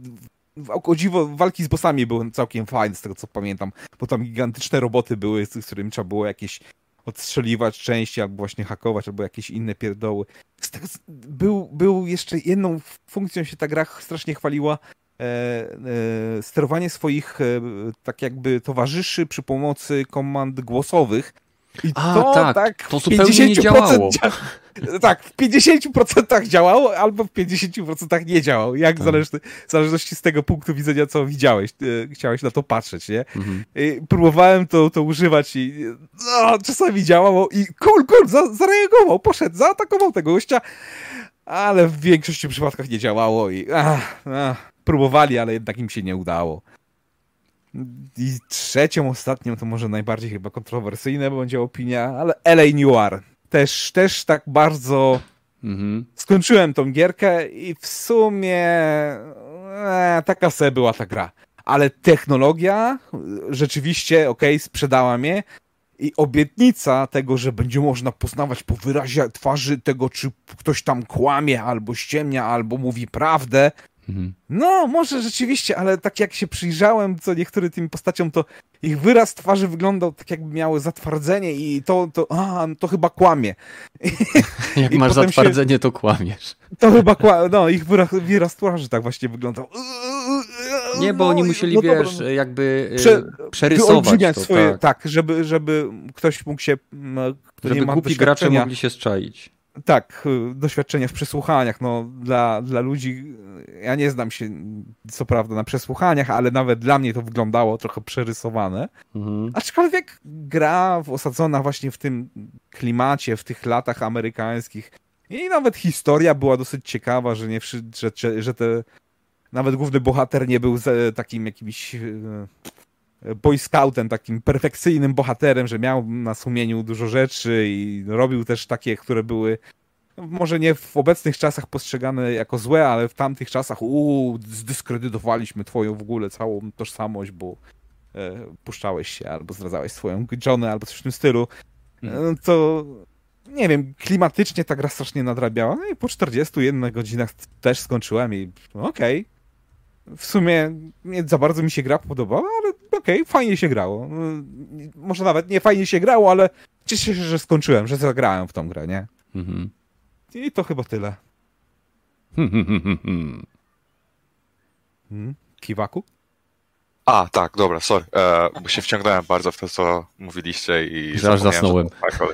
o dziwo, walki z bossami były całkiem fajne, z tego co pamiętam, bo tam gigantyczne roboty były, z którymi trzeba było jakieś odstrzeliwać części, albo właśnie hakować, albo jakieś inne pierdoły. Tego, był, był jeszcze jedną funkcją się ta gra strasznie chwaliła, e, e, sterowanie swoich e, tak jakby towarzyszy przy pomocy komand głosowych, i A, to tak, tak to zupełnie nie działało. Dzia tak, w 50% działało, albo w 50% nie działało. Jak tak. zależy, w zależności z tego punktu widzenia, co widziałeś, e, chciałeś na to patrzeć, nie? Mhm. próbowałem to, to używać i no, czasami działało i cool, cool, za, zareagował, poszedł, zaatakował tego gościa, ale w większości przypadkach nie działało i ach, ach, próbowali, ale jednak im się nie udało. I trzecią, ostatnią, to może najbardziej chyba kontrowersyjna będzie opinia, ale LA Noir. Też, też tak bardzo mhm. skończyłem tą gierkę i w sumie e, taka se była ta gra. Ale technologia rzeczywiście, okej, okay, sprzedała mnie I obietnica tego, że będzie można poznawać po wyrazie twarzy tego, czy ktoś tam kłamie, albo ściemnia, albo mówi prawdę. Mhm. No, może rzeczywiście, ale tak jak się przyjrzałem co niektórym tym postaciom, to ich wyraz twarzy wyglądał tak, jakby miały zatwardzenie i to, to, a, to chyba kłamie. Jak I masz zatwardzenie, się, to kłamiesz. To chyba kłamie, no, ich wyraz, wyraz twarzy tak właśnie wyglądał. Nie, bo no, oni musieli, no, wiesz, dobra. jakby y, Prze przerysować to, swoje, tak. tak, żeby, żeby ktoś mógł się, kto żeby głupi gracze mogli się strzaić. Tak, y, doświadczenia w przesłuchaniach, no dla, dla ludzi, ja nie znam się co prawda na przesłuchaniach, ale nawet dla mnie to wyglądało trochę przerysowane. Mhm. Aczkolwiek gra osadzona właśnie w tym klimacie, w tych latach amerykańskich i nawet historia była dosyć ciekawa, że nie że, że te nawet główny bohater nie był takim jakimś y, boy scoutem, takim perfekcyjnym bohaterem, że miał na sumieniu dużo rzeczy i robił też takie, które były może nie w obecnych czasach postrzegane jako złe, ale w tamtych czasach uuu, zdyskredytowaliśmy twoją w ogóle całą tożsamość, bo e, puszczałeś się albo zdradzałeś swoją żonę albo coś w tym stylu. E, to nie wiem, klimatycznie ta gra strasznie nadrabiała. No i po 41 godzinach też skończyłem i okej, okay, w sumie nie za bardzo mi się gra podobała, ale okej, okay, fajnie się grało. Może nawet nie fajnie się grało, ale cieszę się, że skończyłem, że zagrałem w tą grę, nie? Mhm. I to chyba tyle. hmm? Kiwaku? A, tak, dobra, sorry, e, bo się wciągnąłem bardzo w to, co mówiliście i... Że aż zasnąłem. Że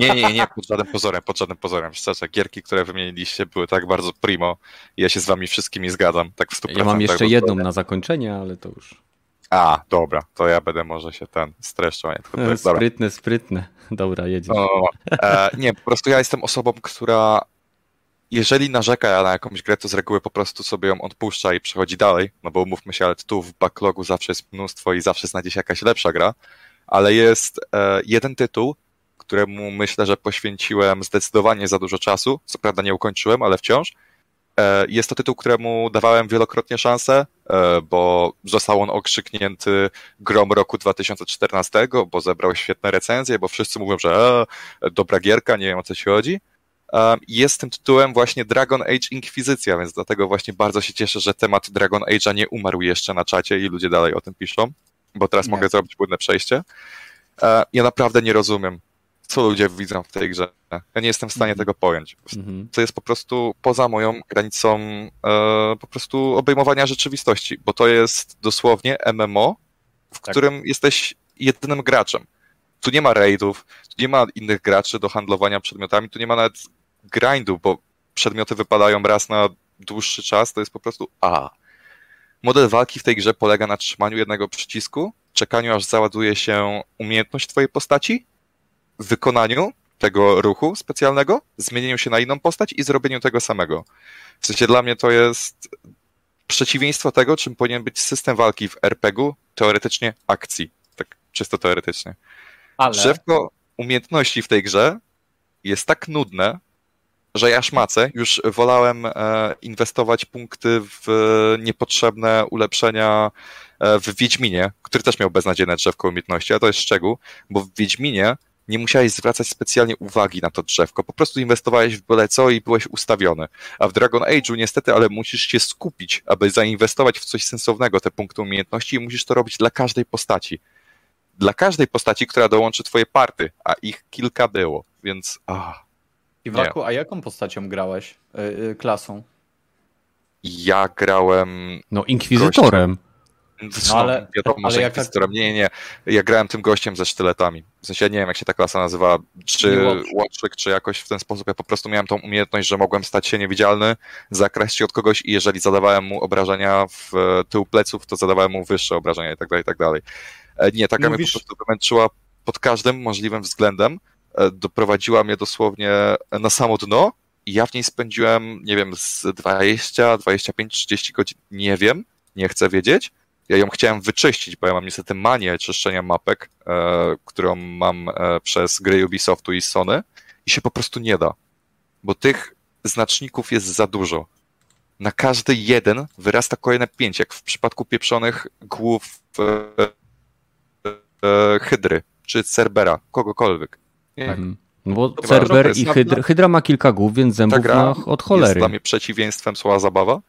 nie, nie, nie, pod żadnym pozorem, pod żadnym pozorem. Szczerze, gierki, które wymieniliście były tak bardzo primo ja się z wami wszystkimi zgadzam, tak w 100%. Ja mam jeszcze jedną na zakończenie, ale to już... A, dobra, to ja będę może się ten streszczał. Nie, sprytne, sprytne. Dobra, jedziesz. No, e, nie, po prostu ja jestem osobą, która jeżeli narzeka na jakąś grę, to z reguły po prostu sobie ją odpuszcza i przechodzi dalej, no bo umówmy się, ale tu w backlogu zawsze jest mnóstwo i zawsze znajdzie się jakaś lepsza gra, ale jest e, jeden tytuł, któremu myślę, że poświęciłem zdecydowanie za dużo czasu. Co prawda nie ukończyłem, ale wciąż. E, jest to tytuł, któremu dawałem wielokrotnie szansę, e, bo został on okrzyknięty grom roku 2014, bo zebrał świetne recenzje, bo wszyscy mówią, że e, dobra gierka, nie wiem o co się chodzi. Jest tym tytułem właśnie Dragon Age Inkwizycja, więc dlatego właśnie bardzo się cieszę, że temat Dragon Age'a nie umarł jeszcze na czacie i ludzie dalej o tym piszą, bo teraz nie. mogę zrobić płynne przejście. Ja naprawdę nie rozumiem, co ludzie widzą w tej grze. Ja nie jestem w stanie mm -hmm. tego pojąć. Mm -hmm. To jest po prostu poza moją granicą e, po prostu obejmowania rzeczywistości, bo to jest dosłownie MMO, w tak. którym jesteś jedynym graczem. Tu nie ma raidów, tu nie ma innych graczy do handlowania przedmiotami, tu nie ma nawet grindu, bo przedmioty wypadają raz na dłuższy czas, to jest po prostu a. Model walki w tej grze polega na trzymaniu jednego przycisku, czekaniu aż załaduje się umiejętność twojej postaci wykonaniu tego ruchu specjalnego, zmienieniu się na inną postać i zrobieniu tego samego. W sensie dla mnie to jest przeciwieństwo tego, czym powinien być system walki w RPG-u, teoretycznie akcji. Tak czysto teoretycznie. Ale... Drzewko umiejętności w tej grze jest tak nudne, że ja szmacę. Już wolałem e, inwestować punkty w niepotrzebne ulepszenia e, w Wiedźminie, który też miał beznadziejne drzewko umiejętności, a to jest szczegół, bo w Wiedźminie nie musiałeś zwracać specjalnie uwagi na to drzewko, po prostu inwestowałeś w byle co i byłeś ustawiony. A w Dragon Age'u niestety, ale musisz się skupić, aby zainwestować w coś sensownego te punkty umiejętności i musisz to robić dla każdej postaci. Dla każdej postaci, która dołączy twoje party, a ich kilka było, więc... Ah, Iwaku, a jaką postacią grałeś? Yy, yy, klasą? Ja grałem... No, Inkwizytorem. Gościem. No, ale, wiadomo, ale że jaka... Nie, nie, ja grałem tym gościem ze sztyletami. W sensie ja nie wiem, jak się ta klasa nazywa, czy łotrzyk, czy jakoś w ten sposób. Ja po prostu miałem tą umiejętność, że mogłem stać się niewidzialny, zakraść się od kogoś i jeżeli zadawałem mu obrażenia w tył pleców, to zadawałem mu wyższe obrażenia i tak dalej, i tak dalej. E, nie, taka Mówisz... mnie po prostu wymęczyła pod każdym możliwym względem. E, doprowadziła mnie dosłownie na samo dno i ja w niej spędziłem, nie wiem, z 20, 25, 30 godzin, nie wiem, nie chcę wiedzieć ja ją chciałem wyczyścić, bo ja mam niestety manię czyszczenia mapek, e, którą mam e, przez gry Ubisoftu i Sony i się po prostu nie da, bo tych znaczników jest za dużo. Na każdy jeden wyrasta kolejne pięć, jak w przypadku pieprzonych głów e, e, hydry, czy Cerbera, kogokolwiek. Nie. Mhm. No bo Chyba, Cerber i jest Hydra, Hydra ma kilka głów, więc zębów ma od jest cholery. dla mnie przeciwieństwem słowa zabawa.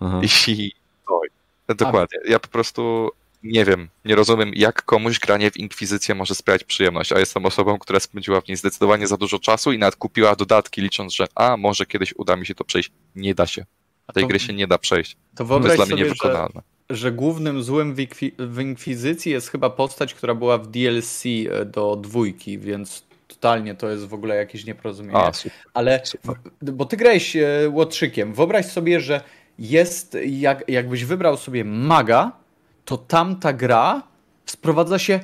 Aha. I oj, dokładnie. Ja po prostu nie wiem, nie rozumiem, jak komuś granie w Inkwizycję może sprawiać przyjemność, a jestem osobą, która spędziła w niej zdecydowanie za dużo czasu i nawet kupiła dodatki, licząc, że a, może kiedyś uda mi się to przejść. Nie da się. A Tej to, gry się nie da przejść. to To jest dla mnie sobie, że, niewykonalne. że głównym złym w, Inkwi- w Inkwizycji jest chyba postać, która była w DLC e, do dwójki, więc totalnie to jest w ogóle jakieś nieporozumienie. A, super. Ale, Super. bo ty grałeś e, łotrzykiem. Wyobraź sobie, że jest, jak, jakbyś wybrał sobie maga, to tamta gra sprowadza się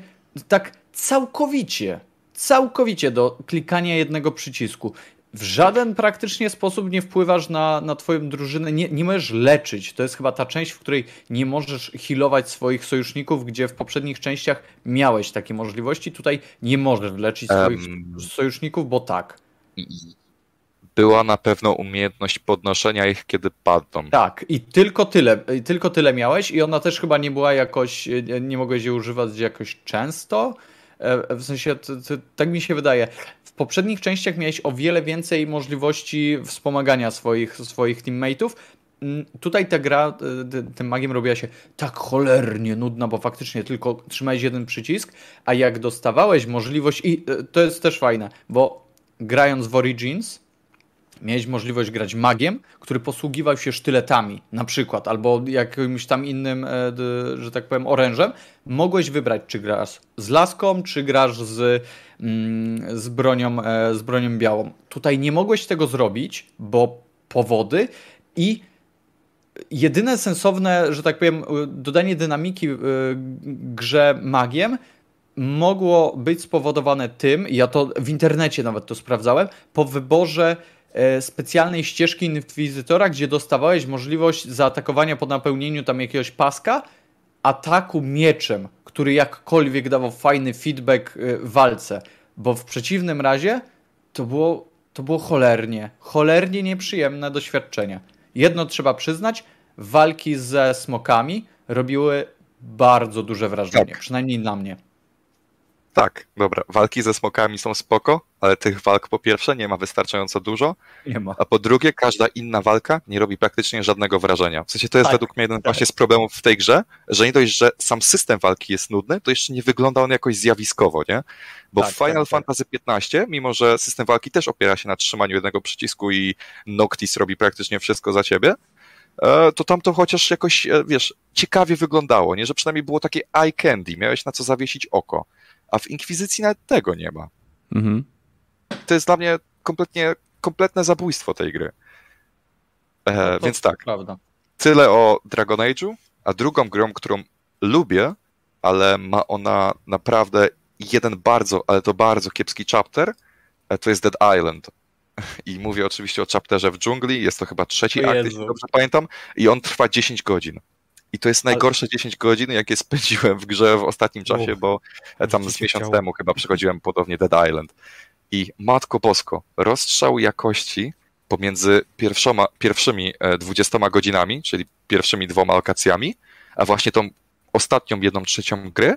tak całkowicie, całkowicie do klikania jednego przycisku. W żaden praktycznie sposób nie wpływasz na, na twoją drużynę, nie, nie możesz leczyć. To jest chyba ta część, w której nie możesz healować swoich sojuszników, gdzie w poprzednich częściach miałeś takie możliwości. Tutaj nie możesz leczyć swoich Em. sojuszników, bo tak. Była na pewno umiejętność podnoszenia ich, kiedy padną. Tak, i tylko tyle, i tylko tyle miałeś i ona też chyba nie była jakoś, nie mogłeś jej używać jakoś często. E, W sensie, tak mi się wydaje. W poprzednich częściach miałeś o wiele więcej możliwości wspomagania swoich, swoich teammateów. Mm, Tutaj ta gra e, tym magiem robiła się tak cholernie nudna, bo faktycznie tylko trzymałeś jeden przycisk, a jak dostawałeś możliwość, i e, to jest też fajne, bo grając w Origins, miałeś możliwość grać magiem, który posługiwał się sztyletami, na przykład, albo jakimś tam innym, e, że tak powiem, orężem. Mogłeś wybrać, czy grasz z laską, czy grasz z, mm, z, bronią, e, z bronią białą. Tutaj nie mogłeś tego zrobić, bo powody i jedyne sensowne, że tak powiem, y, dodanie dynamiki grze magiem mogło być spowodowane tym, ja to w internecie nawet to sprawdzałem, po wyborze e, specjalnej ścieżki Inkwizytora, gdzie dostawałeś możliwość zaatakowania po napełnieniu tam jakiegoś paska, ataku mieczem, który jakkolwiek dawał fajny feedback e, w walce, bo w przeciwnym razie to było, to było cholernie, cholernie nieprzyjemne doświadczenie. Jedno trzeba przyznać, walki ze smokami robiły bardzo duże wrażenie, Tak. przynajmniej na mnie. Tak, dobra. Walki ze smokami są spoko, ale tych walk po pierwsze nie ma wystarczająco dużo, Nie ma. a po drugie każda inna walka nie robi praktycznie żadnego wrażenia. W sensie to jest Tak, według mnie jeden właśnie z problemów w tej grze, że nie dość, że sam system walki jest nudny, to jeszcze nie wygląda on jakoś zjawiskowo, nie? Bo Tak, w Final tak, tak. Fantasy XV, mimo że system walki też opiera się na trzymaniu jednego przycisku i Noctis robi praktycznie wszystko za ciebie, e, to tam to chociaż jakoś, e, wiesz, ciekawie wyglądało, nie? Że przynajmniej było takie eye candy, miałeś na co zawiesić oko. A w Inkwizycji nawet tego nie ma. Mhm. To jest dla mnie kompletnie, kompletne zabójstwo tej gry. E, No więc tak, Prawda. tyle o Dragon Age'u, a drugą grą, którą lubię, ale ma ona naprawdę jeden bardzo, ale to bardzo kiepski chapter, e, to jest Dead Island. I mówię oczywiście o chapterze w dżungli, jest to chyba trzeci akt, jeśli dobrze pamiętam, i on trwa 10 godzin. I to jest Ale- najgorsze 10 godzin, jakie spędziłem w grze w ostatnim czasie, Uff, bo e, tam z miesiąc chciało. temu chyba przechodziłem podobnie Dead Island. I matko bosko, rozstrzał jakości pomiędzy pierwszoma, pierwszymi e, 20 godzinami, czyli pierwszymi dwoma lokacjami, a właśnie tą ostatnią jedną trzecią gry,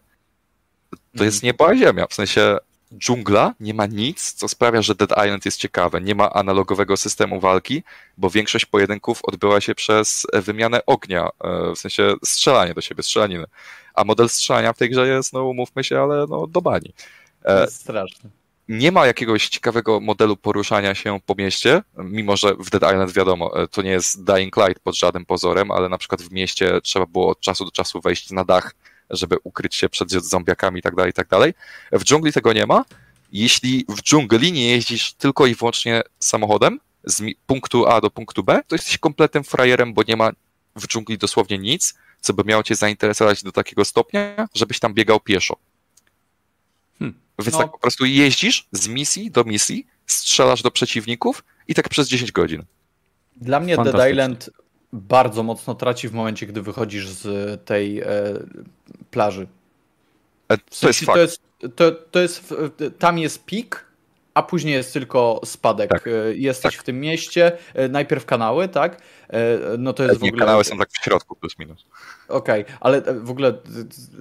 to jest nieba a ziemia. W sensie dżungla nie ma nic, co sprawia, że Dead Island jest ciekawe. Nie ma analogowego systemu walki, bo większość pojedynków odbyła się przez e, wymianę ognia, e, w sensie strzelanie do siebie, strzelaniny. A model strzelania w tej grze jest, no umówmy się, ale no do bani. To E, jest straszne. nie ma jakiegoś ciekawego modelu poruszania się po mieście, mimo że w Dead Island wiadomo, to nie jest Dying Light pod żadnym pozorem, ale na przykład w mieście trzeba było od czasu do czasu wejść na dach, żeby ukryć się przed zombiakami i tak dalej, i tak dalej. W dżungli tego nie ma. Jeśli w dżungli nie jeździsz tylko i wyłącznie samochodem z punktu A do punktu B, to jesteś kompletnym frajerem, bo nie ma w dżungli dosłownie nic, co by miało cię zainteresować do takiego stopnia, żebyś tam biegał pieszo. Hmm. Więc No. tak po prostu jeździsz z misji do misji, strzelasz do przeciwników i tak przez 10 godzin. Dla mnie Dead. Island bardzo mocno traci w momencie, gdy wychodzisz z tej e, plaży. E, W To jest sensie fakt. To to, jest, tam jest pik a później jest tylko spadek. Tak. E, Jesteś Tak. w tym mieście, e, najpierw kanały, tak? No to jest w ogóle... kanały są tak w środku, plus minus. Okej, ale e, w ogóle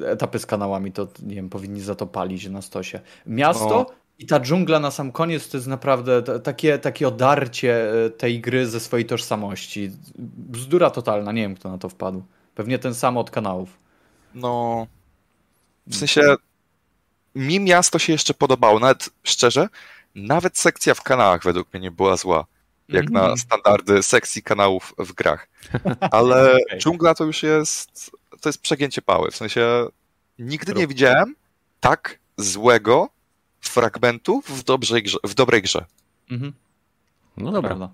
etapy z kanałami to, nie wiem, powinni za to palić na stosie. Miasto No. I ta dżungla na sam koniec to jest naprawdę takie, takie odarcie e, tej gry ze swojej tożsamości. Bzdura totalna, nie wiem kto na to wpadł. Pewnie ten sam od kanałów. No. W sensie. Mi miasto się jeszcze podobało. Nawet szczerze, nawet sekcja w kanałach według mnie nie była zła. Jak Mhm. na standardy sekcji kanałów w grach. Ale Okej. dżungla to już jest. To jest przegięcie pały. W sensie. Nigdy nie widziałem tak złego fragmentu w, dobrej grze, w dobrej grze. Mhm, No dobra. prawda.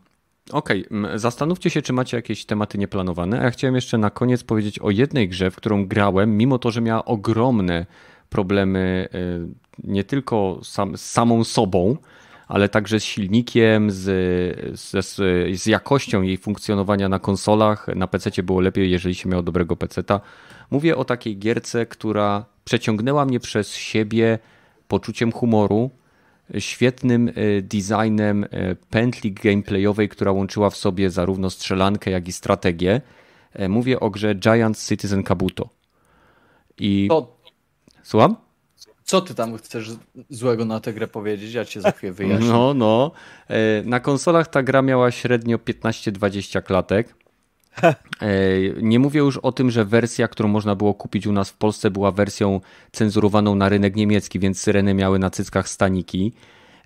Okej, m, zastanówcie się, czy macie jakieś tematy nieplanowane. A ja chciałem jeszcze na koniec powiedzieć o jednej grze, w którą grałem, mimo to, że miała ogromne problemy y, nie tylko sam, z samą sobą, ale także z silnikiem, z, z, z, z jakością jej funkcjonowania na konsolach. Na PC było lepiej, jeżeli się miało dobrego PC-ta. Mówię o takiej gierce, która przeciągnęła mnie przez siebie poczuciem humoru, świetnym e, designem e, pętli gameplayowej, która łączyła w sobie zarówno strzelankę, jak i strategię. E, Mówię o grze Giant Citizen Kabuto. I To, słucham? co ty tam chcesz złego na tę grę powiedzieć? Ja cię za chwilę wyjaśnię. No, no. Na konsolach ta gra miała średnio 15-20 klatek. E, Nie mówię już o tym, że wersja, którą można było kupić u nas w Polsce, była wersją cenzurowaną na rynek niemiecki, więc syreny miały na cyckach staniki.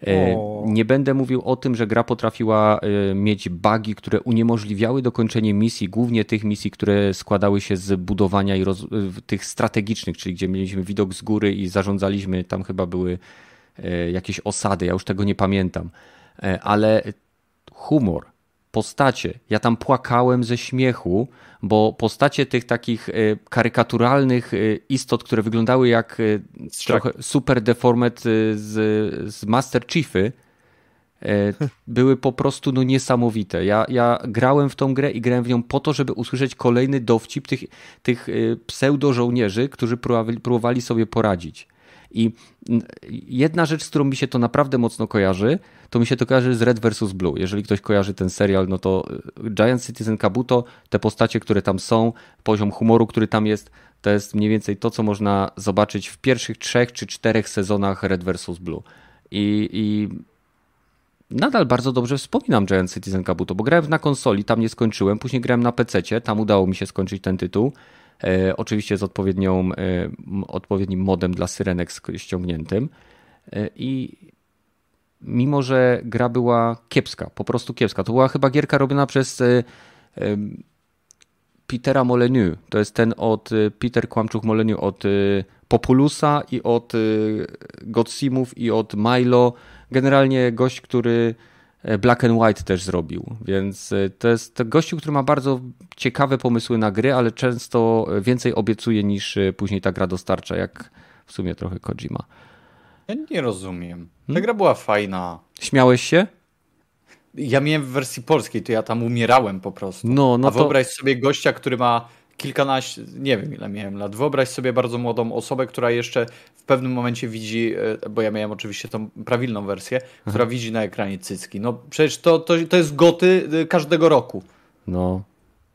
E, O. Nie będę mówił o tym, że gra potrafiła e, mieć bugi, które uniemożliwiały dokończenie misji, głównie tych misji, które składały się z budowania i roz... tych strategicznych, czyli gdzie mieliśmy widok z góry i zarządzaliśmy, tam chyba były jakieś osady, ja już tego nie pamiętam, ale humor, postacie, ja tam płakałem ze śmiechu, bo postacie tych takich e, karykaturalnych e, istot, które wyglądały jak e, trochę super deformed e, z, z Master Chiefy, były po prostu no niesamowite. Ja, ja grałem w tą grę i grałem w nią po to, żeby usłyszeć kolejny dowcip tych, tych pseudo-żołnierzy, którzy próbowali, sobie poradzić. I jedna rzecz, z którą mi się to naprawdę mocno kojarzy, to mi się to kojarzy z Red vs. Blue. Jeżeli ktoś kojarzy ten serial, no to y, Giant Citizen Kabuto, te postacie, które tam są, poziom humoru, który tam jest, to jest mniej więcej to, co można zobaczyć w pierwszych trzech czy czterech sezonach Red vs. Blue. I, i nadal bardzo dobrze wspominam Giant Citizen Kabuto, bo grałem na konsoli, tam nie skończyłem, później grałem na PC, tam udało mi się skończyć ten tytuł. E, oczywiście z odpowiednią, e, odpowiednim modem dla syrenek ściągniętym. E, I mimo, że gra była kiepska, po prostu kiepska, to była chyba gierka robiona przez e, em, Petera Molyneux. To jest ten od e, Peter Kłamczuk Molyneux od e, Populusa i od e, Godsimów i od Milo. Generalnie gość, który e, Black and White też zrobił, więc e, to jest to gościu, który ma bardzo ciekawe pomysły na gry, ale często więcej obiecuje niż e, później ta gra dostarcza, jak w sumie trochę Kojima. Ja nie rozumiem. Ta Hmm? gra była fajna. Śmiałeś się? Ja miałem w wersji polskiej, to ja tam umierałem po prostu. No, no A to wyobraź sobie gościa, który ma kilkanaście, nie wiem ile miałem lat. Wyobraź sobie bardzo młodą osobę, która jeszcze w pewnym momencie widzi, e, bo ja miałem oczywiście tą prawilną wersję, która widzi na ekranie cycki. No przecież to, to, to jest goty e, każdego roku. No,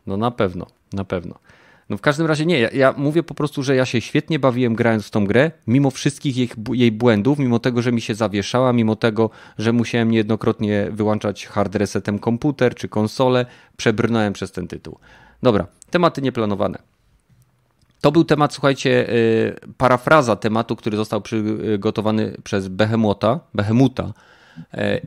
no na pewno, na pewno. No w każdym razie nie, ja, ja mówię po prostu, że ja się świetnie bawiłem grając w tą grę, mimo wszystkich jej, jej błędów, mimo tego, że mi się zawieszała, mimo tego, że musiałem niejednokrotnie wyłączać hard resetem komputer czy konsolę, przebrnąłem przez ten tytuł. Dobra, tematy nieplanowane. To był temat, słuchajcie, y, parafraza tematu, który został przygotowany przez Behemota, Behemuta. E,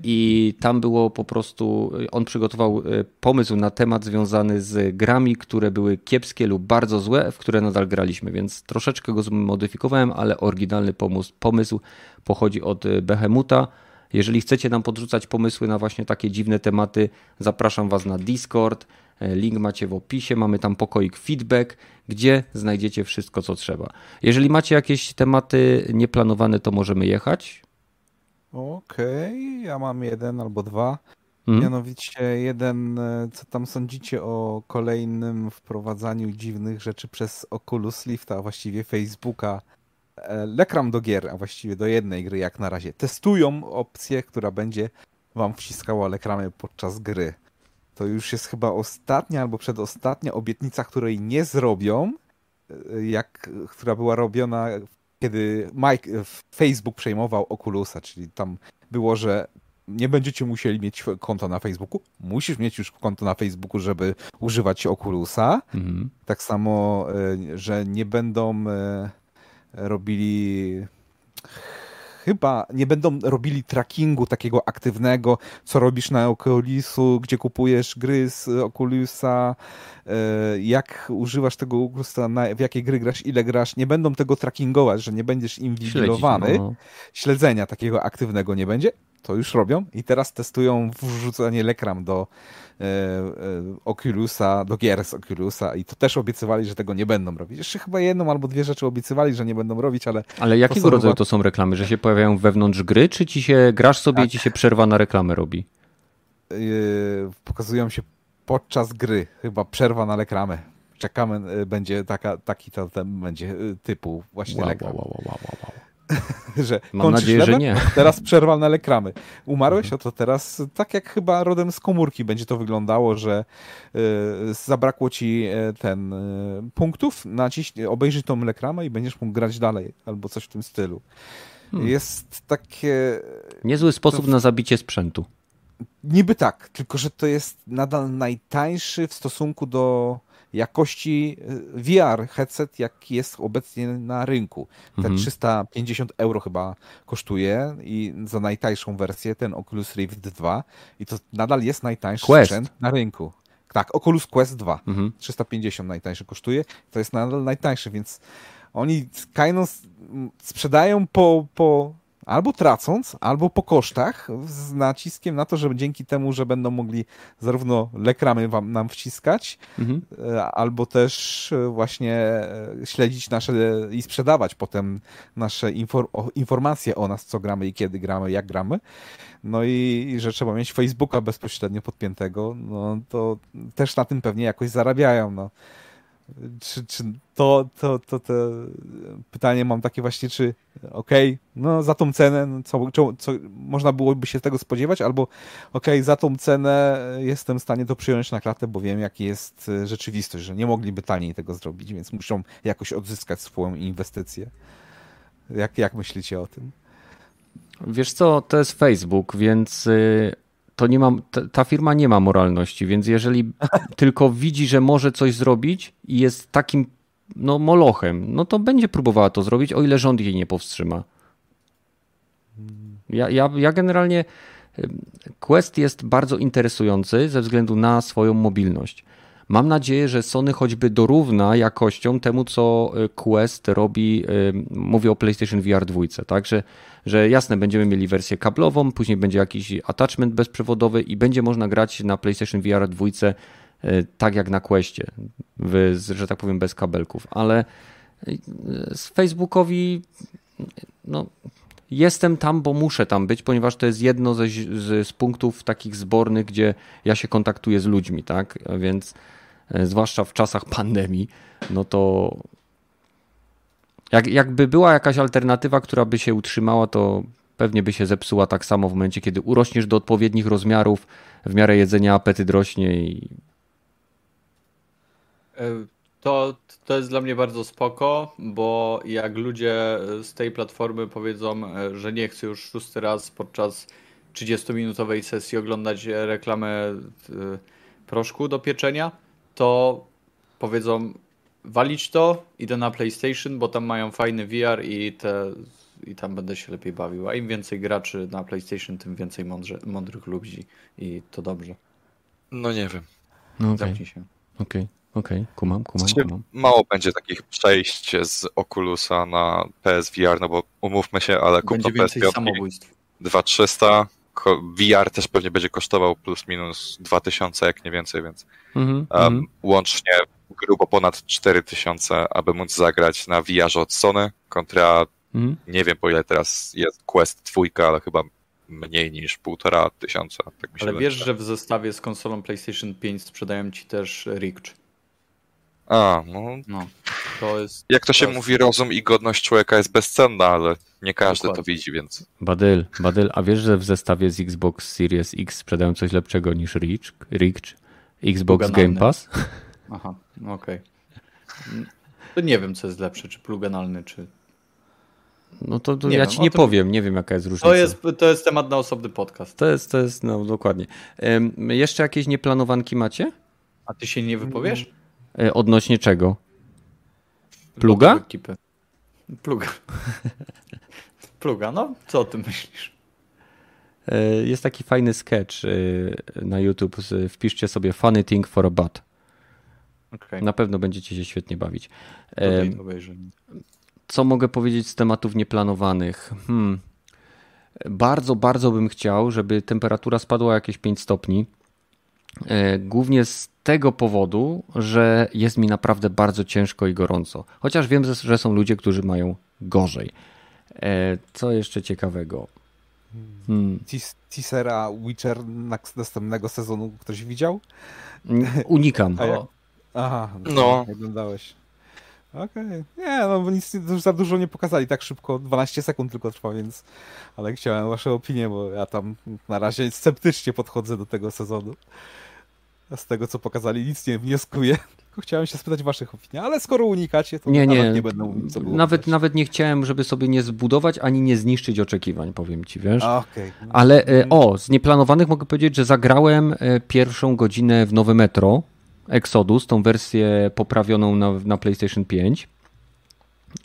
I tam było po prostu, on przygotował e, pomysł na temat związany z grami, które były kiepskie lub bardzo złe, w które nadal graliśmy, więc troszeczkę go zmodyfikowałem, ale oryginalny pomysł, pomysł pochodzi od e, Behemuta. Jeżeli chcecie nam podrzucać pomysły na właśnie takie dziwne tematy, zapraszam Was na Discord. E, Link macie w opisie, mamy tam pokoik feedback, gdzie znajdziecie wszystko, co trzeba. Jeżeli macie jakieś tematy nieplanowane, to możemy jechać. Okej, ja mam jeden albo dwa. Mhm. Mianowicie jeden, e, co tam sądzicie o kolejnym wprowadzaniu dziwnych rzeczy przez Oculus Lifta, a właściwie Facebooka e, Lekram do gier, a właściwie do jednej gry jak na razie, testują opcję, która będzie wam wciskała lekramy podczas gry. To już jest chyba ostatnia albo przedostatnia obietnica, której nie zrobią, e, jak, która była robiona, kiedy Mike, Facebook przejmował Oculusa, czyli tam było, że nie będziecie musieli mieć konta na Facebooku. Musisz mieć już konto na Facebooku, żeby używać Oculusa. Mhm. Tak samo, e, że nie będą e, robili chyba nie będą robili trackingu takiego aktywnego, co robisz na Oculusu, gdzie kupujesz gry z Oculusa, e, jak używasz tego Oculusa, w jakie gry grasz, ile grasz. Nie będą tego trackingować, że nie będziesz inwigilowany. No. Śledzenia takiego aktywnego nie będzie to już robią i teraz testują wrzucanie lekram do e, e, Oculusa, do gier z Oculusa i to też obiecywali, że tego nie będą robić. Jeszcze chyba jedną albo dwie rzeczy obiecywali, że nie będą robić, ale... Ale jakiego rodzaju to są reklamy? Że się pojawiają wewnątrz gry, czy ci się grasz sobie tak. i ci się przerwa na reklamę robi? Yy, pokazują się podczas gry, chyba przerwa na reklamę. Czekamy, będzie taka, taki to, ten będzie typu właśnie wow. Wow, wow, wow, wow. że Mam nadzieję, że nie. Teraz przerwa na lekramy. Umarłeś, mhm. oto teraz tak jak chyba rodem z komórki będzie to wyglądało, że y, zabrakło ci e, ten y, punktów, naciśnij, obejrzyj tą lekramę i będziesz mógł grać dalej, albo coś w tym stylu. Hmm. Jest takie... Niezły sposób to... na zabicie sprzętu. Niby tak, tylko że to jest nadal najtańszy w stosunku do jakości y, VR headset, jaki jest obecnie na rynku. Ten mhm. 350 euro chyba kosztuje i za najtańszą wersję ten Oculus Rift 2 i to nadal jest najtańszy Quest. sprzęt na rynku. Tak, Oculus Quest 2. Mhm. 350 najtańszy kosztuje. To jest nadal najtańszy, więc oni Kainos sprzedają po, po albo tracąc, albo po kosztach, z naciskiem na to, że dzięki temu, że będą mogli zarówno lekramy wam, nam wciskać, mhm. E, albo też e, właśnie e, śledzić nasze i sprzedawać potem nasze infor, informacje o nas, co gramy i kiedy gramy, jak gramy. No i, i że trzeba mieć Facebooka bezpośrednio podpiętego, no to też na tym pewnie jakoś zarabiają. No. Czy, czy to, to, to, to pytanie mam takie właśnie, czy okej, okay, no za tą cenę, no co, co, co, można byłoby się tego spodziewać, albo okej, okay, za tą cenę jestem w stanie to przyjąć na klatę, bo wiem, jaki jest e, rzeczywistość, że nie mogliby taniej tego zrobić, więc muszą jakoś odzyskać swoją inwestycję. Jak, jak myślicie o tym? Wiesz co, to jest Facebook, więc y, to nie ma, ta firma nie ma moralności, więc jeżeli tylko widzi, że może coś zrobić i jest takim no, molochem, no to będzie próbowała to zrobić, o ile rząd jej nie powstrzyma. Ja, ja, ja generalnie Quest jest bardzo interesujący ze względu na swoją mobilność. Mam nadzieję, że Sony choćby dorówna jakością temu, co e, Quest robi, e, mówię o PlayStation VR 2, tak, że, że jasne, będziemy mieli wersję kablową, później będzie jakiś attachment bezprzewodowy i będzie można grać na PlayStation VR 2 e, tak jak na Questie, w, że tak powiem bez kabelków, ale z Facebookowi no, jestem tam, bo muszę tam być, ponieważ to jest jedno ze, z, z punktów takich zbornych, gdzie ja się kontaktuję z ludźmi, tak? Więc zwłaszcza w czasach pandemii, no to jak, jakby była jakaś alternatywa, która by się utrzymała, to pewnie by się zepsuła tak samo w momencie, kiedy urośniesz do odpowiednich rozmiarów, w miarę jedzenia apetyt rośnie i... E, to, to jest dla mnie bardzo spoko, bo jak ludzie z tej platformy powiedzą, e, że nie chcą już szósty raz podczas 30-minutowej sesji oglądać reklamę proszku do pieczenia, to powiedzą walić to, idę na PlayStation, bo tam mają fajny VR i, te, i tam będę się lepiej bawił. A im więcej graczy na PlayStation, tym więcej mądrze, mądrych ludzi i to dobrze. No nie wiem. No okay. Zamknij się. Okej, okay. okej, okay. kumam, kumam, znaczy, kumam. Mało będzie takich przejść z Oculusa na PSVR, no bo umówmy się, ale kupno PS5 2300, VR też pewnie będzie kosztował plus minus 2000, jak nie więcej, więc mm -hmm. um, łącznie grubo ponad 4000, aby móc zagrać na VR od Sony kontra mm -hmm. nie wiem po ile teraz jest Quest 2, ale chyba mniej niż półtora tysiąca. Tak ale wiesz, że w zestawie z konsolą PlayStation 5 sprzedają ci też Rich. A, no. no. To jest, Jak to się jest- mówi, rozum i godność człowieka jest bezcenna, ale nie każdy Dokładnie. to widzi, więc Badyl, Badyl, a wiesz, że w zestawie z Xbox Series X sprzedają coś lepszego niż Reach, Reach Xbox Pluganalny. Game Pass? Aha, no okej. To nie wiem, co jest lepsze, czy pluganalny, czy... No to, to ja wiem, ci nie tym- powiem, nie wiem jaka jest różnica. To jest, to jest temat na osobny podcast. to jest, to jest no dokładnie. Em, jeszcze jakieś nieplanowanki macie? A ty się nie wypowiesz? E, odnośnie czego? Pluga? Pluga. Pluga, no? Co o tym myślisz? E, Jest taki fajny sketch e, na YouTube. Wpiszcie sobie Funny Thing for a Butt. Okej, Na pewno będziecie się świetnie bawić. Co mogę powiedzieć z tematów nieplanowanych? Hmm. Bardzo, bardzo bym chciał, żeby temperatura spadła jakieś 5 stopni. E, Głównie z tego powodu, że jest mi naprawdę bardzo ciężko i gorąco. Chociaż wiem, że- są ludzie, którzy mają gorzej. E, Co jeszcze ciekawego? Hmm. Teas- Teasera Witcher na- następnego sezonu ktoś widział? Unikam. A jak? Aha, No. nie oglądałeś. Okej. Nie, no bo nic już za dużo nie pokazali, tak szybko, 12 sekund tylko trwa, więc... Ale chciałem wasze opinie, bo ja tam na razie sceptycznie podchodzę do tego sezonu. A z tego, co pokazali, nic nie wnioskuję. Tylko chciałem się spytać waszych opinii, ale skoro unikacie, to Nie, nawet nie. nie będę mówił, co było. Nawet, nawet nie chciałem, żeby sobie nie zbudować ani nie zniszczyć oczekiwań, powiem ci, wiesz? A, Okej. Ale e, o, z nieplanowanych mogę powiedzieć, że zagrałem e, pierwszą godzinę w nowe Metro Exodus, tą wersję poprawioną na, na PlayStation 5.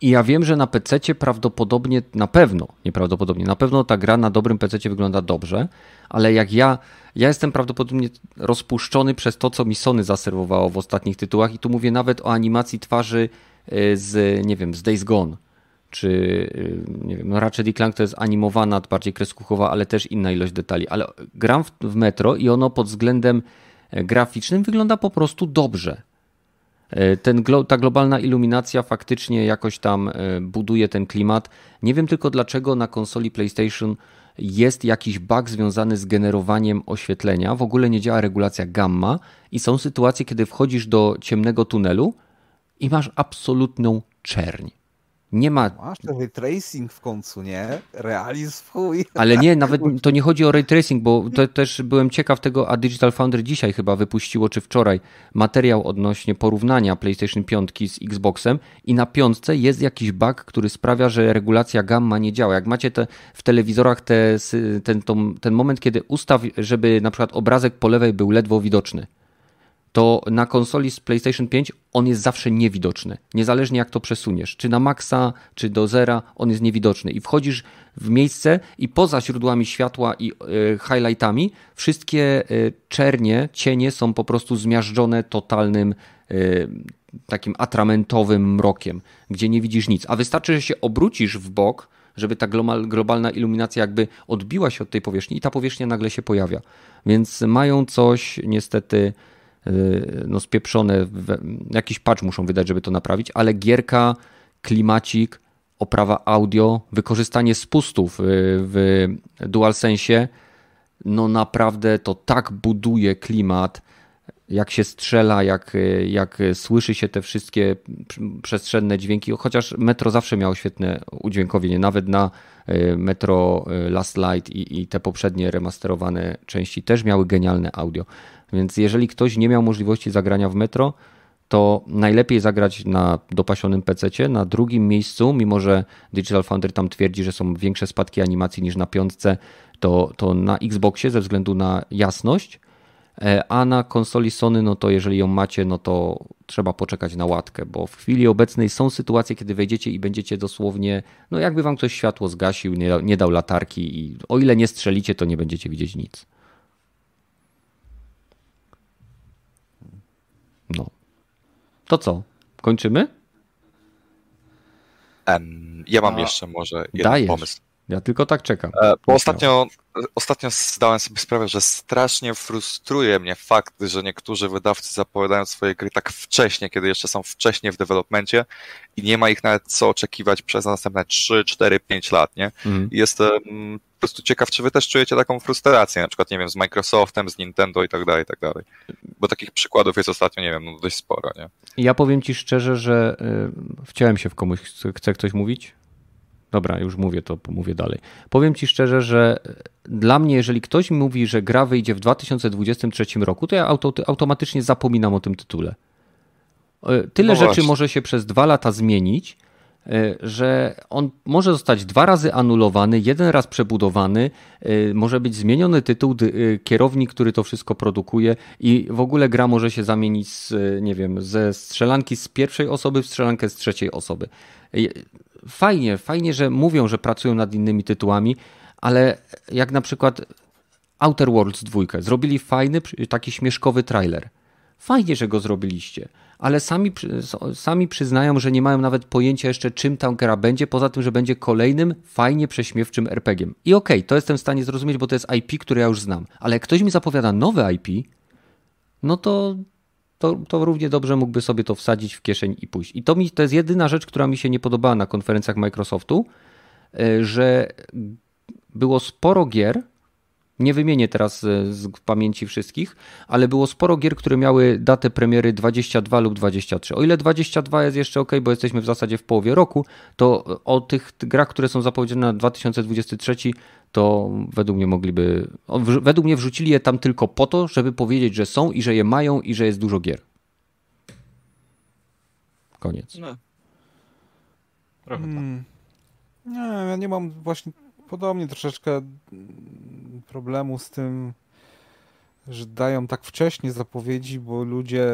I ja wiem, że na PC prawdopodobnie, na pewno, nieprawdopodobnie, na pewno ta gra na dobrym PC wygląda dobrze, ale jak ja, ja jestem prawdopodobnie rozpuszczony przez to, co mi Sony zaserwowało w ostatnich tytułach i tu mówię nawet o animacji twarzy e, z, nie wiem, z Days Gone czy y, nie wiem, no Ratchet Clank to jest animowana, bardziej kreskówkowa, ale też inna ilość detali. Ale gram w, w Metro i ono pod względem graficznym wygląda po prostu dobrze. E, Ten, ta globalna iluminacja faktycznie jakoś tam e, buduje ten klimat. Nie wiem tylko dlaczego na konsoli PlayStation jest jakiś bug związany z generowaniem oświetlenia. W ogóle nie działa regulacja gamma i są sytuacje, kiedy wchodzisz do ciemnego tunelu i masz absolutną czerń. Nie ma Masz ten ray tracing w końcu, nie? Realizm chuj. Ale nie, nawet to nie chodzi o ray tracing, bo to też byłem ciekaw tego, a Digital Foundry dzisiaj chyba wypuściło, czy wczoraj, materiał odnośnie porównania PlayStation 5 z Xboxem i na piątce jest jakiś bug, który sprawia, że regulacja gamma nie działa. Jak macie te, w telewizorach te, ten, ten moment, kiedy ustaw, żeby na przykład obrazek po lewej był ledwo widoczny, to na konsoli z PlayStation 5 on jest zawsze niewidoczny. Niezależnie jak to przesuniesz. Czy na maksa, czy do zera, on jest niewidoczny. I wchodzisz w miejsce i poza źródłami światła i e, highlightami, wszystkie e, czernie, cienie są po prostu zmiażdżone totalnym e, takim atramentowym mrokiem, gdzie nie widzisz nic. A wystarczy, że się obrócisz w bok, żeby ta global, globalna iluminacja jakby odbiła się od tej powierzchni i ta powierzchnia nagle się pojawia. Więc mają coś niestety no spieprzone, jakiś patch muszą wydać, żeby to naprawić, ale gierka, klimacik, oprawa audio, wykorzystanie spustów yy, w DualSense, no naprawdę to tak buduje klimat, jak się strzela, jak, jak słyszy się te wszystkie przestrzenne dźwięki, chociaż Metro zawsze miało świetne udźwiękowienie, nawet na y, Metro y, Last Light i, i te poprzednie remasterowane części też miały genialne audio. Więc jeżeli ktoś nie miał możliwości zagrania w Metro, to najlepiej zagrać na dopasionym PC. Na drugim miejscu, mimo że Digital Foundry tam twierdzi, że są większe spadki animacji niż na piątce, to, to na Xboxie ze względu na jasność, E, a na konsoli Sony, no to jeżeli ją macie, no to trzeba poczekać na łatkę, bo w chwili obecnej są sytuacje, kiedy wejdziecie i będziecie dosłownie, no jakby wam ktoś światło zgasił, nie, nie dał latarki i o ile nie strzelicie, to nie będziecie widzieć nic. No. To co? Kończymy? Em, ja mam A- jeszcze może jeden Dajesz. pomysł. Ja tylko tak czekam. E, bo ostatnio, ostatnio zdałem sobie sprawę, że strasznie frustruje mnie fakt, że niektórzy wydawcy zapowiadają swoje gry tak wcześnie, kiedy jeszcze są wcześnie w developmencie i nie ma ich nawet co oczekiwać przez następne 3, 4, 5 lat, nie? I Jestem po prostu ciekaw, czy wy też czujecie taką frustrację, na przykład, nie wiem, z Microsoftem, z Nintendo i tak dalej, i tak dalej. Bo takich przykładów jest ostatnio, nie wiem, no dość sporo, nie? Ja powiem ci szczerze, że y, wciąłem się w komuś. Chce ktoś mówić? Dobra, już mówię to, mówię dalej. Powiem ci szczerze, że y, dla mnie, jeżeli ktoś mówi, że gra wyjdzie w 2023 roku, to ja auto, automatycznie zapominam o tym tytule. Y, Tyle No rzeczy może się przez dwa lata zmienić, y, że on może zostać dwa razy anulowany, jeden raz przebudowany, może być zmieniony tytuł, kierownik, który to wszystko produkuje i w ogóle gra może się zamienić z, nie wiem, ze strzelanki z pierwszej osoby w strzelankę z trzeciej osoby. Fajnie, fajnie, że mówią, że pracują nad innymi tytułami, ale jak na przykład Outer Worlds 2 zrobili fajny, taki śmieszkowy trailer. Fajnie, że go zrobiliście, ale sami, sami przyznają, że nie mają nawet pojęcia jeszcze, czym ta gra będzie, poza tym, że będzie kolejnym fajnie prześmiewczym RPG-iem. I okej, to jestem w stanie zrozumieć, bo to jest IP, które ja już znam, ale jak ktoś mi zapowiada nowe IP, no to, to, to równie dobrze mógłby sobie to wsadzić w kieszeń i pójść. I to, mi, to jest jedyna rzecz, która mi się nie podobała na konferencjach Microsoftu, y, że było sporo gier, nie wymienię teraz e, z pamięci wszystkich, ale było sporo gier, które miały datę premiery 22 lub 23. O ile 22 jest jeszcze ok, bo jesteśmy w zasadzie w połowie roku, to o tych grach, które są zapowiedziane na 2023, to według mnie mogliby, według mnie wrzucili je tam tylko po to, żeby powiedzieć, że są i że je mają i że jest dużo gier. Koniec. No. Trochę tak. Mm. Nie, ja nie mam właśnie podobnie troszeczkę problemu z tym, że dają tak wcześnie zapowiedzi, bo ludzie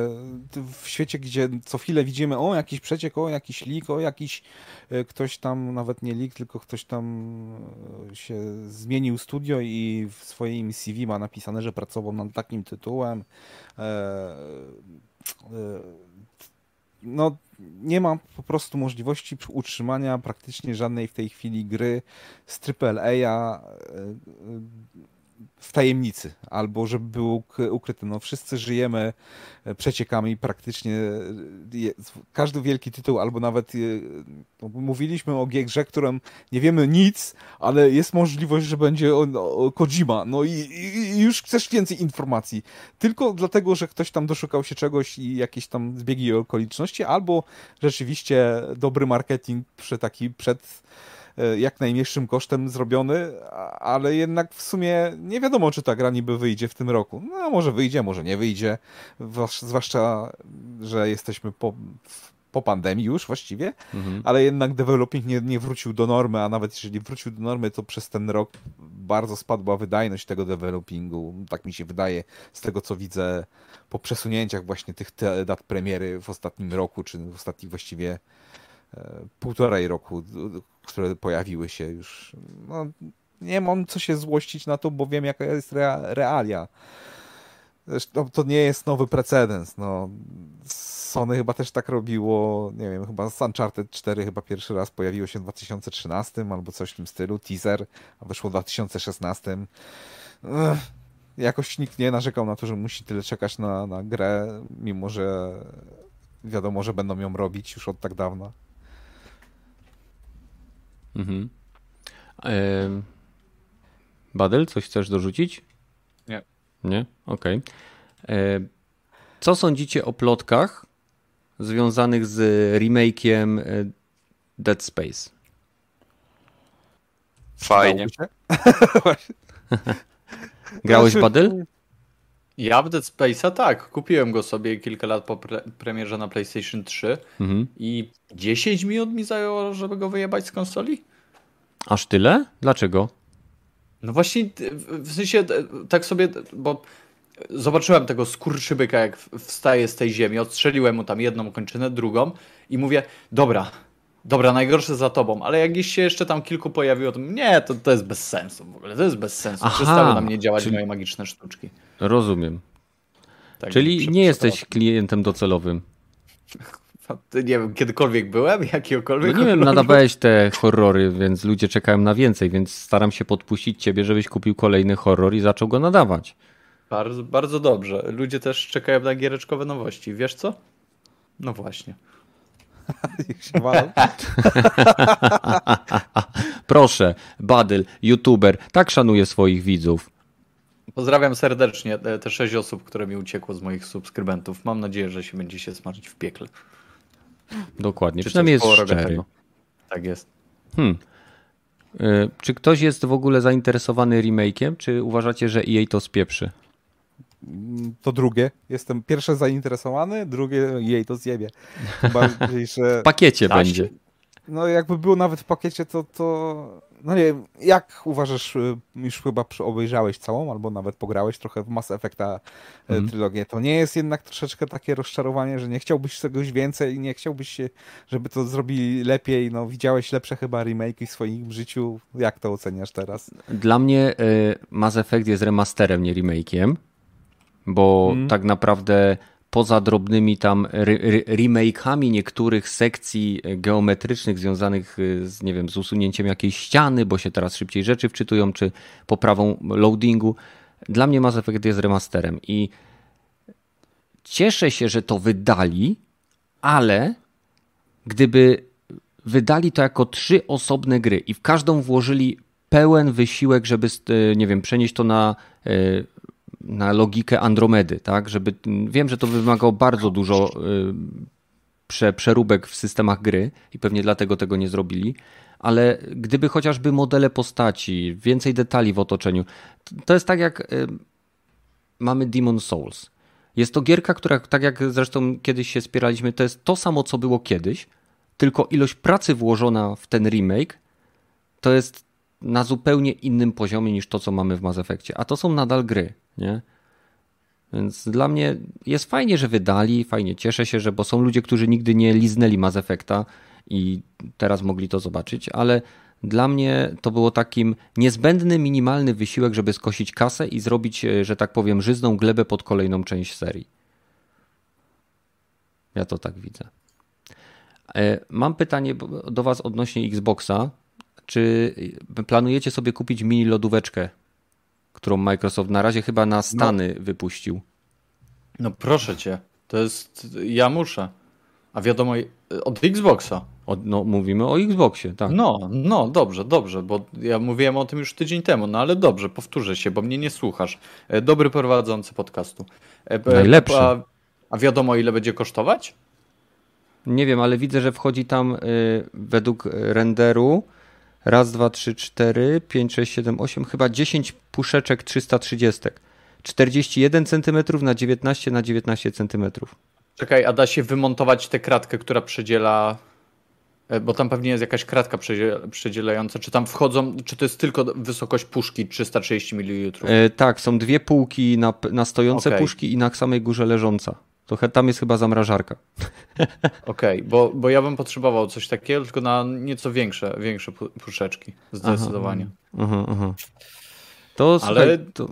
w świecie, gdzie co chwilę widzimy, o jakiś przeciek, o jakiś leak, o jakiś e, ktoś tam, nawet nie leak, tylko ktoś tam e, się zmienił studio i w swoim CV ma napisane, że pracował nad takim tytułem. E, no, nie ma po prostu możliwości utrzymania praktycznie żadnej w tej chwili gry z AAA w tajemnicy, albo żeby było uk- ukryte. No, wszyscy żyjemy e, przeciekami praktycznie. e, Każdy wielki tytuł, albo nawet e, no, mówiliśmy o grze, którą nie wiemy nic, ale jest możliwość, że będzie o, o Kojima. No i, i, już chcesz więcej informacji. Tylko dlatego, że ktoś tam doszukał się czegoś i jakieś tam zbiegi okoliczności, albo rzeczywiście dobry marketing przy taki przed jak najmniejszym kosztem zrobiony, ale jednak w sumie nie wiadomo, czy ta gra niby wyjdzie w tym roku. No może wyjdzie, może nie wyjdzie, Zwłasz- zwłaszcza, że jesteśmy po, po pandemii już właściwie, Mhm. ale jednak developing nie, nie wrócił do normy, a nawet jeżeli wrócił do normy, to przez ten rok bardzo spadła wydajność tego developingu, tak mi się wydaje, z tego co widzę po przesunięciach właśnie tych dat premiery w ostatnim roku, czy w ostatnich właściwie e, półtorej roku, które pojawiły się już. No, nie mam co się złościć na to, bo wiem jaka jest rea, realia. Zresztą to nie jest nowy precedens. No. Sony chyba też tak robiło, nie wiem, chyba z Uncharted 4 chyba pierwszy raz pojawiło się w 2013 albo coś w tym stylu, teaser, a wyszło w 2016. Ech, jakoś nikt nie narzekał na to, że musi tyle czekać na, na grę, mimo że wiadomo, że będą ją robić już od tak dawna. Mhm. Em, Badel, coś chcesz dorzucić? Nie. Nie? Okej. E, Co sądzicie o plotkach związanych z remake'iem e, Dead Space? Fajnie. Grałeś Znaczy, Badel? Ja w Dead Space'a tak, kupiłem go sobie kilka lat po pre premierze na PlayStation 3 Mhm. i 10 minut mi zajęło, żeby go wyjebać z konsoli. Aż tyle? Dlaczego? No właśnie, w- sensie tak sobie, bo zobaczyłem tego skurczybyka, jak wstaje z tej ziemi, odstrzeliłem mu tam jedną kończynę, drugą i mówię, dobra, dobra, najgorsze za tobą, ale jak się jeszcze tam kilku pojawiło, to nie, to, to jest bez sensu w ogóle, to jest bez sensu. Aha, Przestały na mnie działać czyli- moje magiczne sztuczki. Rozumiem. Tak, Czyli nie jesteś klientem docelowym. Nie wiem, kiedykolwiek byłem, jakiegokolwiek. No nie wiem, nadawałeś te horrory, więc ludzie czekają na więcej, więc staram się podpuścić ciebie, żebyś kupił kolejny horror i zaczął go nadawać. Bardzo, bardzo dobrze. Ludzie też czekają na giereczkowe nowości. Wiesz co? No właśnie. Proszę, Badyl, youtuber, tak szanuje swoich widzów. Pozdrawiam serdecznie te sześć osób, które mi uciekło z moich subskrybentów. Mam nadzieję, że się będzie się smażyć w piekle. Dokładnie, Czy przynajmniej jest szczery. Tak jest. Hmm. Y, czy ktoś jest w ogóle zainteresowany remake'iem, czy uważacie, że EA to spieprzy? To drugie. Jestem pierwsze zainteresowany, drugie jej to zjebie. że... W pakiecie będzie. No jakby było nawet w pakiecie, to, to no nie wiem, jak uważasz, y, już chyba obejrzałeś całą, albo nawet pograłeś trochę w Mass Effecta mm. trylogię, to nie jest jednak troszeczkę takie rozczarowanie, że nie chciałbyś czegoś więcej i nie chciałbyś się, żeby to zrobili lepiej, no widziałeś lepsze chyba remake'i w swoim życiu, jak to oceniasz teraz? Dla mnie y, Mass Effect jest remasterem, nie remake'iem, bo mm. tak naprawdę poza drobnymi tam remake'ami niektórych sekcji geometrycznych związanych y, z, nie wiem, z usunięciem jakiejś ściany, bo się teraz szybciej rzeczy wczytują, czy poprawą loadingu. Dla mnie Mass Effect jest remasterem i cieszę się, że to wydali, ale gdyby wydali to jako trzy osobne gry i w każdą włożyli pełen wysiłek, żeby, y, nie wiem, przenieść to na na logikę Andromedy, tak? Żeby, wiem, że to wymagało bardzo dużo y, prze, przeróbek w systemach gry i pewnie dlatego tego nie zrobili, ale gdyby chociażby modele postaci, więcej detali w otoczeniu, to jest tak jak y, mamy Demon Souls. Jest to gierka, która, tak jak zresztą kiedyś się spieraliśmy, to jest to samo, co było kiedyś, tylko ilość pracy włożona w ten remake to jest na zupełnie innym poziomie niż to, co mamy w Mass Effectie. A to są nadal gry nie? Więc dla mnie jest fajnie, że wydali, fajnie cieszę się, że bo są ludzie, którzy nigdy nie liznęli Mass Effecta i teraz mogli to zobaczyć, ale dla mnie to było takim niezbędny, minimalny wysiłek, żeby skosić kasę i zrobić, e, że tak powiem, żyzną glebę pod kolejną część serii. Ja to tak widzę. E, mam pytanie do Was odnośnie Xboxa. Czy planujecie sobie kupić mini lodóweczkę którą Microsoft na razie chyba na Stany no. wypuścił. No proszę cię, to jest. Ja muszę. A wiadomo, od Xboxa. Od, no, mówimy o Xboxie, tak. No, no, dobrze, dobrze, bo ja mówiłem o tym już tydzień temu, no ale dobrze, powtórzę się, bo mnie nie słuchasz. E, dobry prowadzący podcastu. E, e, Najlepszy. A, a wiadomo, ile będzie kosztować? Nie wiem, ale widzę, że wchodzi tam y, według renderu Raz, dwa, trzy, cztery, pięć, sześć, siedem, osiem, chyba 10 puszeczek 330. 41 cm na 19 na 19 cm. Czekaj, a da się wymontować tę kratkę, która przedziela e, bo tam pewnie jest jakaś kratka przedzielająca. Czy tam wchodzą, czy to jest tylko wysokość puszki 330 ml? E, tak, są dwie półki na, na stojące okay. puszki i na samej górze leżąca. To tam jest chyba zamrażarka. Okej, okay, bo, bo ja bym potrzebował coś takiego, tylko na nieco większe, większe puszeczki. Zdecydowanie. Aha, aha, To, Ale słuchaj, to,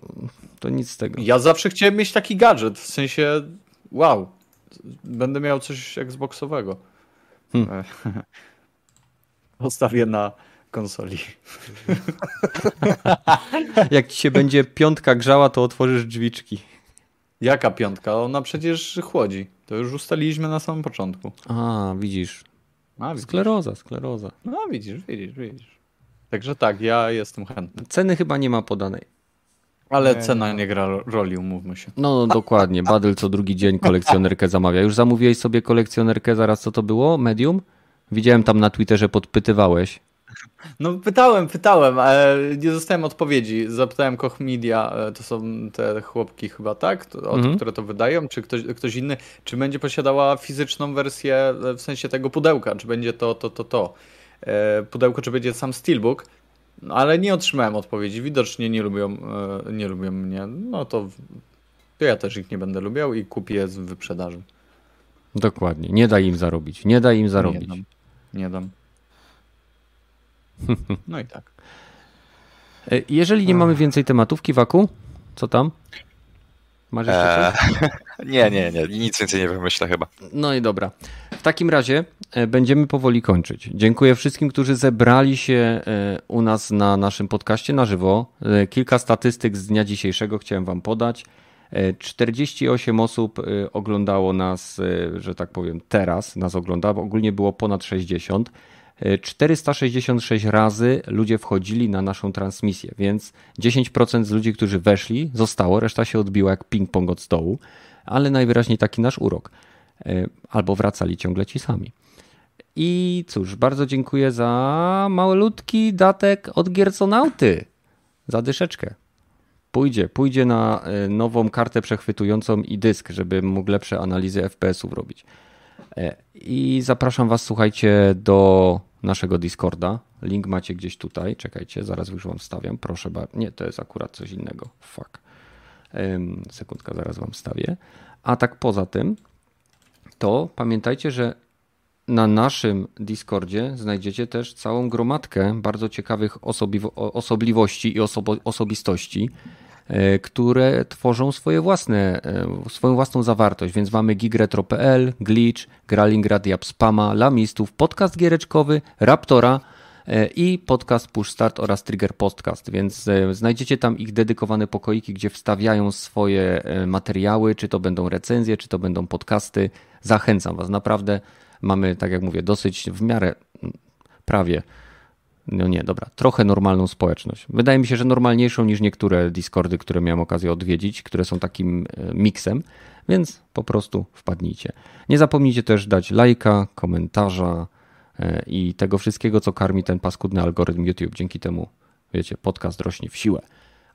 to nic z tego. Ja zawsze chciałem mieć taki gadżet, w sensie wow, będę miał coś Xboxowego. Hmm. Postawię na konsoli. Jak ci się będzie piątka grzała, to otworzysz drzwiczki. Jaka piątka? Ona przecież chłodzi. To już ustaliliśmy na samym początku. A, widzisz. A, widzisz. Skleroza, skleroza. No, widzisz, widzisz, widzisz. Także tak, ja jestem chętny. Ceny chyba nie ma podanej. Ale nie, cena nie gra roli, umówmy się. No, no dokładnie. Badyl co drugi dzień kolekcjonerkę zamawia. Już zamówiłeś sobie kolekcjonerkę, zaraz co to było? Medium? Widziałem tam na Twitterze, podpytywałeś. No pytałem, pytałem, ale nie dostałem odpowiedzi. Zapytałem Koch Media, e, to są te chłopki chyba, tak? Od, mhm. Które to wydają, czy ktoś, ktoś inny, czy będzie posiadała fizyczną wersję e, w sensie tego pudełka, czy będzie to, to, to, to. E, pudełko, czy będzie sam Steelbook, no, ale nie otrzymałem odpowiedzi. Widocznie nie lubią, nie lubią mnie. No to, to ja też ich nie będę lubiał i kupię z wyprzedaży. Dokładnie. Nie daj im zarobić. Nie daj im zarobić. Nie dam. Nie dam. No i tak. E, jeżeli nie mamy więcej tematów, Kiwaku, co tam? Masz jeszcze coś? Eee, nie, nie, nie, nic więcej nie wymyślę chyba. No i dobra. W takim razie e, będziemy powoli kończyć. Dziękuję wszystkim, którzy zebrali się e, u nas na naszym podcaście na żywo. Kilka statystyk z dnia dzisiejszego chciałem Wam podać. E, 48 osób oglądało nas, że tak powiem, teraz nas ogląda. Ogólnie było ponad 60. E, 466 razy ludzie wchodzili na naszą transmisję, więc 10% z ludzi, którzy weszli, zostało, reszta się odbiła jak ping-pong od stołu, ale najwyraźniej taki nasz urok. E, Albo wracali ciągle ci sami. I cóż, bardzo dziękuję za malutki datek od Gierconauty. Za dyszeczkę. Pójdzie, pójdzie na e, nową kartę przechwytującą i dysk, żeby mógł lepsze analizy FPS-ów robić. E, I zapraszam Was, słuchajcie, do naszego Discorda. Link macie gdzieś tutaj. Czekajcie, zaraz już Wam wstawiam. Proszę bardzo. Nie, to jest akurat coś innego. Fuck. Em, Sekundka, zaraz Wam wstawię. A tak poza tym, to pamiętajcie, że na naszym Discordzie znajdziecie też całą gromadkę bardzo ciekawych osobliwości i osobistości, które tworzą swoje własne, e, swoją własną zawartość. Więc mamy gigretro.pl, Glitch, Gralingrad, Japspama, Lamistów, podcast giereczkowy, Raptora e, i podcast Push Start oraz Trigger Podcast, więc e, znajdziecie tam ich dedykowane pokoiki, gdzie wstawiają swoje e, materiały, czy to będą recenzje, czy to będą podcasty. Zachęcam Was, naprawdę mamy, tak jak mówię, dosyć w miarę prawie no nie, dobra, trochę normalną społeczność. Wydaje mi się, że normalniejszą niż niektóre Discordy, które miałem okazję odwiedzić, które są takim e, miksem, więc po prostu wpadnijcie. Nie zapomnijcie też dać lajka, komentarza e, i tego wszystkiego, co karmi ten paskudny algorytm YouTube. Dzięki temu, wiecie, podcast rośnie w siłę.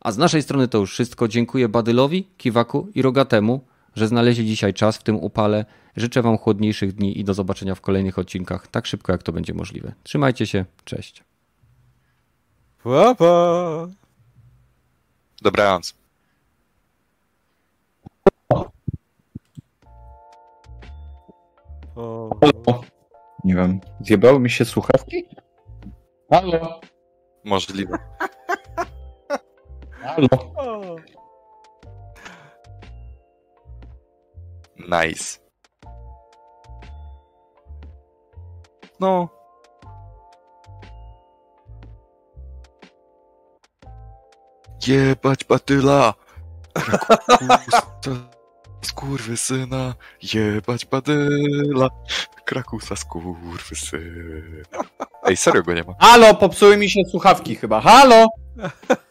A z naszej strony to już wszystko. Dziękuję Badylowi, Kiwaku i Rogatemu, że znaleźli dzisiaj czas w tym upale. Życzę Wam chłodniejszych dni i do zobaczenia w kolejnych odcinkach tak szybko, jak to będzie możliwe. Trzymajcie się, cześć. Pa, pa. Dobranoc. O. Nie wiem, zjebały mi się słuchawki? Halo? Możliwe. Halo? O. Nice. No. Jebać batyla! Krakusa, syna, jebać badyla! Krakusa, skurwysyna. Ej, serio go nie ma. Halo, popsuły mi się słuchawki chyba. Halo?